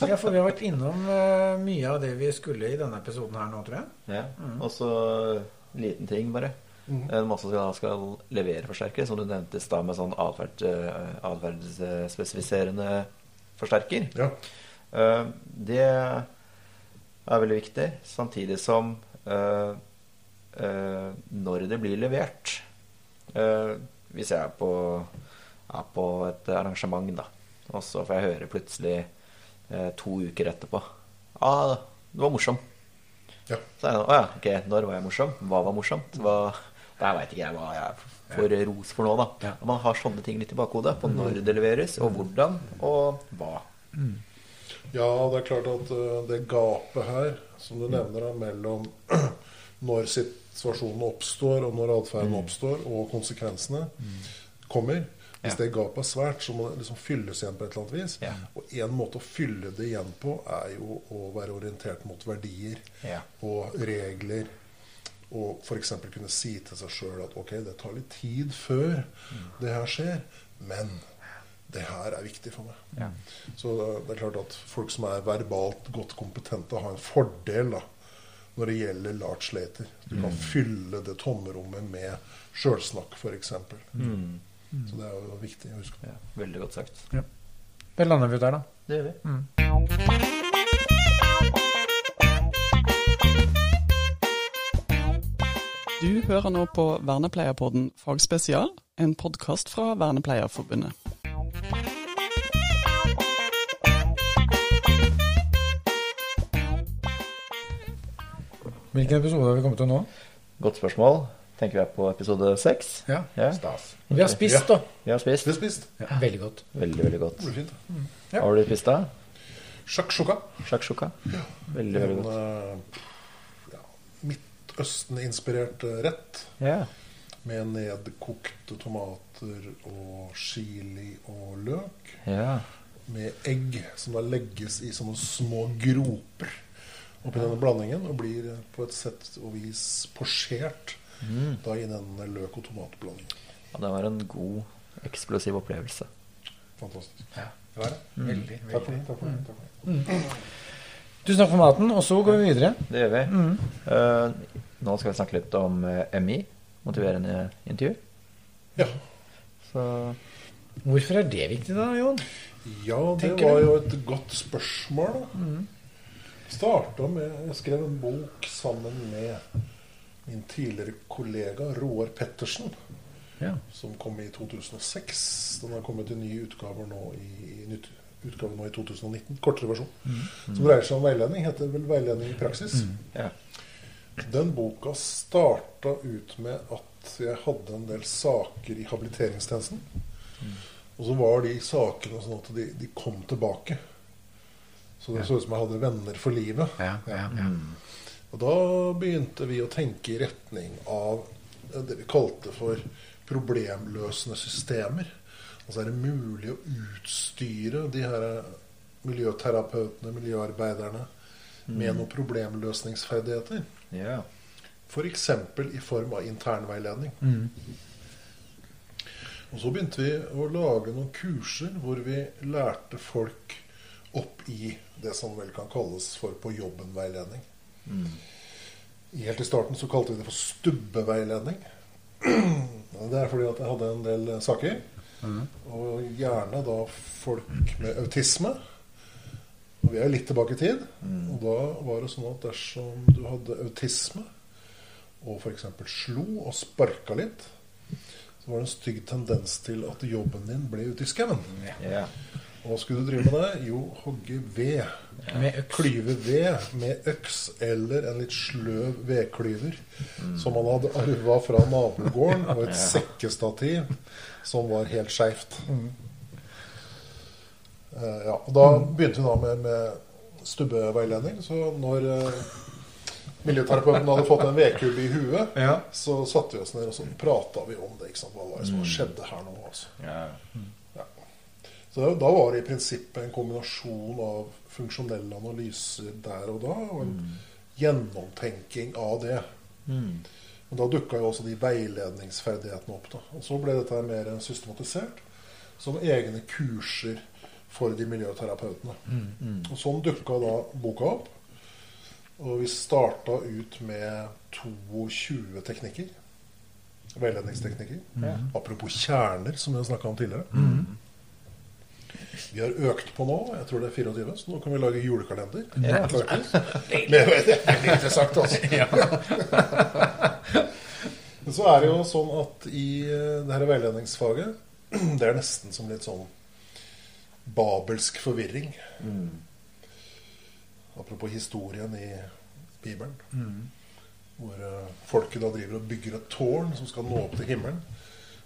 Ja, for vi har vært innom eh, mye av det vi skulle i denne episoden her nå, tror jeg. Ja. Og så liten ting, bare. En masse skal, skal levere forsterkere, som du nevnte i stad, med sånn atferd, eh, atferdsspesifiserende forsterker. Ja. Eh, Det er veldig viktig, samtidig som når det blir levert. Eh, hvis jeg er på, er på et arrangement, da, og så får jeg høre plutselig eh, to uker etterpå ah, det var morsom. Ja. Så er det, å ja, ok, når var jeg morsom? Hva var morsomt? Hva, der veit ikke jeg hva jeg får ros for nå, da. Ja. Man har sånne ting litt i bakhodet på når det leveres, og hvordan, og hva. Ja, det er klart at eh, det gapet her, som du nevner, da, mellom [CLEARS THROAT] når situasjonen oppstår, og når atferden oppstår, og konsekvensene kommer Hvis Ja. det gapet er svært, så må det liksom fylles igjen på et eller annet vis. Ja. Og én måte å fylle det igjen på, er jo å være orientert mot verdier Ja. og regler. Og f.eks. kunne si til seg sjøl at ok, det tar litt tid før det her skjer, men det her er viktig for meg. Så det er klart at folk som er verbalt godt kompetente, har en fordel da, når det gjelder Lars later. Du kan fylle det tomrommet med sjølsnakk, f.eks. Så det er jo viktig å huske. Ja, veldig godt sagt. Det lander vi der, da. Det gjør vi. Du hører nå på Vernepleierpodden fagspesial, en podkast fra Vernepleierforbundet. Hvilken episode har vi kommet til nå? Godt spørsmål. Tenker vi er på episode seks. Ja, Ja. Stas. Vi har spist, da. Vi har spist. Vi har spist. Ja, veldig godt. Veldig, veldig godt. Det fint, fint. Ja. Hva har du spist da? Shakshuka. Shakshuka? Veldig, veldig godt. En ja, Midtøsten-inspirert eh, rett Ja. med nedkokte tomater og chili og løk. ja. Med egg som da legges i sånne små groper oppi denne blandingen. Og blir eh, på et sett og vis posjert Mm. da i denne løk- og tomatblandingen. ja. Det var en god, eksplosiv opplevelse. Fantastisk. Ja, det var det. Veldig, Takk for veldig. det. Takk for det, takk for det. Tusen takk for maten, og så går vi videre. Det gjør vi. Mm. Eh, nå skal vi snakke litt om uh, MI, motiverende intervju. Ja. Så Hvorfor er det viktig, da, Jon? Ja, det Tenker var du? jo et godt spørsmål, da. Starta med Jeg skrev en bok sammen med min tidligere kollega Roar Pettersen, Ja. som kom i 2006. Den har kommet i nye utgaver nå i, nytt utgave nå i 2019. Kortere versjon. Som dreier seg om veiledning. Heter vel 'Veiledning i praksis'. ja. Den boka starta ut med at jeg hadde en del saker i habiliteringstjenesten. Og så var de sakene sånn at de, de kom tilbake. Så det så ut som jeg hadde venner for livet. Ja, ja, ja. Og da begynte vi å tenke i retning av det vi kalte for problemløsende systemer. Altså er det mulig å utstyre de her miljøterapeutene, miljøarbeiderne, med noen problemløsningsferdigheter? ja. F.eks. i form av internveiledning. Mm. Og så begynte vi å lage noen kurser hvor vi lærte folk opp i det som vel kan kalles for på jobben-veiledning. Helt i starten så kalte vi det for stubbeveiledning. Det er fordi at jeg hadde en del saker. Og gjerne da folk med autisme. Og vi er litt tilbake i tid. Og da var det sånn at dersom du hadde autisme, og f.eks. slo og sparka litt, så var det en stygg tendens til at jobben din ble ute i skauen. ja. Hva skulle du drive med det? Jo, hogge ved. Med øks. Klyve ved med øks eller en litt sløv vedklyver som man hadde arva fra nabogården, og et sekkestativ som var helt skeivt. Eh, ja, og da begynte vi da med, med stubbeveiledning. Så når uh, miljøterapeuten hadde fått en vedkubbe i huet, Ja. så satte vi oss ned og så prata vi om det. Hva var det som skjedde her nå? Altså. ja. Så da- var det i prinsippet en kombinasjon av funksjonelle analyser der og da, og en gjennomtenking av det. Mm. Og Da dukka jo også de veiledningsferdighetene opp. da. Og Så ble dette mer systematisert som egne kurser for de miljøterapeutene. Og Sånn dukka da boka opp. Og vi starta ut med 22 teknikker. Veiledningsteknikker. Ja. Apropos kjerner, som vi har snakka om tidligere. Vi har økt på nå. Jeg tror det er 24, så nå kan vi lage julekalender. Ja. [LAUGHS] Det er veldig interessant, altså. [LAUGHS] [LAUGHS] Men så er det jo sånn at i eh, det her veiledningsfaget [CLEARS THROAT] Det er nesten som litt sånn babelsk forvirring. Apropos historien i Bibelen. Hvor eh, folket da driver og bygger et tårn som skal nå opp til himmelen.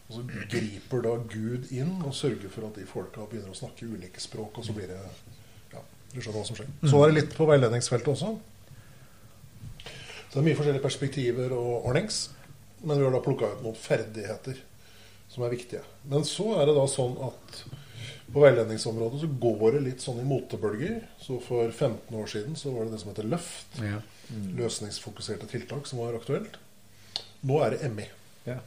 Og så griper da Gud inn og sørger for at de folka begynner å snakke ulike språk. Og så blir det Ja, du skjønner hva som skjer. Så var det litt på veiledningsfeltet også. Så det er mye forskjellige perspektiver og ordnings. Men vi har da plukka ut noen ferdigheter som er viktige. Men så er det da sånn at på veiledningsområdet så går det litt sånn i motebølger. Så for 15 år siden så var det det som heter LØFT. Ja. Løsningsfokuserte tiltak som var aktuelt. Nå er det ME. Ja.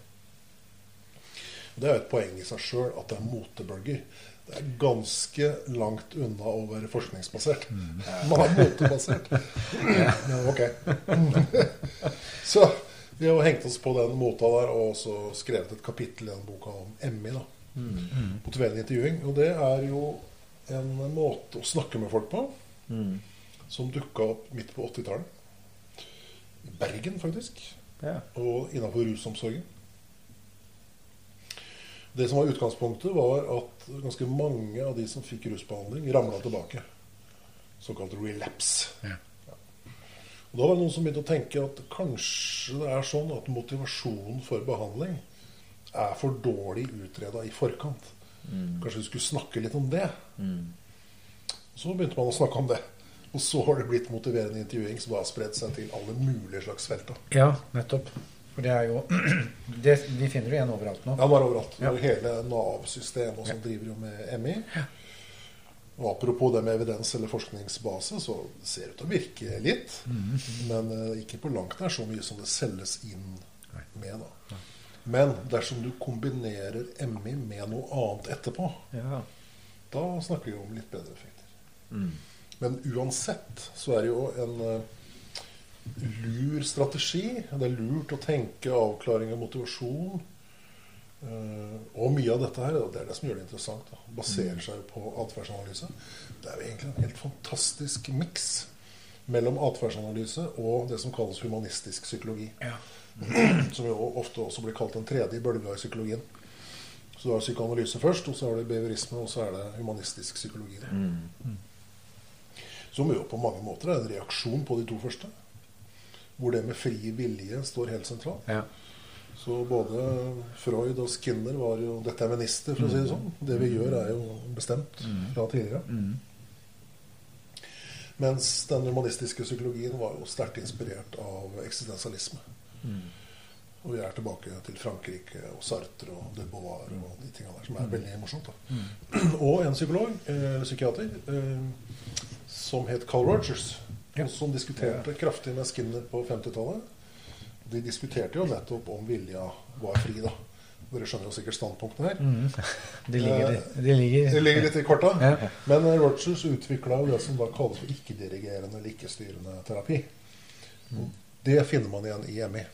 Det er et poeng i seg sjøl at det er motebølger. Det er ganske langt unna å være forskningsbasert. Man er motebasert. Ja, ok. [LAUGHS] Så Vi har hengt oss på den mota der og også skrevet et kapittel i den boka om MI. da, Motiverende intervjuing. Og det er jo en måte å snakke med folk på som dukka opp midt på 80-tallet. I Bergen, faktisk. Og innafor rusomsorgen. Det som var utgangspunktet, var at ganske mange av de som fikk rusbehandling, ramla tilbake. Såkalt relapse. Ja. Og Da var det noen som begynte å tenke at kanskje det er sånn at motivasjonen for behandling er for dårlig utreda i forkant. Kanskje vi skulle snakke litt om det. Så begynte man å snakke om det. Og så har det blitt motiverende intervjuing som har spredt seg til alle mulige slags felter. Ja, nettopp. For det er jo [CLEARS THROAT] det, Vi finner jo en overalt nå. Ja, bare var overalt. Ja. Hele Nav-systemet som ja. driver jo med MI. Og apropos det med evidens eller forskningsbase, så ser det ut til å virke litt. Men uh, ikke på langt nær så mye som det selges inn med. da. Men dersom du kombinerer MI med noe annet etterpå, Ja. da snakker vi om litt bedre effekter. Men uansett så er det jo en eh, lur strategi. Det er lurt å tenke avklaring og motivasjon. Eh, og mye av dette her, det er det som gjør det interessant, da, baserer seg på atferdsanalyse. Det er jo egentlig en helt fantastisk miks mellom atferdsanalyse og det som kalles humanistisk psykologi. Ja. [CLEARS THROAT] Som jo ofte også blir kalt den tredje bølga i psykologien. Så du har psykoanalyse først, og så har du beverisme, og så er det humanistisk psykologi. Mm. Som jo på mange måter er en reaksjon på de to første. Hvor det med fri vilje står helt sentralt. Ja. Så både Freud og Skinner var jo determinister, for å si det sånn. Det vi gjør, er jo bestemt fra tidligere. Mens den humanistiske psykologien var jo sterkt inspirert av eksistensialisme. Og vi er tilbake til Frankrike og Sartre og de Beauvoir og de tingene der, som er veldig morsomt. da. [CLEARS THROAT] Og en psykolog, eh, psykiater, eh, som het Carl Rogers, og som diskuterte kraftig med Skinner på 50-tallet. De diskuterte jo nettopp om vilja var fri, da. Dere skjønner jo sikkert standpunktet her. De ligger, de ligger Det ligger litt i korta. Ja. Men eh, Rogers utvikla jo det som da kalles for ikke-dirigerende eller ikke-styrende terapi. Og Det finner man igjen i MI.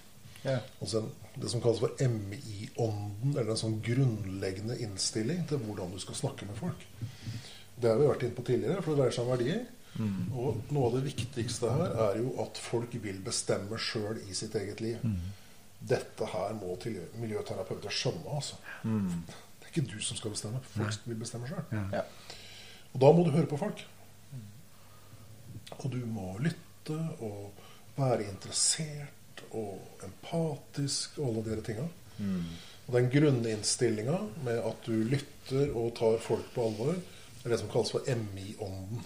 Ja. Altså det som kalles for MI-ånden, eller en sånn grunnleggende innstilling til hvordan du skal snakke med folk. Det har vi vært inne på tidligere, for det dreier seg om verdier. Og noe av det viktigste her er jo at folk vil bestemme sjøl i sitt eget liv. Dette her må til miljøterapeuter skjønne, altså. Det er ikke du som skal bestemme. Folk vil bestemme sjøl. Ja. Og da må du høre på folk. Og du må lytte og være interessert og empatisk og alle de tinga. Og den grunninnstillinga med at du lytter og tar folk på alvor, er det som kalles for MI-ånden.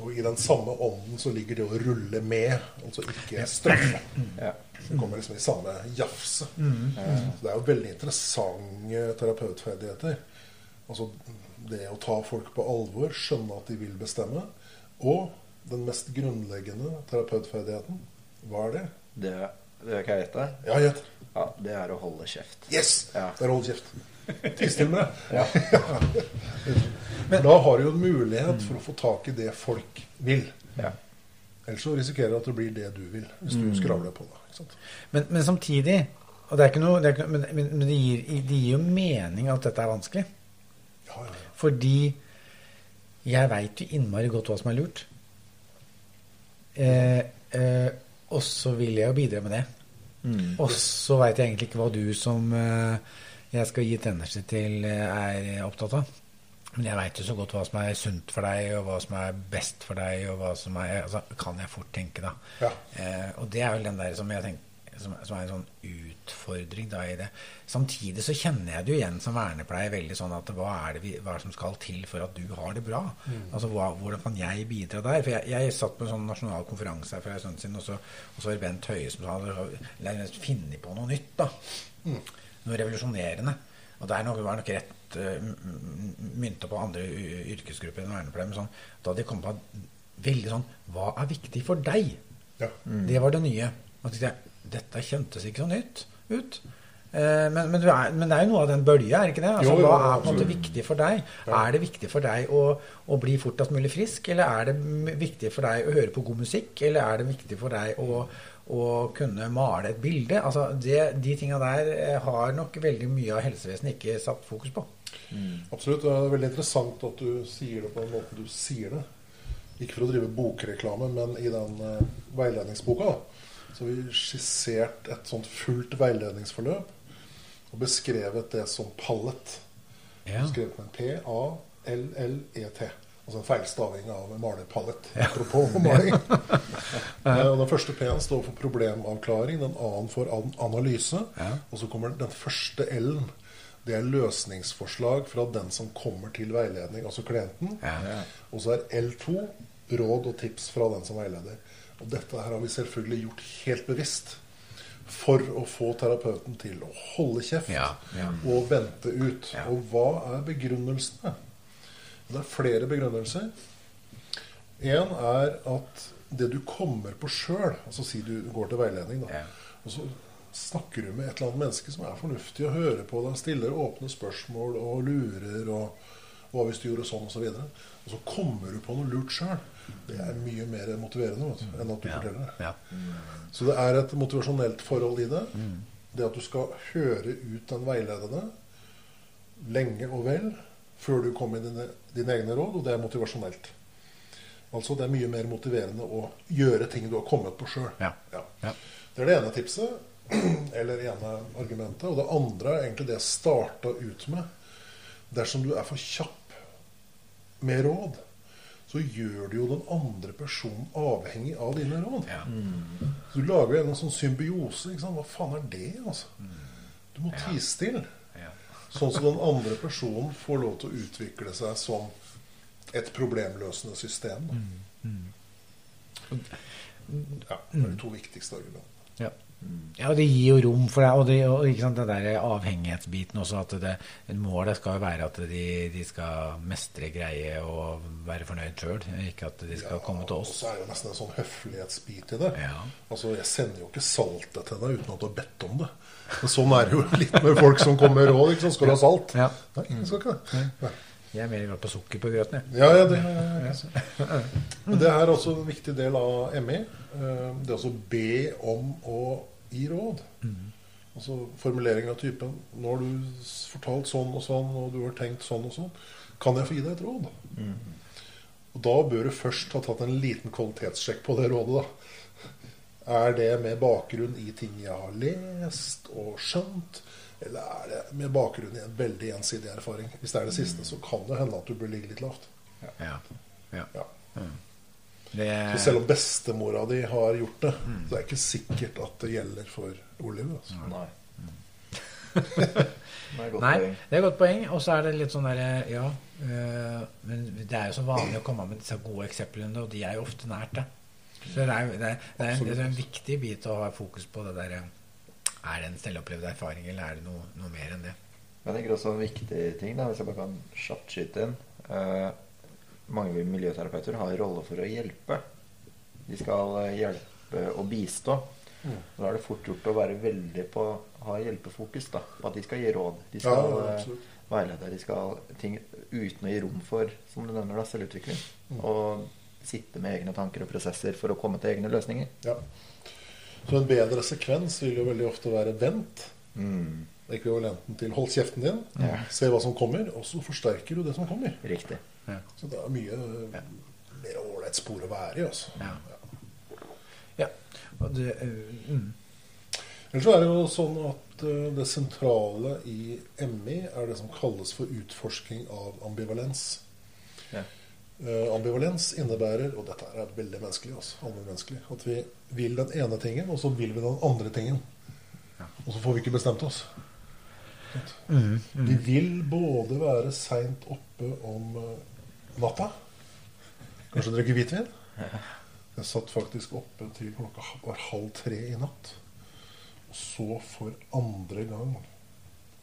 Og i den samme ånden så ligger det å rulle med, altså ikke straffe. Det kommer liksom i samme jafse. Så det er jo veldig interessante terapeutferdigheter. Altså det å ta folk på alvor, skjønne at de vil bestemme. Og den mest grunnleggende terapeutferdigheten, hva er det? Det, det kan jeg gjette. Ja, gjett. Ja, det er å holde kjeft. Yes! Ja. Der hold kjeft. Tiss til med det. [LAUGHS] Men da har du jo en mulighet for å få tak i det folk vil. Ja. Ellers så risikerer du at det blir det du vil, hvis du skravler på det. Men, men samtidig og det er ikke noe, det er ikke, noe men men det, gir, det gir jo mening at dette er vanskelig. Ja, ja. Fordi jeg veit jo innmari godt hva som er lurt. Eh, eh, og så vil jeg jo bidra med det. Og så veit jeg egentlig ikke hva du som eh, jeg skal gi tjenester til, eh, er opptatt av. Men jeg veit jo så godt hva som er sunt for deg, og hva som er best for deg, og hva som er altså, Kan jeg fort tenke, da. Ja. Eh, og det er vel den der som jeg tenker som, som er en sånn utfordring da i det. Samtidig så kjenner jeg det jo igjen som vernepleier veldig sånn at hva er det vi, hva er det som skal til for at du har det bra? Altså hva, Hvordan kan jeg bidra der? For jeg, jeg satt på en sånn nasjonal konferanse her for en stund siden, og så, og så var det Bent Høie som sa La oss finne på noe nytt, da. Noe revolusjonerende. Og det er nok, var nok rett uh, mynta på andre yrkesgrupper enn vernepleiere. Men sånn, da hadde de kommet på veldig sånn Hva er viktig for deg? Ja. Det var det nye. Og tenkte jeg, dette kjentes ikke så nytt ut. Eh, Men, men, du er, men det er jo noe av den bølga, er det ikke det? Altså, Jo, jo, hva er på en måte viktig for deg? Er det viktig for deg å, å bli fortest mulig frisk, eller er det viktig for deg å høre på god musikk, eller er det viktig for deg å, å kunne male et bilde? Altså, det, de tinga der eh, har nok veldig mye av helsevesenet ikke satt fokus på. Absolutt. Det er veldig interessant at du sier det på den måten du sier det. Ikke for å drive bokreklame, men i den uh, veiledningsboka da, så har vi skissert et sånt fullt veiledningsforløp og beskrevet det som pallet. Ja. Skrevet med en P-A-L-L-E-T. Altså en feilstaving av malerpallet. Apropos maling. [LAUGHS] ja. og den første P-en står for problemavklaring, den annen for analyse. Ja. Og så kommer den første L-en. Det er løsningsforslag fra den som kommer til veiledning, altså klienten. Ja. Og så er L2 råd og tips fra den som veileder. Og dette her har vi selvfølgelig gjort helt bevisst. For å få terapeuten til å holde kjeft Ja, ja. og vente ut. Ja. Og hva er begrunnelsene? Det er flere begrunnelser. En er at det du kommer på sjøl Altså si du går til veiledning, da. Og så snakker du med et eller annet menneske som er fornuftig og hører på deg, stiller åpne spørsmål og lurer og hva hvis du gjorde sånn og så. Og så kommer du på noe lurt sjøl. Det er mye mer motiverende vet du, enn at du Ja. forteller det. Ja. Så det er et motivasjonelt forhold i det. Det at du skal høre ut den veiledende lenge og vel før du kommer med dine, dine egne råd, og det er motivasjonelt. Altså det er mye mer motiverende å gjøre ting du har kommet på sjøl. Ja. Ja. Det er det ene tipset, [CLEARS THROAT] eller ene argumentet. Og det andre er egentlig det jeg starta ut med. Dersom du er for kjapp med råd, så gjør du jo den andre personen avhengig av dine råd. Ja. Så du lager jo en sånn symbiose. Hva faen er det, altså? Du må tie stille. Ja. Sånn som den andre personen får lov til å utvikle seg som et problemløsende system. Da. Ja, det er de to viktigste argumentene. Ja. ja, det gir jo rom for det. Og, det, og ikke sant, den der avhengighetsbiten også. At det, målet skal jo være at de, de skal mestre greie og være fornøyd sjøl. Ikke at de skal komme til oss. Og så er det jo nesten en sånn høflighetsbit i det. Ja. Altså, Jeg sender jo ikke saltet til deg uten at du har bedt om det. Men sånn er det jo litt med folk som kommer ikke sant? Skal du ha salt? Ja. Nei, jeg skal ikke det. Nei. Jeg er mer glad på sukker på grøten, jeg. Ja, ja, det, ja, ja. Men det er også en viktig del av ME. eh, Det å be om å gi råd. Altså formulering av typen 'Nå har du fortalt sånn og sånn, og du har tenkt sånn og sånn. Kan jeg få gi deg et råd?' Og Da bør du først ha tatt en liten kvalitetssjekk på det rådet. da. Er det med bakgrunn i ting jeg har lest og skjønt? Eller er det med bakgrunn i en veldig ensidig erfaring? Hvis det er det siste, så kan det hende at du bør ligge litt lavt. Ja. ja. Ja. Det, Så selv om bestemora di har gjort det, så er det ikke sikkert at det gjelder for Olive. Altså. Nei. [LAUGHS] Det er et godt Nei, det er et godt poeng. Og så er det litt sånn derre Ja, øh, men det er jo så vanlig å komme med disse gode eksemplene, og de er jo ofte nært det. Så det er, det er, det er, en, det er en viktig bit å ha fokus på det der, Er det en selvopplevd erfaring, eller er det noe, noe mer enn det? Jeg tenker også en viktig ting, da, hvis jeg bare kan kjapt skyte inn. Eh, mange miljøterapeuter har en rolle for å hjelpe. De skal eh, hjelpe og bistå. Da er det fort gjort å være veldig på ha hjelpefokus. da, På at de skal gi råd. De skal ja, eh, veilede. De skal ting uten å gi rom for, som du nevner, da, selvutvikling. Og sitte med egne tanker og prosesser for å komme til egne løsninger. Ja. Så en bedre sekvens vil jo veldig ofte være vent. Mm, Ekvivalenten til hold kjeften din, Ja. se hva som kommer, og så forsterker du det som kommer. riktig. Så det er mye ja. mer ålreit spor å være i. altså. Ja. Ja. Og det, øh, mm. Ellers så er det jo sånn at eh, det sentrale i MI er det som kalles for utforsking av ambivalens. Eh, ambivalens innebærer, og dette er veldig menneskelig, altså, menneskelig, at vi vil den ene tingen, og så vil vi den andre tingen. Og så får vi ikke bestemt oss. Vi vil både være seint oppe om eh, natta, kanskje drikke hvitvin. [LAUGHS] Jeg satt faktisk oppe til klokka var halv tre i natt. Og så for andre gang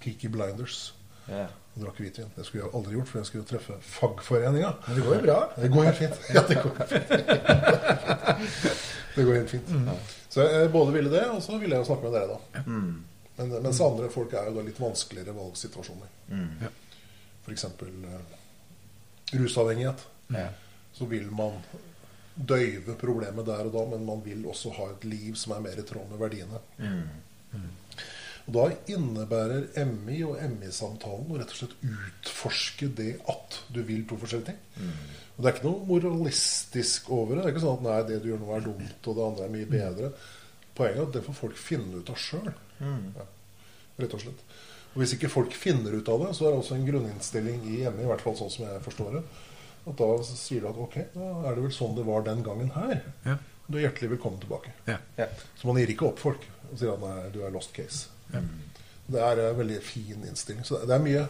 Peaky Blinders Ja. og drakk hvitvin. Det skulle jeg aldri gjort, for jeg skulle jo treffe fagforeninga. Men det går jo bra. Det går helt fint. Ja, det går helt fint. det går helt fint. Så jeg både ville det, og så ville jeg jo snakke med dere, da. Men, mens andre folk er jo da litt vanskeligere valgsituasjoner. Mm. F.eks. Uh, rusavhengighet. Ja. Så vil man døyve problemet der og da, men man vil også ha et liv som er mer i tråd med verdiene. Mm. Og Da innebærer MI og MI-samtalen å rett og slett utforske det at du vil to forskjellige ting. Mm. Og Det er ikke noe moralistisk over det. Det er ikke sånn at nei, det du gjør nå er dumt, og det andre er mye bedre. Poenget er at det får folk finne ut av sjøl. Mm. Ja, rett og slett. Og Hvis ikke folk finner ut av det, så er det også en grunninnstilling i MI, i hvert fall sånn som jeg forstår det, at da sier du at ok, da er det vel sånn det var den gangen her. Ja. Du er hjertelig velkommen tilbake. Ja. Ja. Så man gir ikke opp folk og sier at nei, du er lost case. Det er en veldig fin innstilling. Så det er mye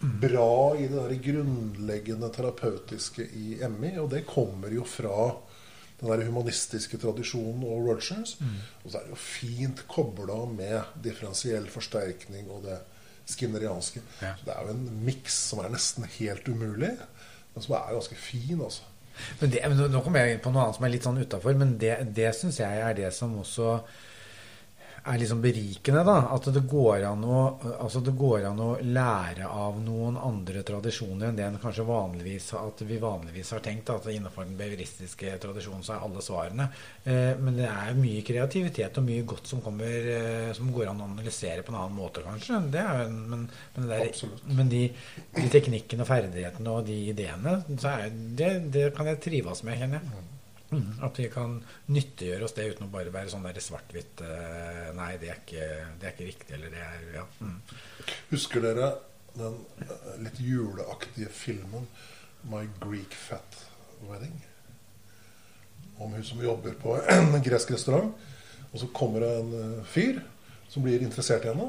bra i det der grunnleggende terapeutiske i MI, og det kommer jo fra den der humanistiske tradisjonen og Rogers. Og så er det jo fint kobla med differensiell forsterkning og det skinnerianske. Ja. Så det er jo en miks som er nesten helt umulig, men som er ganske fin, altså. Men det, men nå kommer jeg inn på noe annet som er litt sånn utafor, men det, det syns jeg er det som også er liksom berikende, da. At det går, an å, altså det går an å lære av noen andre tradisjoner enn det en kanskje vanligvis at vi vanligvis har tenkt. da, At innenfor den beveristiske tradisjonen så er alle svarene. Eh, men det er mye kreativitet og mye godt som kommer eh, som går an å analysere på en annen måte, kanskje. Det er, men, men, det er, men de, de teknikkene og ferdighetene og de ideene, så det, det kan jeg trives med, kjenner jeg. Mm, at vi kan nyttiggjøre oss det uten å bare være sånn der svart-hvitt eh, Nei, det er, ikke, det er ikke riktig, eller det er Ja. Mm. Husker dere den eh, litt juleaktige filmen My Greek Fat Wedding? Om hun som jobber på [CLEARS THROAT] en gresk restaurant. Og så kommer det en eh, fyr som blir interessert i henne.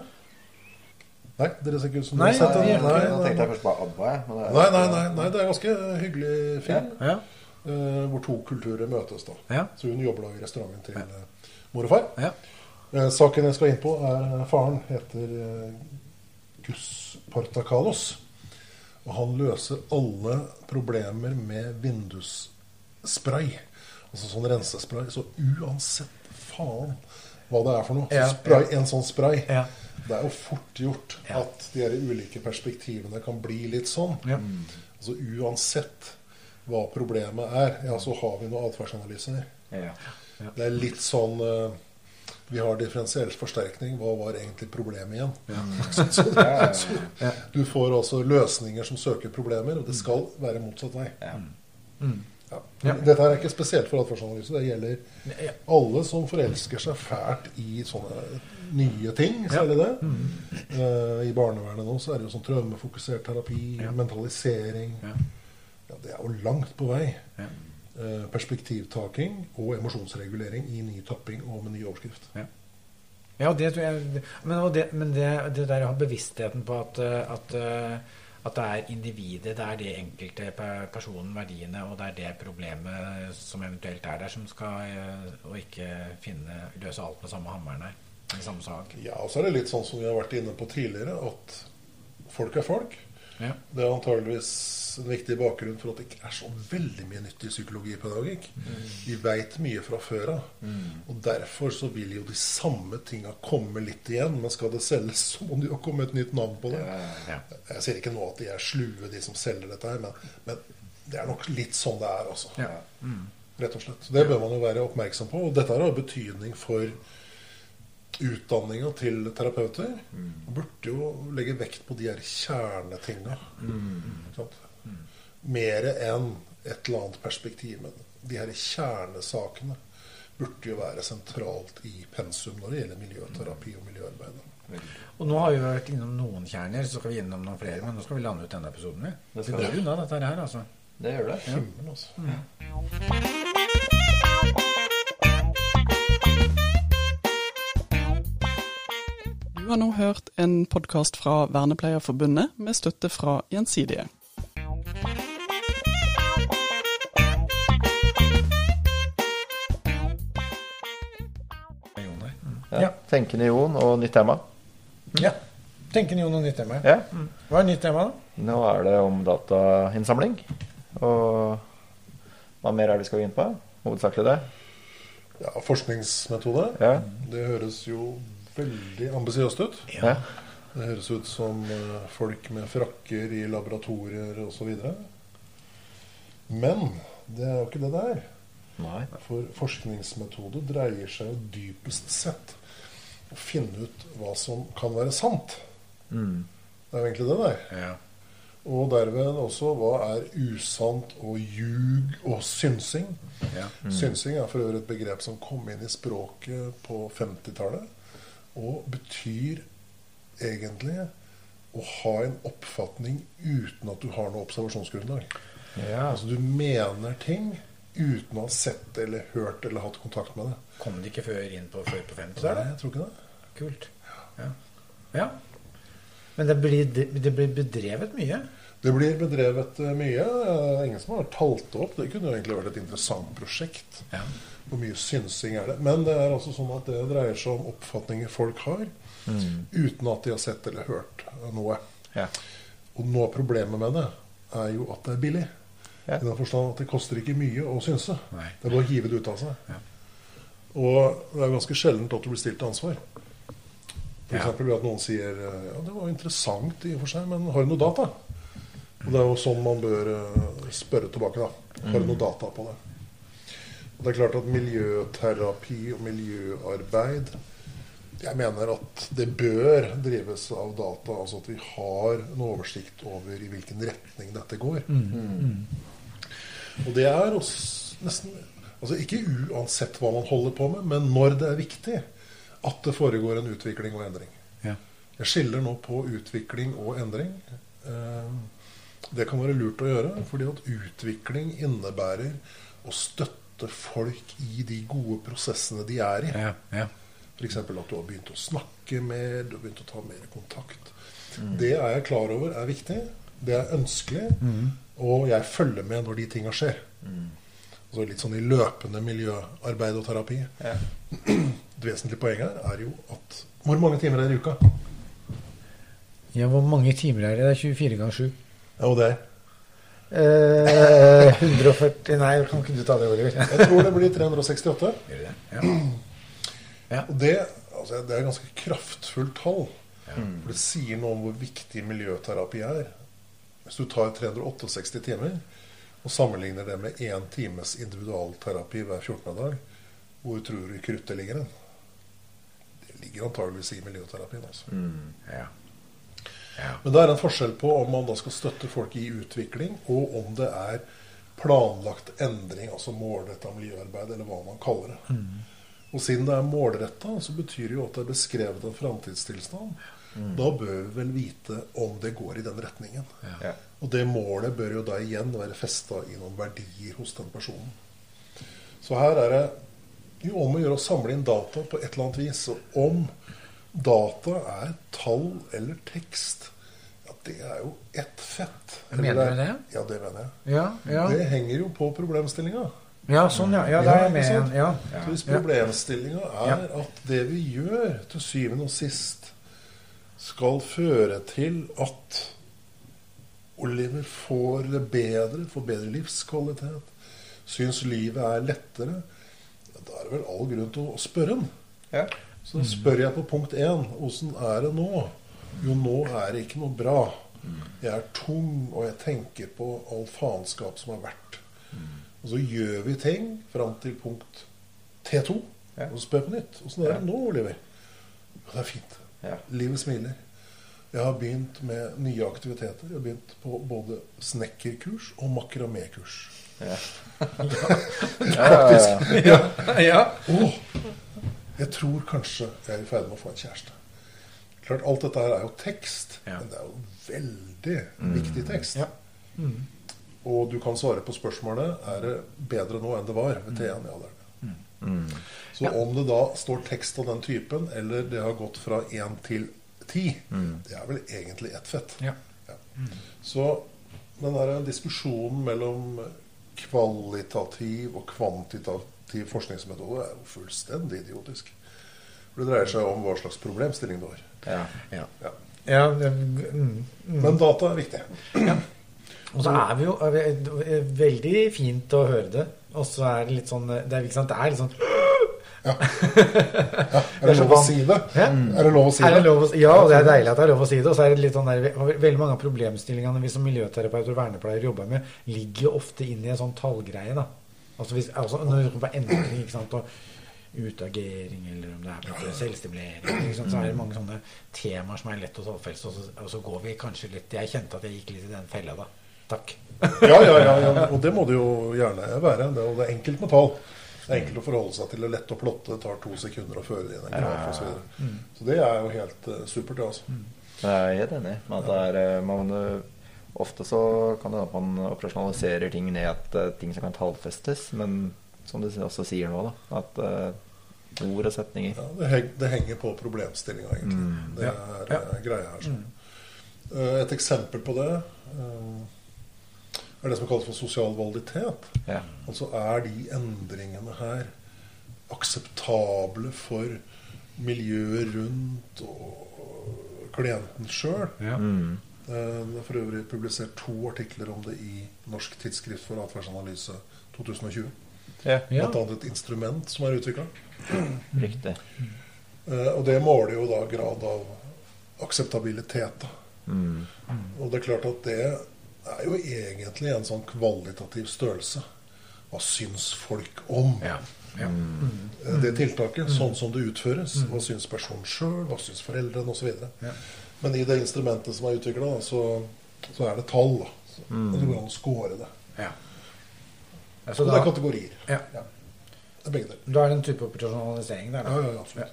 Nei, dere ser ikke ut som dere har sett den. Nei, nei, nei. er- Nei, det er en ganske hyggelig film. Ja. eh, hvor to kulturer møtes. da Ja. Så hun jobber da i restauranten til ja. mor og far. Ja. Eh, Saken jeg skal inn på, er eh, faren heter eh, Gus Partakalos. Og han løser alle problemer med vindusspray. Altså sånn rensespray. Så uansett faen hva det er for noe, så spray, en sånn spray Ja. Det er jo fort gjort at de ulike perspektivene kan bli litt sånn. Altså Uansett hva problemet er, ja, så har vi noen atferdsanalyser. Ja. Det er litt sånn eh, Vi har differensiell forsterkning. Hva var egentlig problemet igjen? [LAUGHS] Så, så, så, du får altså løsninger som søker problemer, og det skal være motsatt vei. Ja. Ja. Ja. Dette er ikke spesielt for atferdsanalyse. Det gjelder alle som forelsker seg fælt i sånne nye ting. Særlig det. Eh, I barnevernet nå så er det jo sånn traumefokusert terapi, mentalisering. Ja. Ja, det er jo langt på vei. Ja. Eh, perspektivtaking og emosjonsregulering i ny tapping og med ny overskrift. Ja, det tror jeg Men, det, men det, det der å ha bevisstheten på at, eh, at, eh, at det er individet, det er det enkelte personen, verdiene, og det er det problemet som eventuelt er der, som skal Og ikke finne, løse alt med samme hammeren her. Med samme sak. Ja, og så er det litt sånn som vi har vært inne på tidligere, at folk er folk. Ja. Det er antageligvis en viktig bakgrunn for at det ikke er så veldig mye nytt i psykologipedagogikk. Vi veit mye fra før av. Og derfor så vil jo de samme tinga komme litt igjen. Men skal det selges, så må det jo komme et nytt navn på det. Ja. Jeg sier ikke nå at de er slue, de som selger dette her, men, men det er nok litt sånn det er, altså. Ja. Rett og slett. Det bør man jo være oppmerksom på. Og dette har betydning for utdanninga til terapeuter. Mm. burde jo legge vekt på de her kjernetinga. Mm. Mer enn et eller annet perspektiv. Men de her kjernesakene burde jo være sentralt i pensum når det gjelder miljøterapi og miljøarbeid. Og nå har vi vært innom noen kjerner, så skal vi innom noen flere. Men nå skal vi lande ut denne episoden. vi. Det det går unna dette her, altså. Det gjør det. Himmel, altså. Du har nå hørt en podkast fra Vernepleierforbundet med støtte fra Gjensidige. Ja. Ja. Tenkende Jon og nytt tema. Ja. Tenkende Jon og nytt tema? Ja. Hva er nytt tema, da? Nå er det om datainnsamling. Og hva mer er det vi skal gå inn på? Hovedsakelig det. Ja, forskningsmetode. Ja. Det høres jo veldig ambisiøst ut. Ja. Det høres ut som eh, folk med frakker i laboratorier osv. Men det er jo ikke det det er. Nei. For forskningsmetode dreier seg jo dypest sett å finne ut hva som kan være sant. Mm. Det er jo egentlig det der. Ja. Og derved også hva er usant og ljug og synsing. Ja. Synsing er for øvrig et begrep som kom inn i språket på 50-tallet. Og betyr egentlig å ha en oppfatning uten at du har noe observasjonsgrunnlag. ja. Altså du mener ting uten å ha sett eller hørt eller hatt kontakt med det. Kom det ikke før inn på, før på Nei, 50-tallet? jeg tror ikke det. Kult. Ja. ja. Men det blir, det blir bedrevet mye? Det blir bedrevet eh, mye. Eh, Ingen som har talt det opp. Det kunne jo egentlig vært et interessant prosjekt. Ja. Hvor mye synsing er det? Men det er altså sånn at det dreier seg om oppfatninger folk har, uten at de har sett eller hørt noe. Ja. Og noe av problemet med det er jo at det er billig. Ja. I den forstand at det koster ikke mye å synse. Nei. Det er bare å hive det ut av seg. Ja. Og det er ganske sjeldent at du blir stilt til ansvar. For Ja. ved at noen sier ja, det var interessant i og for seg, men har du noe data? Og det er jo sånn man bør eh, spørre tilbake, da. Har du noe data på det? Og det er klart at miljøterapi og miljøarbeid Jeg mener at det bør drives av data, altså at vi har en oversikt over i hvilken retning dette går. Og det er hos nesten Altså ikke uansett hva man holder på med, men når det er viktig at det foregår en utvikling og endring. Ja. Jeg skiller nå på utvikling og endring. Eh, Det kan være lurt å gjøre, fordi at utvikling innebærer å støtte folk i de gode prosessene de er i. Ja. ja. F.eks. at du har begynt å snakke mer, du har begynt å ta mer kontakt. Det er jeg klar over er viktig. Det er ønskelig. Og jeg følger med når de tinga skjer. Altså litt sånn i løpende miljøarbeid og terapi. Ja. [CLEARS THROAT] Et vesentlig poeng her er jo at Hvor mange timer er det i uka? ja, hvor mange timer er det? Det er 24 ganger 7. Ja, og det er Eh, [LAUGHS] 140 Nei, kan ikke du ta det, Oliver? Jeg tror det blir 368. Gjør det? Ja. Ja. Og det, altså, det er et ganske kraftfullt tall. For det sier noe om hvor viktig miljøterapi er. Hvis du tar 368 timer og sammenligner det med én times individualterapi hver 14. dag, hvor tror du kruttet ligger hen? Det ligger antageligvis i miljøterapien. Altså. Mm, Ja. Men det er en forskjell på om man da skal støtte folk i utvikling, og om det er planlagt endring, altså målretta miljøarbeid, eller hva man kaller det. Og siden det er målretta, så betyr det jo at det er beskrevet en framtidstilstand. Da bør vi vel vite om det går i den retningen. Ja. Og det målet bør jo da igjen være festa i noen verdier hos den personen. Så her er det jo om å gjøre å samle inn data på et eller annet vis. Og om data er tall eller tekst, ja, det er jo ett fett. Mener du det? Ja, det mener jeg. Ja, ja. Det henger jo på problemstillinga. ja sånn, ja. Ja, det er jeg med igjen. Ja. Så hvis problemstillinga er at det vi gjør til syvende og sist, skal føre til at Oliver får det bedre, får bedre livskvalitet, syns livet er lettere, ja, da er det vel all grunn til å spørre ham. Ja. Så da spør jeg på punkt én åssen er det nå? Jo, nå er det ikke noe bra. Jeg er tung, og jeg tenker på all faenskap som har vært. Og så gjør vi ting fram til punkt T2, Ja. og så spør jeg på nytt. Åssen er Ja. det nå, Oliver? Det er fint. Ja. Livet smiler. Jeg har begynt med nye aktiviteter. Jeg har begynt på både snekkerkurs og makramékurs. Ja. [LAUGHS] [LAUGHS] Faktisk. Ja. ja. Åh, jeg tror kanskje jeg er i ferd med å få en kjæreste. Klart, Alt dette her er jo tekst, Ja. men det er jo veldig viktig tekst. Ja. Og du kan svare på spørsmålet er det bedre nå enn det var ved T1. Ja, det er det. Så om det da står tekst av den typen, eller det har gått fra 1 til 10, det er vel egentlig ett fett. Ja. Ja. Så den der diskusjonen mellom kvalitativ og kvantitativ forskningsmetode er jo fullstendig idiotisk. For det dreier seg om hva slags problemstilling du har. Ja. Ja. Ja. ja det, mm. Men data er viktig. Og så er vi jo er vi, veldig fint å høre det. Og så er det litt sånn Det er, ikke sant, det er litt sånn Ja. ja. [LAUGHS] Er det lov å si det? Er det lov å si Er det det? å, ja, og det er deilig at det er lov å si det. Og så er det litt sånn der, veldig mange av problemstillingene vi som miljøterapeuter og vernepleiere jobber med, ligger jo ofte inn i en sånn tallgreie. da. Altså, hvis, altså Når det kommer på endring ikke sant, og utagering, eller om det er på selvstimulering, ikke sant, så er det mange sånne temaer som er lett å tallfeste. Og, så- og så går vi kanskje litt Jeg kjente at jeg gikk litt i den fella, da. Takk. Ja, ja, ja, ja. Og det må det jo gjerne være. Det, og det er enkelt med tall. Det er enkelt å forholde seg til. Det er lett å plotte. Det tar to sekunder å føre det inn en graf osv. Så, videre. så det er jo helt uh, supert, det, altså. Jeg er helt enig med at det er eh, man, eh, Ofte så kan det hende at man operasjonaliserer ting ned til ting som kan tallfestes, men som du også sier nå, da, at uh, ord og setninger Ja, det, henger, det henger på problemstillinga, egentlig. Det er Ja. eh, greia her. Sånn. Eh, Et eksempel på det eh, er det som kalles for sosial validitet. Ja. Altså er de endringene her akseptable for miljøet rundt og klienten sjøl? Ja. Mm. Eh, Det er for øvrig publisert to artikler om det i Norsk tidsskrift for atferdsanalyse 2020. ja. Ja. Blant annet et instrument som er utvikla. [CLEARS THROAT] Riktig. Eh, Og det måler jo da grad av akseptabilitet. Mm. Mm. Og det er klart at det er jo egentlig en sånn kvalitativ størrelse. Hva syns folk om Ja. ja. Mm. det tiltaket, sånn som det utføres? Hva syns personen sjøl? Hva syns foreldrene? Osv. Ja. Men i det instrumentet som er utvikla, så, så er det tall. da. Så, Mm. og det går an å score det. ja. Ja, Så så det er kategorier. ja. Det er begge deler. da er det en type operasjonalisering der, da. Ja, ja, ja, absolutt.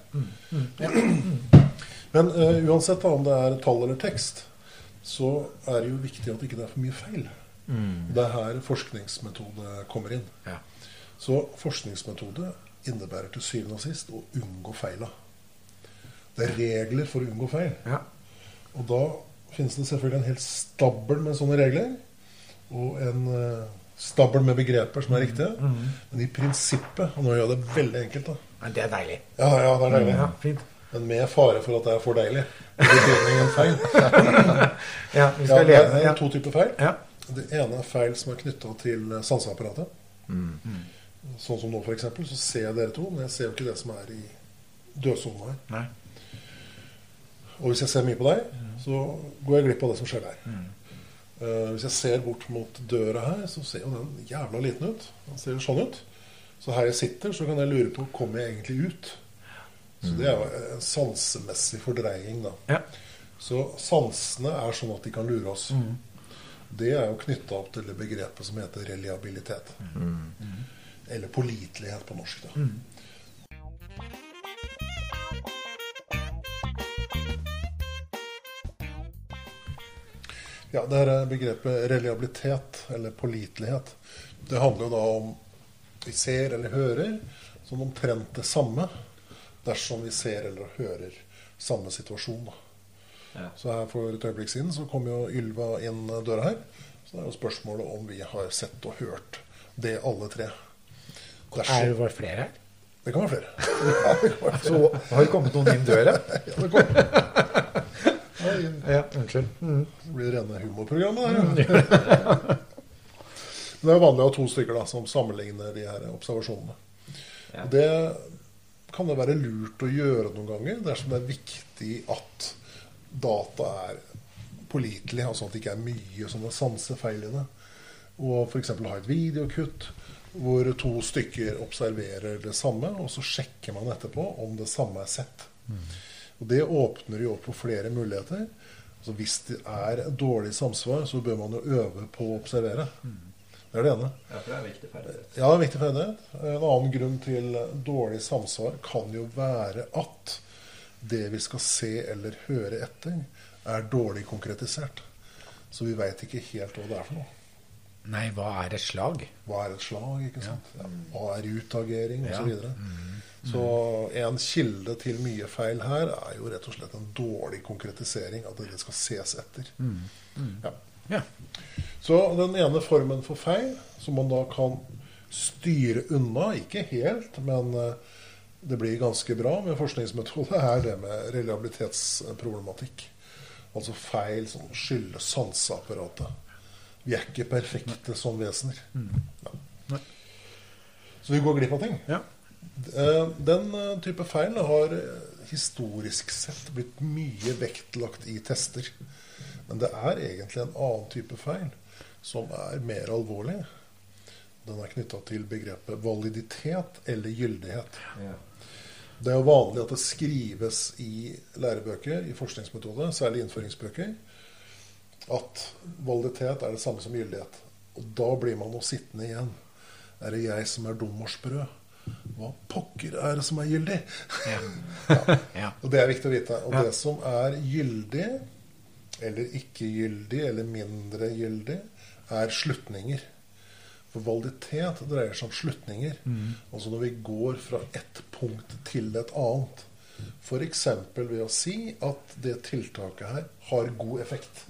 [CLEARS THROAT] Men uh, uansett da, om det er tall eller tekst, så er det jo viktig at ikke det er for mye feil. Mm. Det er her forskningsmetode kommer inn. Ja. Så forskningsmetode innebærer til syvende og sist å unngå feila. Det er regler for å unngå feil. Ja. Og da finnes det selvfølgelig en hel stabel med sånne regler. Og en eh, stabel med begreper som er riktige. Men i prinsippet, og nå gjør jeg det veldig enkelt da. Men det er deilig. Ja, ja, det er deilig. Ja, fint. Men med fare for at det er for deilig. I betydningen feil. [LAUGHS] Ja, vi Ja, leve det er ja. to typer feil. Ja. Det ene er feil som er knytta til sanseapparatet. Sånn som nå, f.eks. Så ser jeg dere to, men jeg ser jo ikke det som er i dødsona her. Nei. Og hvis jeg ser mye på deg, så går jeg glipp av det som skjer der. Eh, hvis jeg ser bort mot døra her, så ser jo den jævla liten ut. Den ser jo sånn ut. Så her jeg sitter, så kan jeg lure på kommer jeg egentlig ut. Så det er jo en sansemessig fordreining, da. Ja. Så sansene er sånn at de kan lure oss. Det er jo knytta opp til det begrepet som heter reliabilitet. Eller pålitelighet på norsk. da. Ja, det her er begrepet reliabilitet, eller pålitelighet. Det handler jo da om vi ser eller hører som omtrent det samme dersom vi ser eller hører samme situasjon. Ja. Så her For et øyeblikk siden så kom jo Ylva inn døra her. Så det er jo spørsmålet om vi har sett og hørt det, alle tre. Dersom- Er det bare flere her? det kan være flere. [LAUGHS] Ja, det kan være flere. Så har det kommet noen inn døra? [LAUGHS] Ja, det kommer. Ja, unnskyld. Mm. Det blir rene humorprogrammet der. ja. [LAUGHS] Men det er vanlig å ha to stykker da, som sammenligner de her observasjonene. Ja. Og Det kan det være lurt å gjøre noen ganger dersom det er viktig at data er pålitelig, altså at det ikke er mye sånne sansefeil i det. Og f.eks. ha et videokutt hvor to stykker observerer det samme, og så sjekker man etterpå om det samme er sett. Og Det åpner jo opp for flere muligheter. Altså Hvis det er dårlig samsvar, så bør man jo øve på å observere. Det er det ene. Ja, for det er en viktig ferdighet. Ja, er viktig ferdighet. En annen grunn til dårlig samsvar kan jo være at det vi skal se eller høre etter, er dårlig konkretisert. Så vi veit ikke helt hva det er for noe. Nei, hva er et slag? Hva er et slag? ikke sant? Ja. Hva er utagering? Ja. osv. Så, så en kilde til mye feil her er jo rett og slett en dårlig konkretisering av det det skal ses etter. Ja. Ja. Så den ene formen for feil, som man da kan styre unna, ikke helt, men eh, det blir ganske bra med forskningsmetode, [LAUGHS] er det med reliabilitetsproblematikk. Altså feil som skyldes sanseapparatet. Vi er ikke perfekte som vesener. Ja. Så vi går glipp av ting. Ja. Eh, Den eh, type feil har eh, historisk sett blitt mye vektlagt i tester. Men det er egentlig en annen type feil som er mer alvorlig. Den er knytta til begrepet validitet eller gyldighet. Det er jo vanlig at det skrives i lærebøker, i forskningsmetode, særlig innføringsbøker, at validitet er det samme som gyldighet. Og da blir man nå sittende igjen. Er det jeg som er dum og sprø? Hva pokker er det som er gyldig? Ja. [LAUGHS] Og det er viktig å vite. Og det som er gyldig, eller ikke gyldig, eller mindre gyldig, er slutninger. For validitet dreier seg om slutninger. Altså når vi går fra ett punkt til et annet. F.eks. ved å si at det tiltaket her har god effekt.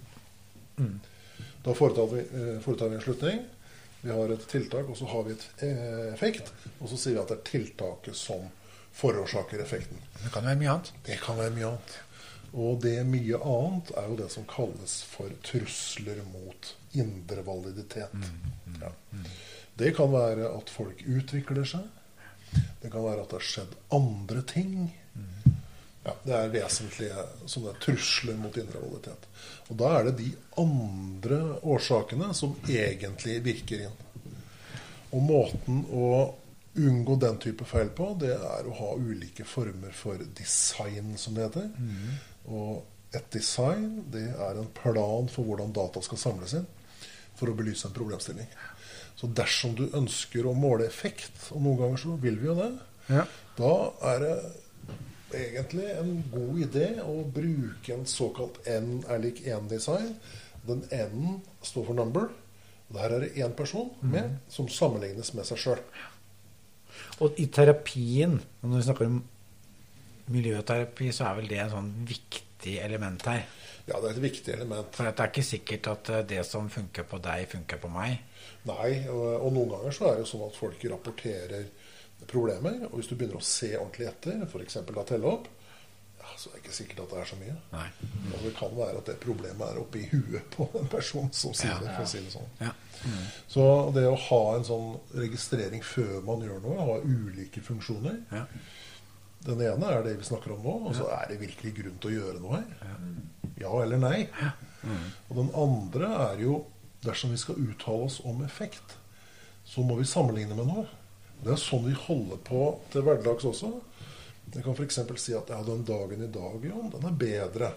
Da foretar vi, eh, foretar vi en slutning. Vi har et tiltak, og så har vi et eh, effekt. Og så sier vi at det er tiltaket som forårsaker effekten. Det kan være mye annet. Det kan være mye annet. Og det mye annet er jo det som kalles for trusler mot indre validitet. Ja. Det kan være at folk utvikler seg. Det kan være at det har skjedd andre ting. Ja, det er vesentlige sånne trusler mot indre validitet. Og da er det de andre årsakene som egentlig virker inn. Og måten å unngå den type feil på, det er å ha ulike former for design, som det heter. Og et design, det er en plan for hvordan data skal samles inn for å belyse en problemstilling. Så dersom du ønsker å måle effekt, og noen ganger så vil vi jo det, Ja. da er det egentlig en god idé å bruke en såkalt N er lik 1-design. Den N-en står for number. Der er det én person med som sammenlignes med seg sjøl. Og i terapien, når vi snakker om miljøterapi, så er vel det en sånn viktig element her. Ja, det er et viktig element. For det er ikke sikkert at eh, det som funker på deg, funker på meg. Nei, og, og noen ganger så er det sånn at folk rapporterer problemer. Og hvis du begynner å se ordentlig etter, f.eks. da telle opp, ja, så er det ikke sikkert at det er så mye. Nei. Og det kan være at det problemet er oppi huet på en person som sier Ja. det. for å si det sånn. Ja. Så det å ha en sånn registrering før man gjør noe, ha ulike funksjoner Ja. Den ene er det vi snakker om nå, og så er det virkelig grunn til å gjøre noe her. Ja eller nei. Og den andre er jo dersom vi skal uttale oss om effekt, så må vi sammenligne med noe. Det er sånn vi holder på til hverdags også. Jeg kan f.eks. si at ja, den dagen i dag, Jon, den er bedre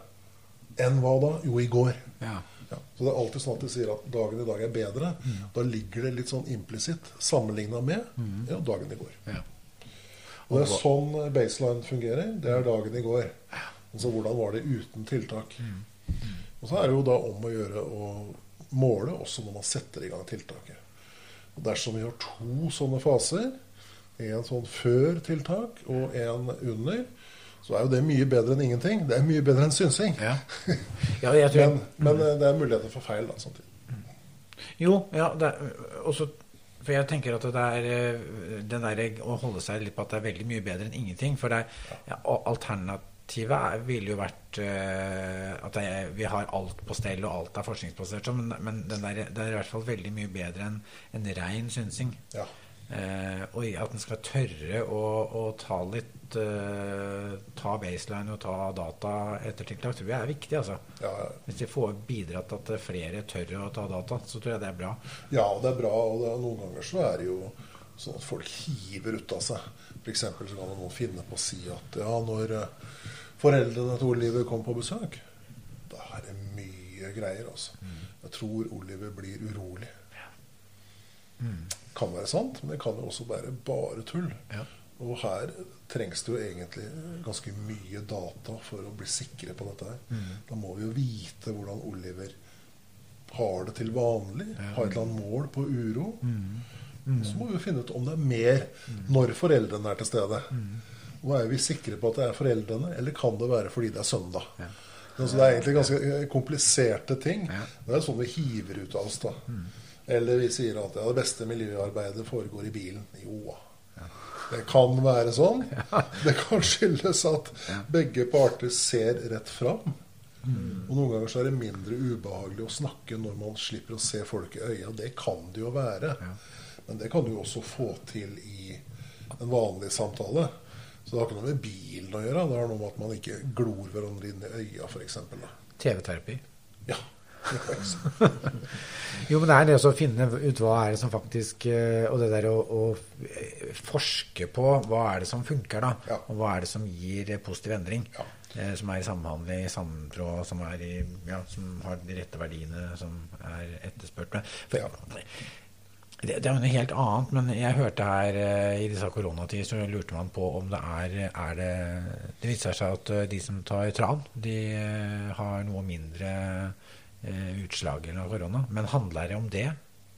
enn hva da? Jo, i går. Ja. Ja, så det er alltid sånn at de sier at dagen i dag er bedre. Da ligger det litt sånn implisitt sammenligna med ja, dagen i går. Ja. Og det er sånn baseline fungerer. Det er dagen i går. Altså hvordan var det uten tiltak? Og så er det jo da om å gjøre å måle også når man setter i gang tiltaket. Og dersom vi har to sånne faser, en sånn før tiltak og en under, så er jo det mye bedre enn ingenting. Det er mye bedre enn synsing. Ja. [LAUGHS] ja, jeg tror Men, men eh, det er muligheter for feil da, samtidig. Jo, ja, det er, også, for jeg tenker at det er eh, den der å holde seg litt på at det er veldig mye bedre enn ingenting. For det er, ja, al- alternativet er, ville jo vært eh, at det er, vi har alt på stell og alt er forskningsbasert. Men, men den der, det er i hvert fall veldig mye bedre enn en rein synsing. Ja. Eh, og at en skal tørre å, å ta litt eh, Ta baseline og ta data etter tiltak, tror jeg er viktig. altså. Ja, Hvis vi får bidratt til at flere tør å ta data, så tror jeg det er bra. Ja, og det er bra. Og det, noen ganger så er det jo sånn at folk hiver ut av seg. F.eks. så kan noen finne på å si at ja, når eh, foreldrene til Oliver kom på besøk, da er det mye greier, altså. Jeg tror Oliver blir urolig. Kan være sant, men det kan jo også være bare tull. Ja. Og her trengs det jo egentlig ganske mye data for å bli sikre på dette her. Da må vi jo vite hvordan Oliver har det til vanlig. Har et eller annet mål på uro. Og så må vi jo finne ut om det er mer når foreldrene er til stede. Og er vi sikre på at det er foreldrene, eller kan det være fordi det er søndag? Altså, det er egentlig ganske eh, kompliserte ting. Ja. Det er sånn vi hiver ut av oss. da. Eller vi sier at ja, det beste miljøarbeidet foregår i bilen. Jo det kan være sånn. [LAUGHS] Det kan skyldes at begge parter ser rett fram. Og noen ganger så er det mindre ubehagelig å snakke når man slipper å se folk i øya. Det kan det jo være. Men det kan du også få til i en vanlig samtale. Så det har ikke noe med bilen å gjøre. Det har noe med at man ikke glor hverandre inn i øya, f.eks. TV-terapi. Ja. [LAUGHS] Jo, men det er det å finne ut hva er det som faktisk eh, Og det der å, å eh, forske på hva er det som funker, da. Ja. Og hva er det som gir positiv endring. Ja. Eh, som er i samhandling, i samtråd, som, i, ja, som har de rette verdiene som er etterspurt. For, det, det er noe helt annet, men jeg hørte her eh, i disse koronatider så lurte man på om det er, er det Det viser seg at eh, de som tar tran, de eh, har noe mindre eh, utslag av korona. Men handler det om det?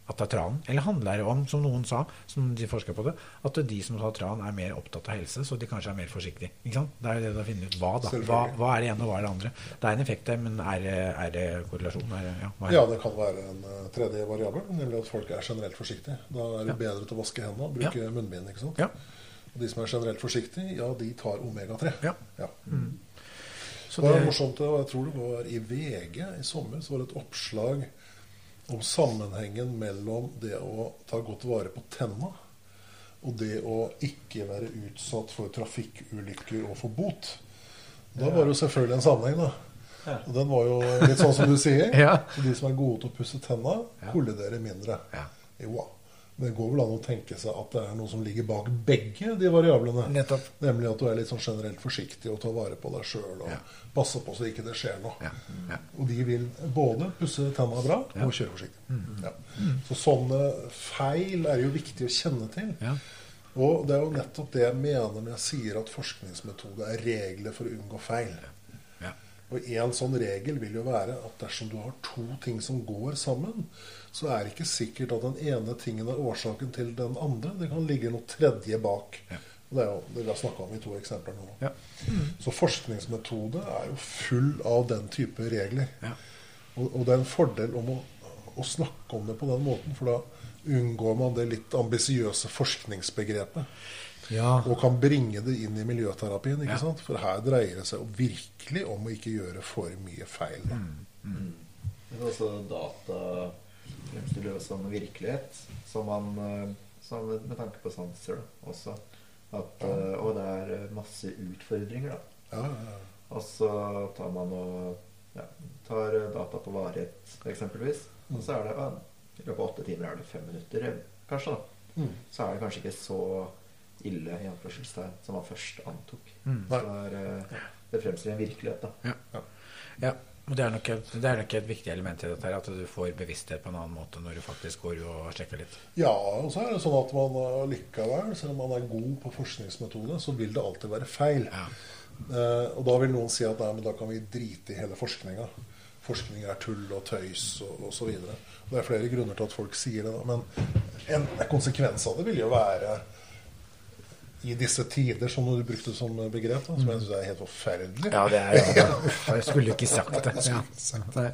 At det er tranen? Eller handler det om, som noen sa, som de forsker på det, at de som tar tran, er mer opptatt av helse, så de kanskje er mer forsiktige? Ikke sant? Det er jo det å finne ut hva, da. Hva, hva er det ene, og hva er det andre? Det er en effekt der, men er det, er det korrelasjon? Er ja, er det? Ja, det kan være en eh, tredje variabel, nemlig at folk er generelt forsiktige. Da er det bedre til å vaske hendene og bruke munnbind. ikke sant? Ja. Og de som er generelt forsiktige, ja, de tar omega-3. Ja. Ja. Så Det var morsomt, og jeg tror det var i VG i sommer, så var det et oppslag om sammenhengen mellom det å ta godt vare på tenna og det å ikke være utsatt for trafikkulykker og få bot. Da var det jo selvfølgelig en sammenheng, da. Og den var jo litt sånn som du sier. [LAUGHS] Ja. Så de som er gode til å pusse tenna, kolliderer mindre. Ja. Jo. Men det går vel an å tenke seg at det er noe som ligger bak begge de variablene. Nettopp. Nemlig at du er litt sånn generelt forsiktig og tar vare på deg sjøl og Ja. passer på så ikke det skjer noe. Ja. Ja. Og de vil både pusse tenna bra og kjøre forsiktig. Ja. Så sånne feil er jo viktig å kjenne til. Ja. Og det er jo nettopp det jeg mener når jeg sier at forskningsmetode er regler for å unngå feil. Ja. Og en sånn regel vil jo være at dersom du har to ting som går sammen, så er det ikke sikkert at den ene tingen er årsaken til den andre. Det kan ligge noe tredje bak. Ja. Det er jo det vi har snakka om i to eksempler nå. Ja. Så forskningsmetode er jo full av den type regler. Ja. Og, og det er en fordel om å, å snakke om det på den måten, for da unngår man det litt ambisiøse forskningsbegrepet. Ja. Og kan bringe det inn i miljøterapien. ikke Ja. sant? For her dreier det seg jo virkelig om å ikke gjøre for mye feil. da. Det er også data fremstiller det som virkelighet, som man eh, som med tanke på sanser også. At, ja. og det er eh, masse utfordringer, da. Ja. Og så tar man og ja, tar eh, data på varighet, eksempelvis. Og så er det ja, i løpet av åtte timer er det fem minutter, eh, kanskje. da. Mm. Så er det kanskje ikke så ille i anførselstegn som man først antok. Mm. Så det, er, eh, det fremstiller en virkelighet, da. Ja, det er, nok et, det er nok et viktig element i dette her, at du får bevissthet på en annen måte når du faktisk går og sjekker litt. ja, og så er det sånn at man likevel, selv om man er god på forskningsmetode, så vil det alltid være feil. Ja. Eh, og da vil noen si at nei, men da kan vi drite i hele forskninga. Forskning er tull og tøys og osv. Det er flere grunner til at folk sier det. Da. Men en konsekvens av det vil jo være i disse tider, som du brukte som begrep, da, som jeg syns er helt forferdelig, Ja, det er jo [LAUGHS] Jeg skulle ikke sagt det. Ja.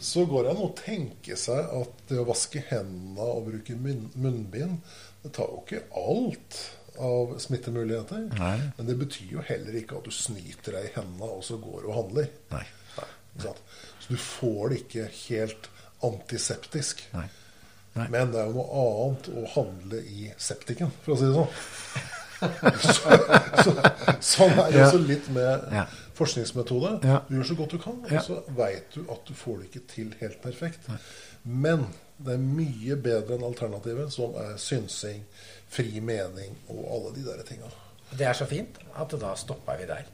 Så går det an å tenke seg at det å vaske hendene og bruke munnbind, det tar jo ikke alt av smittemuligheter. Nei. Men det betyr jo heller ikke at du snyter deg i hendene og så går og handler. Nei. Nei. Så du får det ikke helt antiseptisk. Nei. Nei. Men det er jo noe annet å handle i septiken, for å si det sånn. [LAUGHS] så, så, sånn er det også litt med Ja. forskningsmetode. Ja. Du gjør så godt du kan, og så veit du at du får det ikke til helt perfekt. Men det er mye bedre enn alternativet, som er synsing, fri mening og alle de der tinga. Det er så fint at da stopper vi der.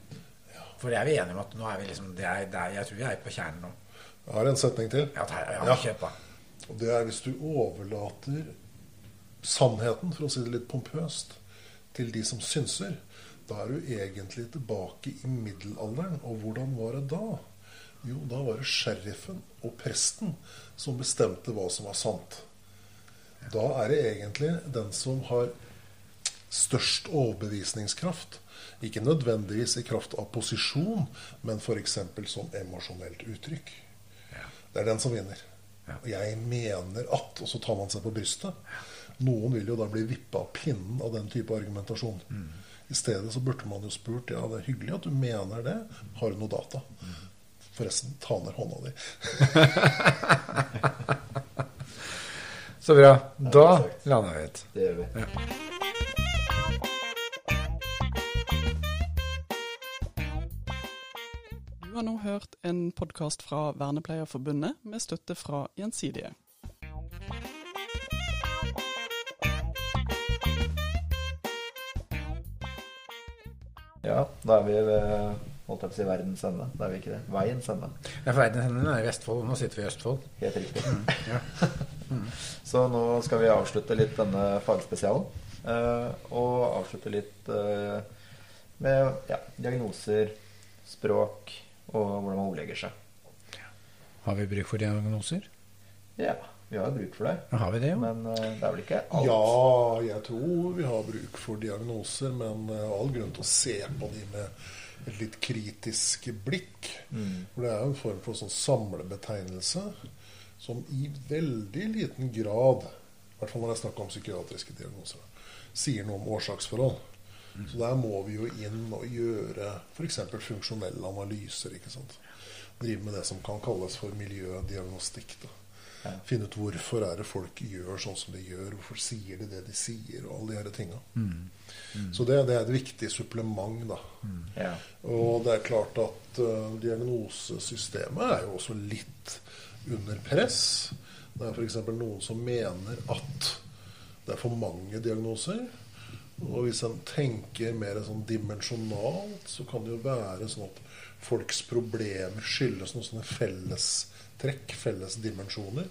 For jeg er vi enige om at nå er vi liksom det er, det er, Jeg tror vi er på kjernen nå. Jeg har en setning til. Ja, det er, ja, Ja. Og det er hvis du overlater sannheten, for å si det litt pompøst, til de som synser. Da er du egentlig tilbake i middelalderen. Og hvordan var det da? Jo, da var det sheriffen og presten som bestemte hva som var sant. Da er det egentlig den som har størst overbevisningskraft. Ikke nødvendigvis i kraft av posisjon, men f.eks. som emosjonelt uttrykk. Det er den som vinner. Ja. Og jeg mener at Og så tar man seg på brystet. Noen vil jo da bli vippa av pinnen av den type argumentasjon. I stedet så burde man jo spurt ja, det er hyggelig at du mener det. Har du noe data? Forresten, ta ned hånda di. [LAUGHS] Så bra. Da lander vi ut. Det gjør vi. Du har nå hørt en podkast fra Vernepleierforbundet med støtte fra Gjensidige. Ja, da er vi ved holdt jeg på å si verdens ende. Da er vi ikke det. Veiens ende. Ja, for verdenshendene er i Vestfold. Nå sitter vi i Østfold. Helt riktig. Ja. [LAUGHS] Så nå skal vi avslutte litt denne fagspesialen. eh, og avslutte litt eh, med ja, diagnoser, språk og hvordan man ordlegger seg. Har vi bruk for diagnoser? Ja, vi har jo bruk for det. Ja, Har vi det, jo? Men uh, det er vel ikke alt. Ja, jeg tror vi har bruk for diagnoser, men uh, all grunn til å se på de med et litt kritisk blikk. For det er jo en form for sånn samlebetegnelse som i veldig liten grad, i hvert fall når det er snakk om psykiatriske diagnoser, sier noe om årsaksforhold. Så der må vi jo inn og gjøre f.eks. funksjonelle analyser. ikke sant? Drive med det som kan kalles for miljødiagnostikk. da. Finne ut hvorfor er det folk gjør sånn som de gjør, hvorfor sier de det de sier, og alle de her tinga. Så det, det er et viktig supplement, da. Ja. Og det er klart at uh, diagnosesystemet er jo også litt under press. Det er f.eks. noen som mener at det er for mange diagnoser. Og hvis en tenker mer sånn dimensjonalt, så kan det jo være sånn at folks problemer skyldes noen sånne fellestrekk, felles dimensjoner.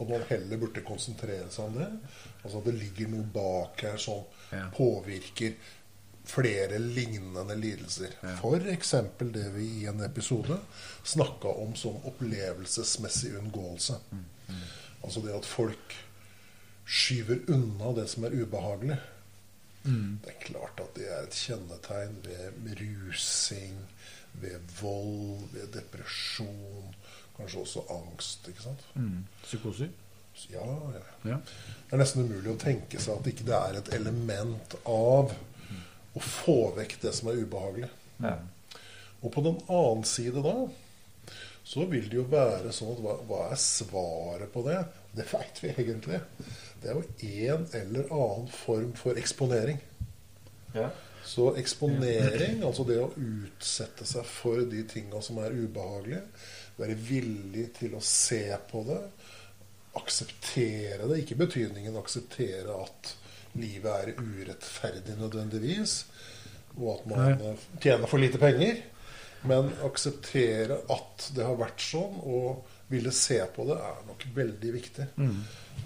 Og man heller burde konsentrere seg om det. Altså at det ligger noe bak her som Ja. påvirker flere lignende lidelser. Ja. F.eks. det vi i en episode snakka om som opplevelsesmessig unngåelse. Altså det at folk skyver unna det som er ubehagelig. Det er klart at det er et kjennetegn ved rusing, ved vold, ved depresjon, kanskje også angst. ikke sant? Mm. Psykoser? Ja, ja. Ja. Det er nesten umulig å tenke seg at ikke det er et element av å få vekk det som er ubehagelig. Ja. Og på den annen side da, så vil det jo være sånn at hva, hva er svaret på det? Det veit vi egentlig. Det er jo en eller annen form for eksponering. Ja. Så eksponering, altså det å utsette seg for de tinga som er ubehagelige, være villig til å se på det, akseptere det, ikke betydningen akseptere at livet er urettferdig nødvendigvis, og at man Nei. tjener for lite penger, men akseptere at det har vært sånn, og ville se på det, er nok veldig viktig.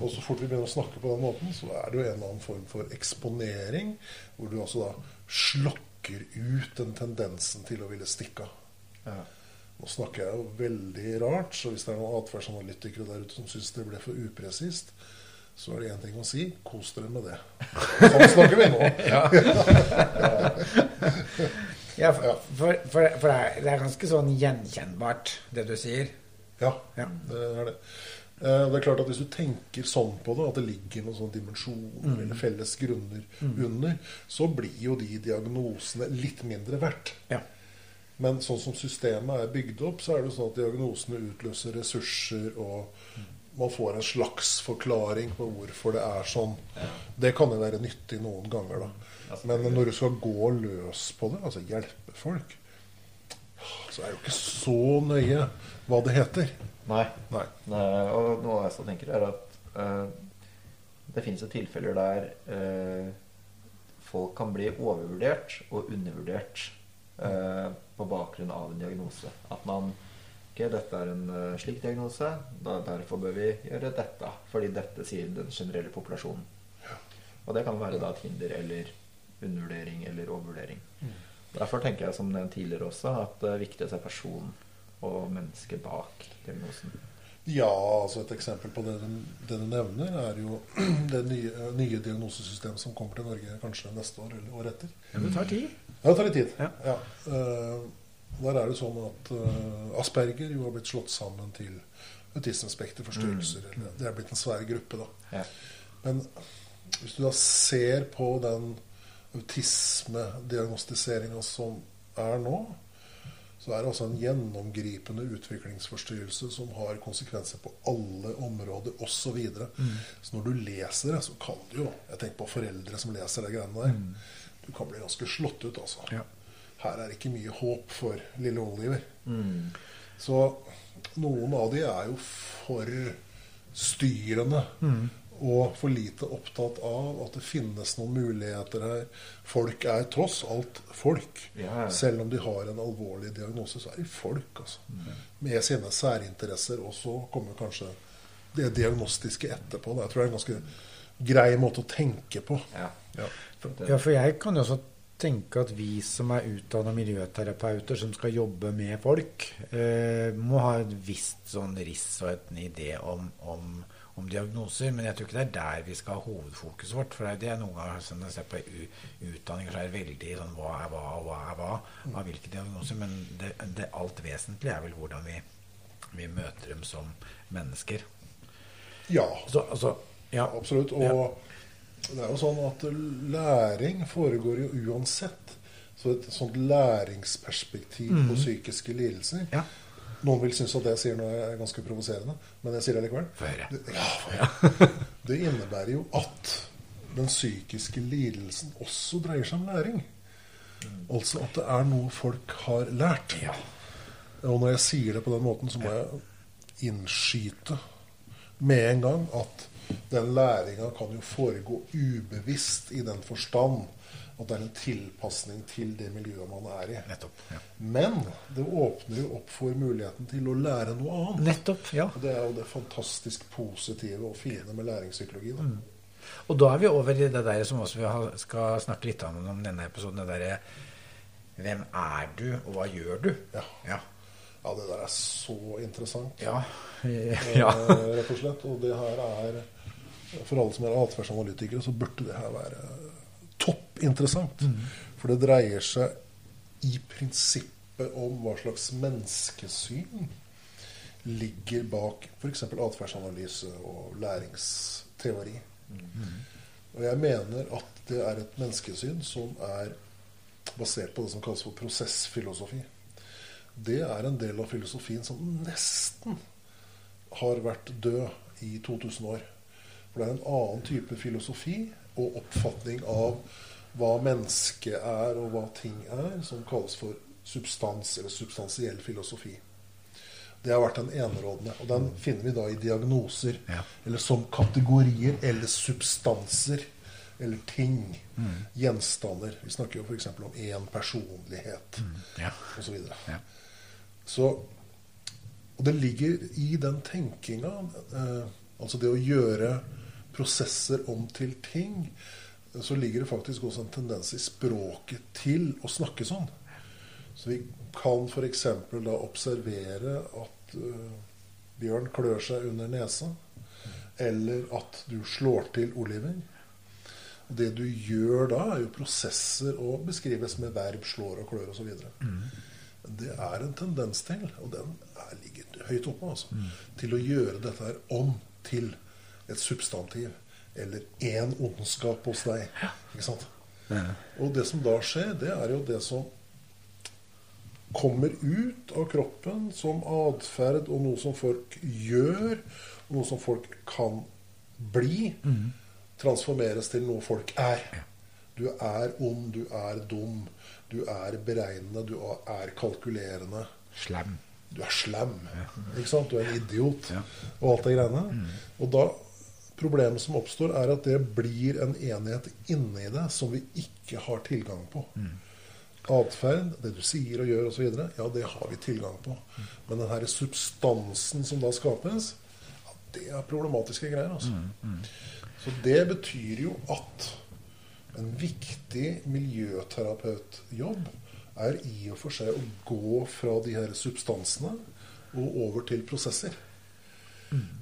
Og så fort vi begynner å snakke på den måten, så er det jo en eller annen form for eksponering, hvor du altså da slokker ut den tendensen til å ville stikke av. Ja. Nå snakker jeg jo veldig rart, så hvis det er noen atferdsanalytikere der ute som syns det ble for upresist, så er det én ting å si kos dere med det. Sånn snakker vi nå. [LAUGHS] [LAUGHS] Ja, for, for, for, for det er ganske sånn gjenkjennbart, det du sier. Ja, Ja. det er det. Eh, Det er klart at Hvis du tenker sånn på det, at det ligger noen sånne dimensjoner eller felles grunner under, så blir jo de diagnosene litt mindre verdt. Ja. Men sånn som systemet er bygd opp, så er det jo sånn at diagnosene utløser ressurser, og man får en slags forklaring på hvorfor det er sånn. Det kan jo være nyttig noen ganger, da. Men når du skal gå løs på det, altså hjelpe folk, så er det jo ikke så nøye hva det heter. Nei. Nei. Nei, Og noe jeg også tenker, er at uh, det finnes jo tilfeller der uh, folk kan bli overvurdert og undervurdert uh, på bakgrunn av en diagnose. At man Ok, dette er en slik diagnose, da, derfor bør vi gjøre dette. Fordi dette sier den generelle populasjonen. Og det kan være da et hinder eller undervurdering eller overvurdering. Derfor tenker jeg som den tidligere også at det er viktig å se personen og mennesket bak diagnosen. Ja, altså et eksempel på det du, det du nevner, er jo [CLEARS THROAT] det nye, nye diagnosesystemet som kommer til Norge kanskje neste år eller året etter. Men det tar tid. Ja, det tar litt tid. Ja. Eh, der er det sånn at uh, Asperger jo har blitt slått sammen til autismespekterforstyrrelser. eller Det er blitt en svær gruppe, da. Ja. Men hvis du da ser på den autismediagnostiseringa som er nå, så er det altså en gjennomgripende utviklingsforstyrrelse som har konsekvenser på alle områder osv. Så, videre. så når du leser det, så kan du jo Jeg tenker på foreldre som leser de greiene der. Du kan bli ganske slått ut, altså. Ja. her er ikke mye håp for lille Oliver. Så noen av de er jo for styrende og for lite opptatt av at det finnes noen muligheter her. Folk er tross alt folk. Ja, ja. Selv om de har en alvorlig diagnose, så er de folk. altså. Med sine særinteresser. Og så kommer kanskje det diagnostiske etterpå. Det tror jeg er en ganske grei måte å tenke på. Ja. Ja. Ja, for jeg kan jo også tenke at vi som er utdanna miljøterapeuter som skal jobbe med folk, eh, må ha et visst sånn riss og en idé om, om, om diagnoser. Men jeg tror ikke det er der vi skal ha hovedfokuset vårt. For det er noen ganger som jeg ser på utdanninger, så er det veldig sånn hva er hva, og hva er hva av hvilke diagnoser. Men det, det alt vesentlige er vel hvordan vi, vi møter dem som mennesker. ja. Så, altså, ja, Absolutt. Og det er jo sånn at læring foregår jo uansett. Så et sånt læringsperspektiv på psykiske lidelser Ja. Noen vil synes at det jeg sier nå er ganske provoserende, men jeg sier det likevel. Det, ja, det innebærer jo at den psykiske lidelsen også dreier seg om læring. Altså at det er noe folk har lært. Og når jeg sier det på den måten, så må jeg innskyte med en gang at den læringa kan jo foregå ubevisst i den forstand at det er en tilpasning til det miljøet man er i. Nettopp. Ja. Men det åpner jo opp for muligheten til å lære noe annet. Nettopp, ja. Og det er jo det fantastisk positive og fine med læringspsykologi. Da. Og da er vi over i det der som også vi skal snakke litt om om denne episoden. Det derre Hvem er du, og hva gjør du? Ja. Ja. Ja, det der er så interessant. Ja. [LAUGHS] eh, ja. rett og slett. Og det her er For alle som er atferdsanalytikere, så burde det her være toppinteressant. For det dreier seg i prinsippet om hva slags menneskesyn ligger bak f.eks. atferdsanalyse og læringsteori. Og jeg mener at det er et menneskesyn som er basert på det som kalles for prosessfilosofi. Det er en del av filosofien som nesten har vært død i 2000 år. For det er en annen type filosofi og oppfatning av hva mennesket er og hva ting er, som kalles for substans eller substansiell filosofi. Det har vært den enerådende. Og den finner vi da i diagnoser. Ja. Eller som kategorier eller substanser. Eller ting. Gjenstander. Vi snakker jo f.eks. om én personlighet ja. osv. Ja. Så Og det ligger i den tenkinga, eh, altså det å gjøre prosesser om til ting, så ligger det faktisk også en tendens i språket til å snakke sånn. Så vi kan f.eks. da observere at uh, Bjørn klør seg under nesa, eller at du slår til Oliver. Og det du gjør da, er jo prosesser og beskrives med verb, slår og klør osv. Det er en tendens til, og den er ligger høyt oppe, altså, til å gjøre dette her om til et substantiv. Eller én ondskap hos deg. Ikke sant? Og det som da skjer, det er jo det som kommer ut av kroppen som atferd og noe som folk gjør, noe som folk kan bli, transformeres til noe folk er. Du er ond, du er dum, du er beregnende, du er kalkulerende. Slem. Du er slem. Ikke sant? Du er en idiot. Og alt det greiene. Og da Problemet som oppstår, er at det blir en enighet inni det som vi ikke har tilgang på. Atferd, det du sier og gjør osv., ja, det har vi tilgang på. Men den her substansen som da skapes, ja, det er problematiske greier. altså. Så det betyr jo at en viktig miljøterapeutjobb er i og for seg å gå fra de her substansene og over til prosesser.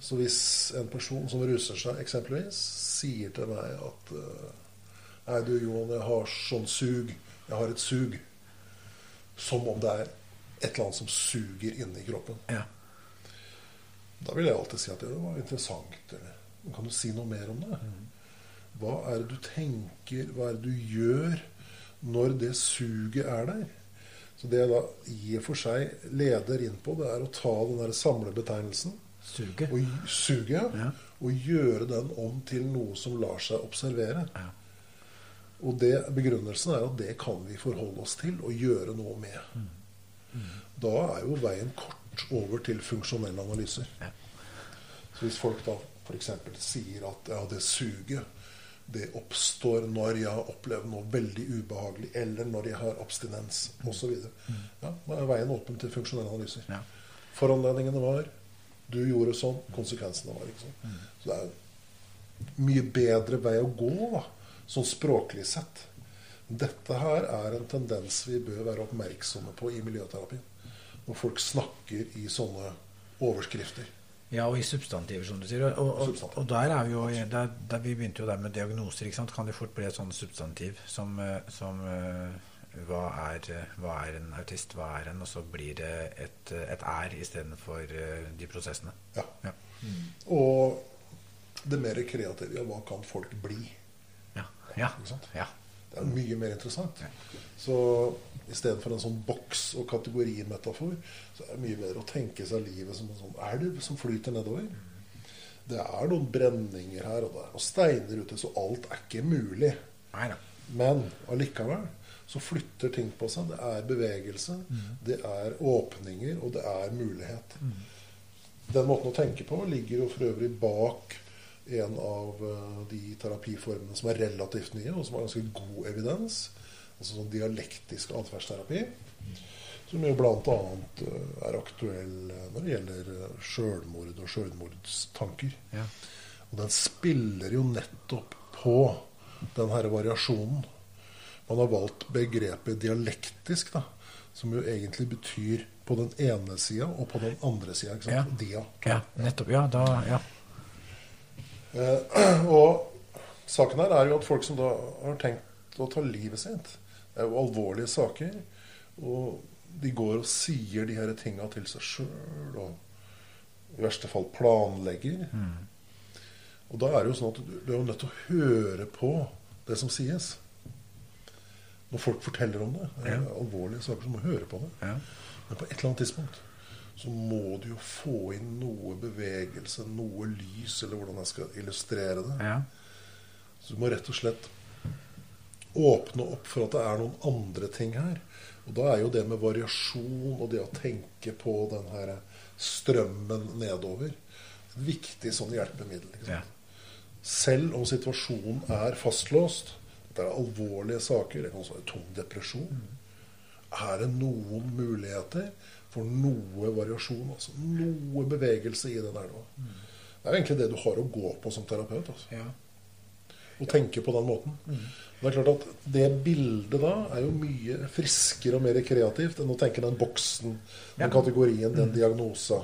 Så hvis en person som ruser seg, eksempelvis, sier til meg at eh, Nei, du Johan, jeg har sånn sug. Jeg har et sug. Som om det er et eller annet som suger inni kroppen. Ja. Da vil jeg alltid si at det var interessant. Eller, kan du si noe mer om det? Hva er det du tenker, hva er det du gjør når det suget er der? Så det jeg da i og for seg leder inn på, det er å ta den der samlebetegnelsen Suge. og suge Ja. og gjøre den om til noe som lar seg observere. Ja. Og det, begrunnelsen er at det kan vi forholde oss til og gjøre noe med. Da er jo veien kort over til funksjonelle analyser. Ja. Så hvis folk da f.eks. sier at ja, det suget det oppstår når jeg har opplevd noe veldig ubehagelig, eller når jeg har abstinens osv. Ja, da er veien åpen til funksjonelle analyser. Ja. Foranledningene var du gjorde sånn, konsekvensene var ikke sånn. Så det er en mye bedre vei å gå, da, sånn språklig sett. Dette her er en tendens vi bør være oppmerksomme på i miljøterapien. Når folk snakker i sånne overskrifter. Ja, og i substantiver, som du sier. Og, og, og, der er vi jo der, der Vi begynte jo der med diagnoser. Kan det fort bli et sånt substantiv som, eh, som eh, hva, er, eh, hva er en autist? Hva er en? Og så blir det et, eh, et er istedenfor uh, de prosessene. Ja. Ja. Og det mer kreative ja, hva kan folk bli? Ja. ja. Ja. Det er mye mer interessant. Så istedenfor en sånn boks- og kategorimetafor, så er det mye bedre å tenke seg livet som en sånn elv som flyter nedover. Det er noen brenninger her og der, og steiner ute, så alt er ikke mulig. Nei. Men allikevel så flytter ting på seg. Det er bevegelse, det er åpninger, og det er mulighet. Den måten å tenke på ligger jo for øvrig bak en av eh, de terapiformene som er relativt nye, og som har ganske god evidens. Altså sånn dialektisk atferdsterapi. Som jo bl.a. er aktuell eh, når det gjelder eh, sjølmord og sjølmordstanker. Ja. Og den spiller jo nettopp på den her variasjonen. Man har valgt begrepet dialektisk, da, som jo egentlig betyr på den ene sida og på den andre sida. Ja. Dia. ja, nettopp. Ja, da Ja. Eh, og saken her er jo at folk som da har tenkt å ta livet sitt Det er jo alvorlige saker. Og de går og sier de her tinga til seg sjøl, og i verste fall planlegger. Og da er det jo sånn at du, du er nødt til å høre på det som sies. Når folk forteller om det. Det er alvorlige saker, så må du høre på det. Ja. Men på et eller annet tidspunkt så må du jo få inn noe bevegelse, noe lys, eller hvordan jeg skal illustrere det. ja. Så du må rett og slett åpne opp for at det er noen andre ting her. Og da er jo det med variasjon og det å tenke på den her strømmen nedover et viktig sånn hjelpemiddel. Ja. Selv om situasjonen er fastlåst, det er alvorlige saker, det kan også være tung depresjon, er det noen muligheter for noe variasjon, altså noe bevegelse i den elva. Det er egentlig det du har å gå på som terapeut. altså ja. Og tenke på den måten. Det er klart at det bildet da er jo mye friskere og mer kreativt enn å tenke den boksen, den Ja. kategorien, den diagnosa.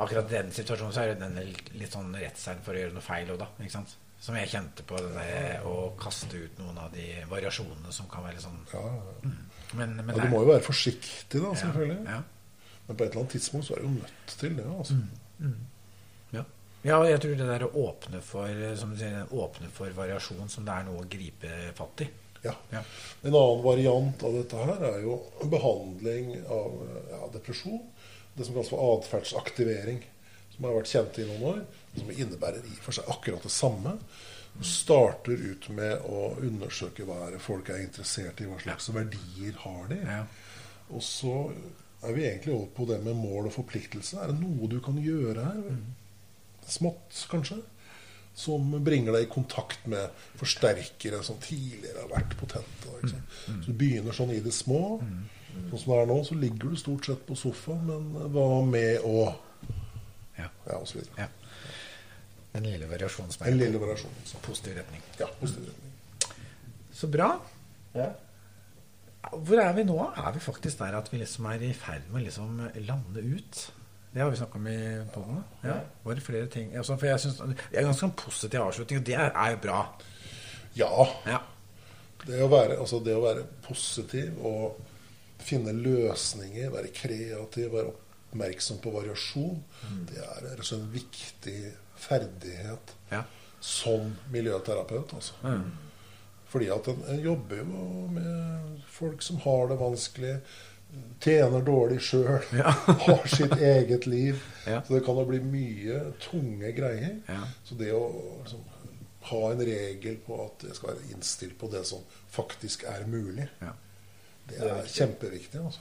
Akkurat i den situasjonen så er det den litt sånn redselen for å gjøre noe feil òg, da. Ikke sant? Som jeg kjente på det der å kaste ut noen av de variasjonene som kan være sånn Ja, ja. Men, men Ja, du må jo være forsiktig, da, selvfølgelig. Ja. Men på et eller annet tidspunkt så er du jo nødt til det. altså. Ja. ja, og jeg tror det der å åpne for som du sier, åpne for variasjon som det er noe å gripe fatt i. Ja. Ja. En annen variant av dette her er jo behandling av ja, depresjon. Det som kalles for atferdsaktivering. Som har vært kjent i noen år. Som innebærer i og for seg akkurat det samme. Du starter ut med å undersøke hva er folk er interessert i, hva slags verdier har de. Ja. Og så er vi egentlig over på det med mål og forpliktelse. Er det noe du kan gjøre her? Smått, kanskje? Som bringer deg i kontakt med forsterkere som tidligere har vært potente. Ikke? Så du begynner sånn i det små. Sånn som det er nå, så ligger du stort sett på sofaen, men hva med å Ja. Ja, og så videre. Den lille variasjonen som En er lille variasjon. Så. positiv retning. Ja, positiv retning. Så bra. Ja. Hvor er vi nå? Er vi faktisk der at vi liksom er i ferd med å liksom lande ut? Det har vi snakka om i poden. Ja. Var det flere ting altså, For jeg synes, Det er en ganske en positiv avslutning, og det er, jo bra. Ja. Ja. Det å, være, altså det å være positiv og finne løsninger, være kreativ, være oppmerksom på variasjon, det er altså en viktig ferdighet Ja. som miljøterapeut. Altså. Fordi at en, en jobber jo med folk som har det vanskelig, tjener dårlig sjøl, [LAUGHS] har sitt eget liv. Ja. Så det kan jo bli mye tunge greier. Ja. Så det å liksom, ha en regel på at jeg skal være innstilt på det som faktisk er mulig. Ja. Det er kjempeviktig. altså.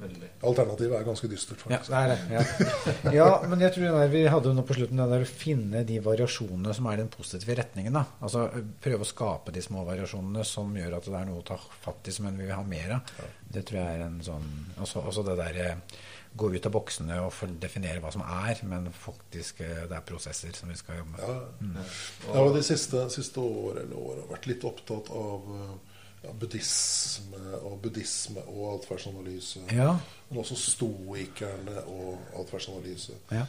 Veldig. Alternativet er ganske dystert, Ja, faktisk. det er det. Ja. [LAUGHS] ja, men jeg tror den der, vi hadde noe nå på slutten den der å finne de variasjonene som er den positive retningen. da. Altså Prøve å skape de små variasjonene som gjør at det er noe å ta fatt i som en vil ha mer av. Det tror jeg er en sånn Også, også det der eh, gå ut av boksene og definere hva som er, men faktisk eh, det er prosesser som vi skal jobbe med. Ja. mm. ja og de siste, siste år eller år vært litt opptatt av eh, ja, buddhisme og buddhisme og atferdsanalyse. Ja. Men også stoikerne og atferdsanalyse. Ja.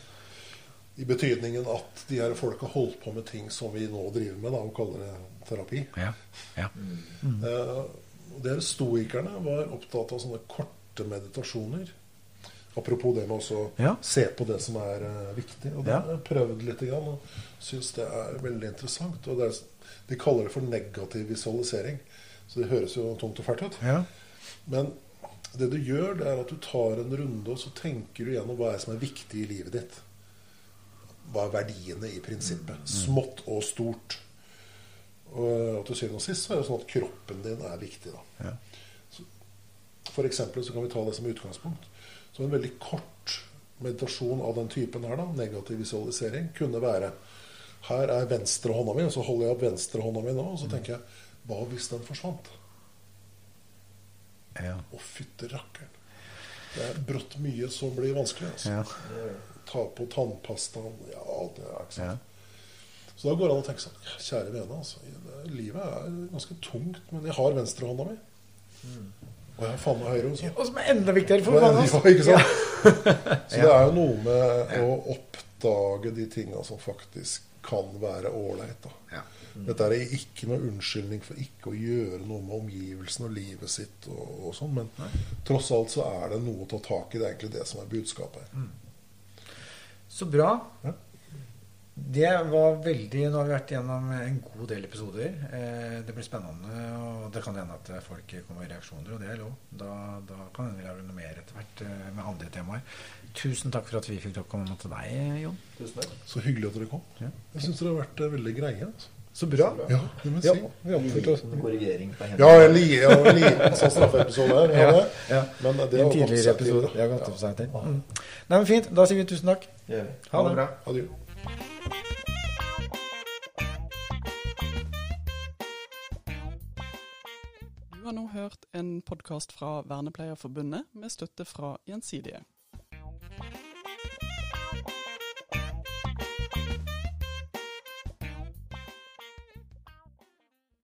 I betydningen at de her folka holdt på med ting som vi nå driver med, da, og kaller det terapi. Ja. ja. Eh, de her stoikerne var opptatt av sånne korte meditasjoner. Apropos det med å Ja. se på det som er uh, viktig. Og det har jeg prøvd litt grann, og syns det er veldig interessant. Og det er, de kaller det for negativ visualisering. Så det høres jo tungt og fælt ut. ja. Men det du gjør, det er at du tar en runde, og så tenker du gjennom hva er som er viktig i livet ditt. Hva er verdiene i prinsippet? Smått og stort. Og til syvende og sist så er det sånn at kroppen din er viktig. da. Ja. For eksempel så kan vi ta det som utgangspunkt. Så en veldig kort meditasjon av den typen her, da, negativ visualisering, kunne være Her er venstre hånda mi, og så holder jeg opp venstre hånda mi nå, og så tenker jeg Hva hvis den forsvant? ja. Å, fytte rakkeren. Det er brått mye som blir vanskelig. Altså. ja. Ta på tannpastaen ja, det er Ikke ja. sant? Så da går det an å tenke sånn Kjære vene, altså. Livet er ganske tungt, men jeg har venstrehånda mi. Og jeg har faen meg høyre også. Og som er enda viktigere for mange altså. ikke sant? Så det er jo noe med å oppdage de tinga som faktisk kan være ålreit. Ja. Dette er ikke noe unnskyldning for ikke å gjøre noe med omgivelsene og livet sitt, og, og sånn, men tross alt så er det noe å ta tak i. Det er egentlig det som er budskapet. her. Så bra. Ja. Det var veldig Nå har vi vært gjennom en god del episoder. Eh, det blir spennende, og det kan hende at folk kommer med reaksjoner, og det er lov. Da, da kan vi lager noe mer etter hvert eh, med andre temaer. Tusen takk for at vi fikk komme til deg, Jon. Tusen takk. Så hyggelig at dere kom. Ja. Jeg syns dere har vært eh, veldig greie. Altså. Så bra. Ja, det må jeg si. vi oppførte oss korrigering på Ja, hendene. ja, en liten sånn straffeepisode her. Ja. Ja. Men det en tidligere episode. Det har gått opp seg til. Mm. Nei, men Fint. Da sier vi tusen takk. Det gjør vi. Ha det. bra. Adjø. Du har nå hørt en podkast fra Vernepleierforbundet med støtte fra Gjensidige.